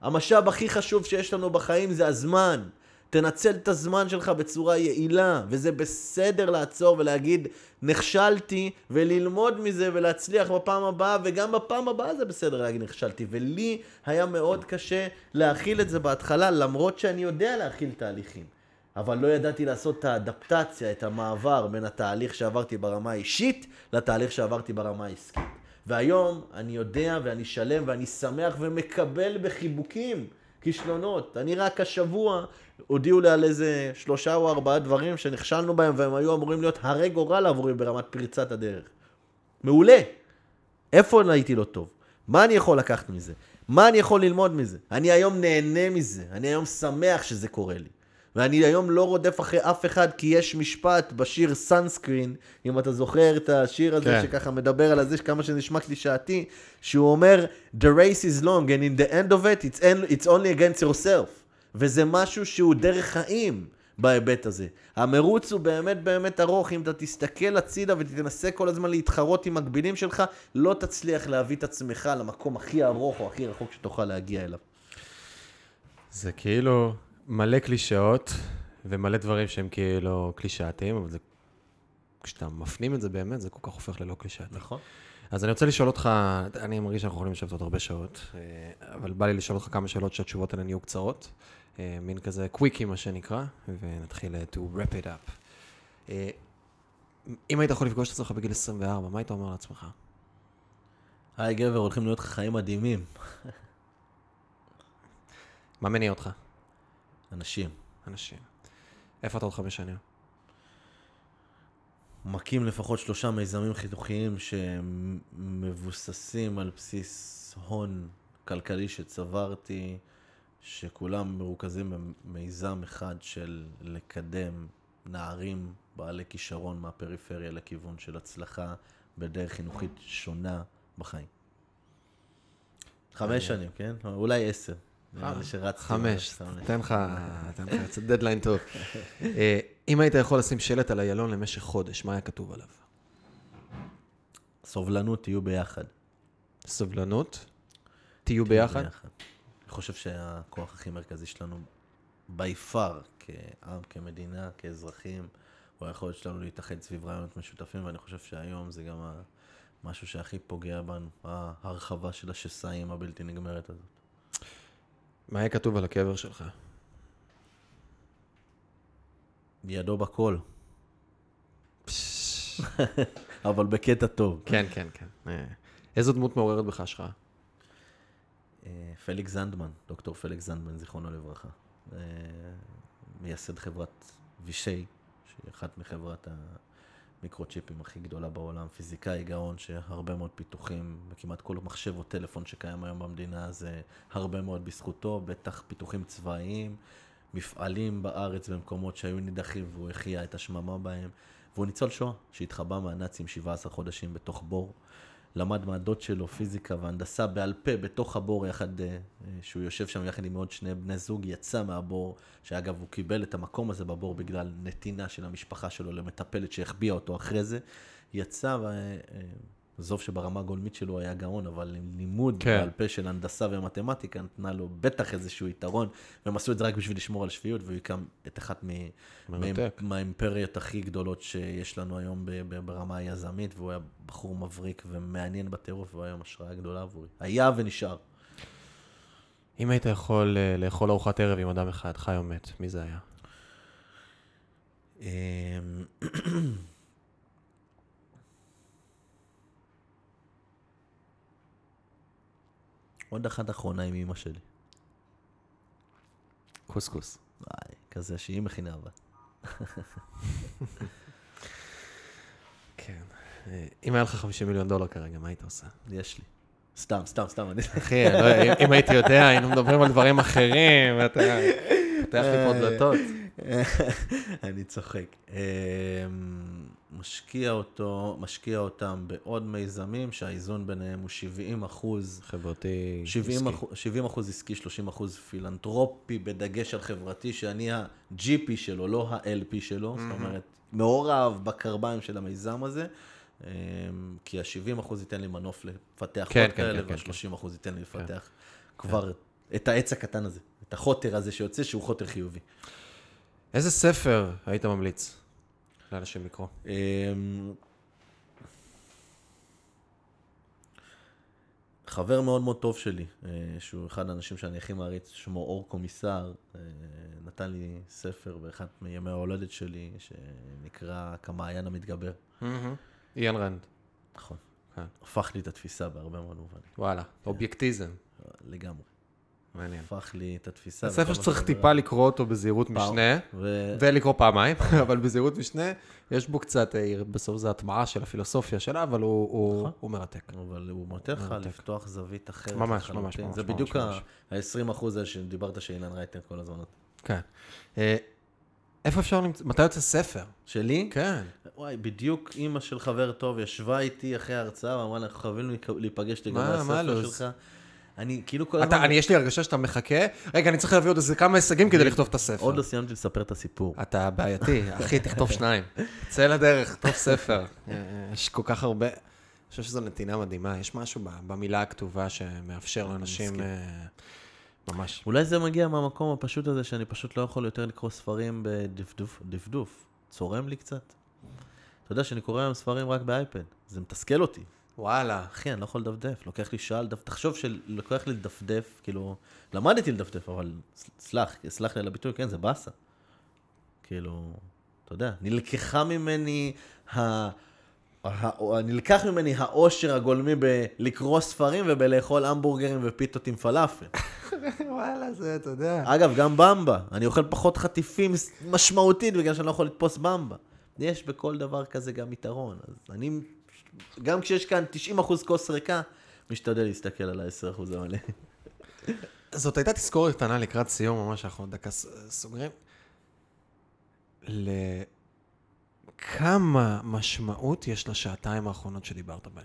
המשאב הכי חשוב שיש לנו בחיים זה הזמן. תנצל את הזמן שלך בצורה יעילה, וזה בסדר לעצור ולהגיד, נכשלתי, וללמוד מזה ולהצליח בפעם הבאה, וגם בפעם הבאה זה בסדר להגיד נכשלתי. ולי היה מאוד קשה להכיל את זה בהתחלה, למרות שאני יודע להכיל תהליכים. אבל לא ידעתי לעשות את האדפטציה, את המעבר בין התהליך שעברתי ברמה האישית לתהליך שעברתי ברמה העסקית. והיום אני יודע ואני שלם ואני שמח ומקבל בחיבוקים כישלונות. אני רק השבוע הודיעו לי על איזה שלושה או ארבעה דברים שנכשלנו בהם והם היו אמורים להיות הרי גורל עבורי ברמת פריצת הדרך. מעולה. איפה הייתי לא טוב? מה אני יכול לקחת מזה? מה אני יכול ללמוד מזה? אני היום נהנה מזה. אני היום שמח שזה קורה לי. ואני היום לא רודף אחרי אף אחד, כי יש משפט בשיר סאנסקרין, אם אתה זוכר את השיר הזה כן. שככה מדבר על זה, כמה שזה נשמע קלישאתי, שהוא אומר, The race is long and in the end of it, it's, en- it's only against yourself. וזה משהו שהוא דרך חיים בהיבט הזה. המרוץ הוא באמת באמת ארוך, אם אתה תסתכל הצידה ותנסה כל הזמן להתחרות עם מקבילים שלך, לא תצליח להביא את עצמך למקום הכי ארוך או הכי רחוק שתוכל להגיע אליו. זה כאילו מלא קלישאות ומלא דברים שהם כאילו קלישאתיים, אבל זה... כשאתה מפנים את זה באמת, זה כל כך הופך ללא קלישאתי. נכון. אז אני רוצה לשאול אותך, אני מרגיש שאנחנו יכולים לשבת עוד הרבה שעות, אה, אבל בא לי לשאול אותך כמה שאלות שהתשובות האלה נהיו קצרות, מין כזה קוויקי מה שנקרא, ונתחיל אה, to wrap it up. אה, אם היית יכול לפגוש את עצמך בגיל 24, מה היית אומר לעצמך? היי גבר, הולכים להיות לך חיים מדהימים. מה מניע אותך? אנשים. אנשים. איפה אתה עוד חמש שנים? מקים לפחות שלושה מיזמים חינוכיים שמבוססים על בסיס הון כלכלי שצברתי, שכולם מרוכזים במיזם אחד של לקדם נערים בעלי כישרון מהפריפריה לכיוון של הצלחה בדרך חינוכית שונה בחיים. חמש שנים, כן? אולי עשר. שרצתי. חמש. תן לך, תן לך, זה דדליין טוב. אה, אם היית יכול לשים שלט על איילון למשך חודש, מה היה כתוב עליו? סובלנות, תהיו ביחד. סובלנות? תהיו ביחד? אני חושב שהכוח הכי מרכזי שלנו, by far, כעם, כמדינה, כאזרחים, הוא היכולת שלנו להתאחד סביב רעיונות משותפים, ואני חושב שהיום זה גם ה- משהו שהכי פוגע בנו, ההרחבה של השסעים הבלתי נגמרת הזאת. מה היה כתוב על הקבר שלך? ידו בכל, <laughs> אבל בקטע טוב. כן, כן, כן. אה, איזו דמות מעוררת בך השראה? אה, פליקס זנדמן, דוקטור פליקס זנדמן, זיכרונו לברכה. אה, מייסד חברת וישי, שהיא אחת מחברת המיקרוצ'יפים הכי גדולה בעולם, פיזיקאי גאון שהרבה מאוד פיתוחים, וכמעט כל מחשב או טלפון שקיים היום במדינה זה הרבה מאוד בזכותו, בטח פיתוחים צבאיים, מפעלים בארץ במקומות שהיו נידחים והוא החיה את השממה בהם, והוא ניצול שואה שהתחבא מהנאצים 17 חודשים בתוך בור. למד מהדוד שלו פיזיקה והנדסה בעל פה בתוך הבור יחד, אה, אה, שהוא יושב שם יחד עם עוד שני בני זוג, יצא מהבור, שאגב הוא קיבל את המקום הזה בבור בגלל נתינה של המשפחה שלו למטפלת שהחביאה אותו אחרי זה, יצא, ועזוב שברמה הגולמית שלו היה גאון, אבל עם לימוד כן. בעל פה של הנדסה ומתמטיקה נתנה לו בטח איזשהו יתרון, והם עשו את זה רק בשביל לשמור על שפיות, והוא הקם את אחת מ... מרתק. מה- מהאימפריות הכי גדולות שיש לנו היום ברמה היזמית, והוא היה בחור מבריק ומעניין בטירוף, והוא היום השראה גדולה עבורי. היה ונשאר. אם היית יכול אה, לאכול ארוחת ערב עם אדם אחד, חי או מת, מי זה היה? עוד אחת אחרונה עם אמא שלי. קוסקוס. וואי, כזה שהיא מכינה אבל. כן. אה, אם היה לך 50 מיליון דולר כרגע, מה היית עושה? יש לי. סתם, סתם, סתם. אני... אחי, לא אם- אם הייתי יודע, היינו מדברים על דברים אחרים, ואתה פותח לי פה דלתות. אני צוחק. משקיע אותו, משקיע אותם בעוד מיזמים שהאיזון ביניהם הוא 70 אחוז, חברתי, 70 עסקי. אחוז, 70 אחוז עסקי, 30 אחוז פילנטרופי, בדגש על חברתי, שאני ה-GP שלו, לא ה-LP שלו, זאת אומרת, מעורב בקרביים של המיזם הזה. אמ, כי ה-70 אחוז ייתן לי מנוף לפתח כן, עוד כן, כאלה, כן, כן, וה-30 אחוז ייתן לי לפתח כבר את העץ הקטן הזה, את החוטר הזה שיוצא, שהוא חוטר חיובי. איזה ספר היית ממליץ לאנשים לקרוא? אמ, חבר מאוד מאוד טוב שלי, אה, שהוא אחד האנשים שאני הכי מעריץ, שמו אור קומיסר, אה, נתן לי ספר באחד מימי ההולדת שלי, שנקרא כמעיין המתגבר. איין רנד. נכון. כן. הפך לי את התפיסה בהרבה מאוד מובנים. וואלה, אובייקטיביזם. לגמרי. מעניין. הפך לי את התפיסה. זה ספר מה שצריך טיפה. לקרוא אותו בזהירות. משנה, ולקרוא פעמיים, <laughs> אבל בזהירות משנה, יש בו קצת, אה, בסוף זה הטמעה של הפילוסופיה שלה, אבל הוא- נכון. מרתק. אבל הוא נותן לך מרתק. לפתוח זווית אחרת. ממש. ממש, ממש, זה בדיוק ממש. ה-20 אחוז האלה שדיברת שאילן רייטר כל הזמן. כן. אה, איפה אפשר למצוא, מתי יוצא ספר? שלי? כן. וואי, בדיוק אימא של חבר טוב ישבה איתי אחרי ההרצאה ואמרה לה, אנחנו חייבים להיפגש לגבי מה- מה הספר הלו"ז? שלך. אני כאילו כל אתה, הזמן... אני, יש לי הרגשה שאתה מחכה, רגע, אני צריך להביא עוד איזה כמה הישגים כדי לכתוב את הספר. עוד לא סיימתי לספר את הסיפור. אתה בעייתי, אחי, תכתוב שניים. צא לדרך, כתוב ספר. יש כל כך הרבה... אני חושב שזו נתינה מדהימה. יש משהו במילה הכתובה שמאפשר לאנשים... אה, ממש. אולי זה מגיע מהמקום הפשוט הזה שאני פשוט לא יכול יותר לקרוא ספרים בדפדוף, דפדוף. צורם לי קצת. אתה יודע שאני קורא היום ספרים רק באייפד, זה מתסכל אותי. וואלה. אחי, אני לא יכול לדפדף, לוקח לי שעה לדפדף. תחשוב שלוקח לי לדפדף, כאילו, למדתי לדפדף, אבל סלח, סלח לי על הביטוי, כן, זה באסה. כאילו, אתה יודע, נלקחה ממני ה... ה... נלקח ממני העושר הגולמי בלקרוא ספרים ובלאכול המבורגרים ופיתות עם פלאפל. <laughs> וואלה, זה, אתה יודע. אגב, גם במבה. אני אוכל פחות חטיפים משמעותית בגלל שאני לא יכול לתפוס במבה. יש בכל דבר כזה גם יתרון. אז אני, גם כשיש כאן 90% כוס ריקה, משתדל להסתכל על ה-10% המלא. זאת הייתה תזכורת קטנה לקראת סיום, ממש אנחנו דקה סוגרים. לכמה משמעות יש לשעתיים האחרונות שדיברת בהן?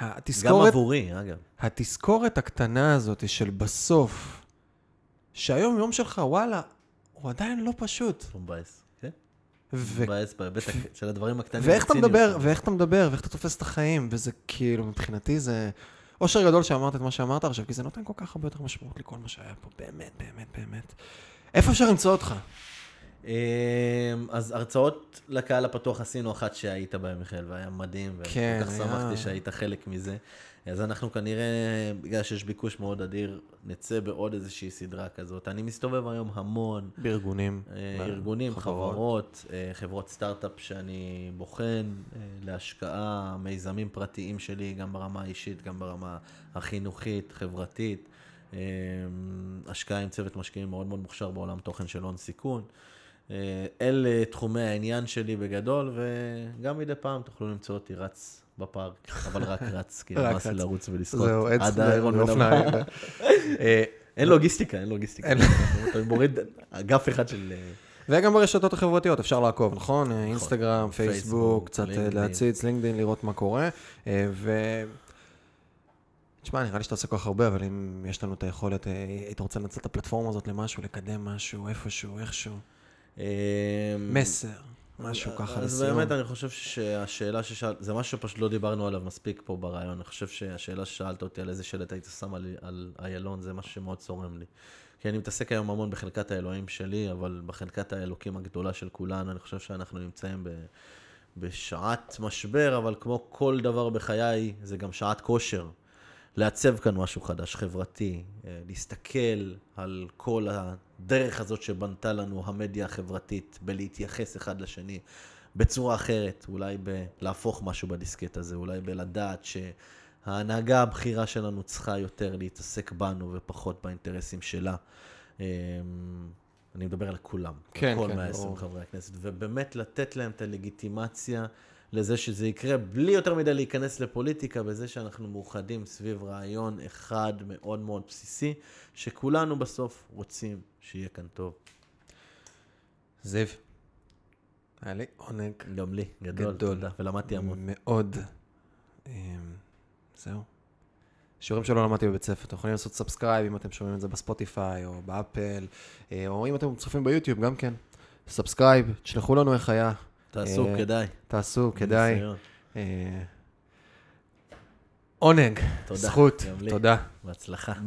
גם התזכורת, עבורי, אגב. התזכורת הקטנה הזאת של בסוף, שהיום יום שלך, וואלה, הוא עדיין לא פשוט. הוא מבאס. כן? ו- מבאס בהיבט של הדברים הקטנים. ואיך אתה מדבר, שלו. ואיך אתה מדבר, ואיך אתה תופס את החיים, וזה כאילו, מבחינתי זה אושר גדול שאמרת את מה שאמרת עכשיו, כי זה נותן כל כך הרבה יותר משמעות לכל מה שהיה פה, באמת, באמת, באמת. איפה אפשר למצוא אותך? אמ, אז הרצאות לקהל הפתוח עשינו אחת שהיית בהן, מיכאל, והיה מדהים, כן, וכל כך היה- שמחתי שהיית חלק מזה. אז אנחנו כנראה, בגלל שיש ביקוש מאוד אדיר, נצא בעוד איזושהי סדרה כזאת. אני מסתובב היום המון, בארגונים. אה, ארגונים, חברות, אה, חברות סטארט-אפ שאני בוחן אה, להשקעה, מיזמים פרטיים שלי, גם ברמה האישית, גם ברמה החינוכית, חברתית. אה, השקעה עם צוות משקיעים מאוד מאוד מוכשר בעולם תוכן של הון סיכון. אה, אלה תחומי העניין שלי בגדול, וגם מדי פעם תוכלו למצוא אותי רץ בפארק, אבל רק רץ, כי נמאס לי רץ. לרוץ ולשחות זהו, עד האיירון ואופניים. ונבל. <laughs> אה, אין לוגיסטיקה, אין לוגיסטיקה. אתה מוריד אגף אחד של... אה, וגם ברשתות החברתיות אפשר לעקוב, נכון? אה, אינסטגרם, פייסבוק, קצת. להציץ, לינקדאין, לראות מה קורה. ו... תשמע, נראה לי שאתה עושה כל כך הרבה, אבל אם יש לנו את היכולת, היית רוצה לנצל את הפלטפורמה הזאת למשהו, לקדם משהו, איפשהו, איכשהו, אה, מסר, משהו ככה אז לסיום. באמת אני חושב שהשאלה ששאלת, זה משהו שפשוט לא דיברנו עליו מספיק פה ברעיון. אני חושב שהשאלה ששאלת אותי על איזה שלט היית שם על- על איילון, זה משהו שמאוד צורם לי. כי אני מתעסק היום המון בחלקת האלוהים שלי, אבל בחלקת האלוקים הגדולה של כולנו, אני חושב שאנחנו נמצאים ב... בשעת משבר, אבל כמו כל דבר בחיי, זה גם שעת כושר. לעצב כאן משהו חדש, חברתי, אה, להסתכל על כל הדרך הזאת שבנתה לנו המדיה החברתית, בלהתייחס אחד לשני בצורה אחרת, אולי בלהפוך משהו בדיסקט הזה, אולי בלדעת שההנהגה הבכירה שלנו צריכה יותר להתעסק בנו ופחות באינטרסים שלה. אה, אני מדבר על כולם, כן, כל כן, 120 ברור. חברי הכנסת, ובאמת לתת להם את הלגיטימציה לזה שזה יקרה, בלי יותר מדי להיכנס לפוליטיקה, בזה שאנחנו מאוחדים סביב רעיון אחד מאוד מאוד בסיסי, שכולנו בסוף רוצים שיהיה כאן טוב. זיו, היה לי עונג גם לי, גדול, גדול. תודה, ולמדתי המון. מאוד. אמ, זהו. שיעורים שלא למדתי בבית ספר, אתם יכולים לעשות subscribe אם אתם שומעים את זה בספוטיפיי או באפל, אה, או אם אתם צופים ביוטיוב גם כן. subscribe, תשלחו לנו איך היה, תעשו, אה, כדאי. תעשו, כדאי. אה, עונג, תודה. זכות. תודה. בהצלחה.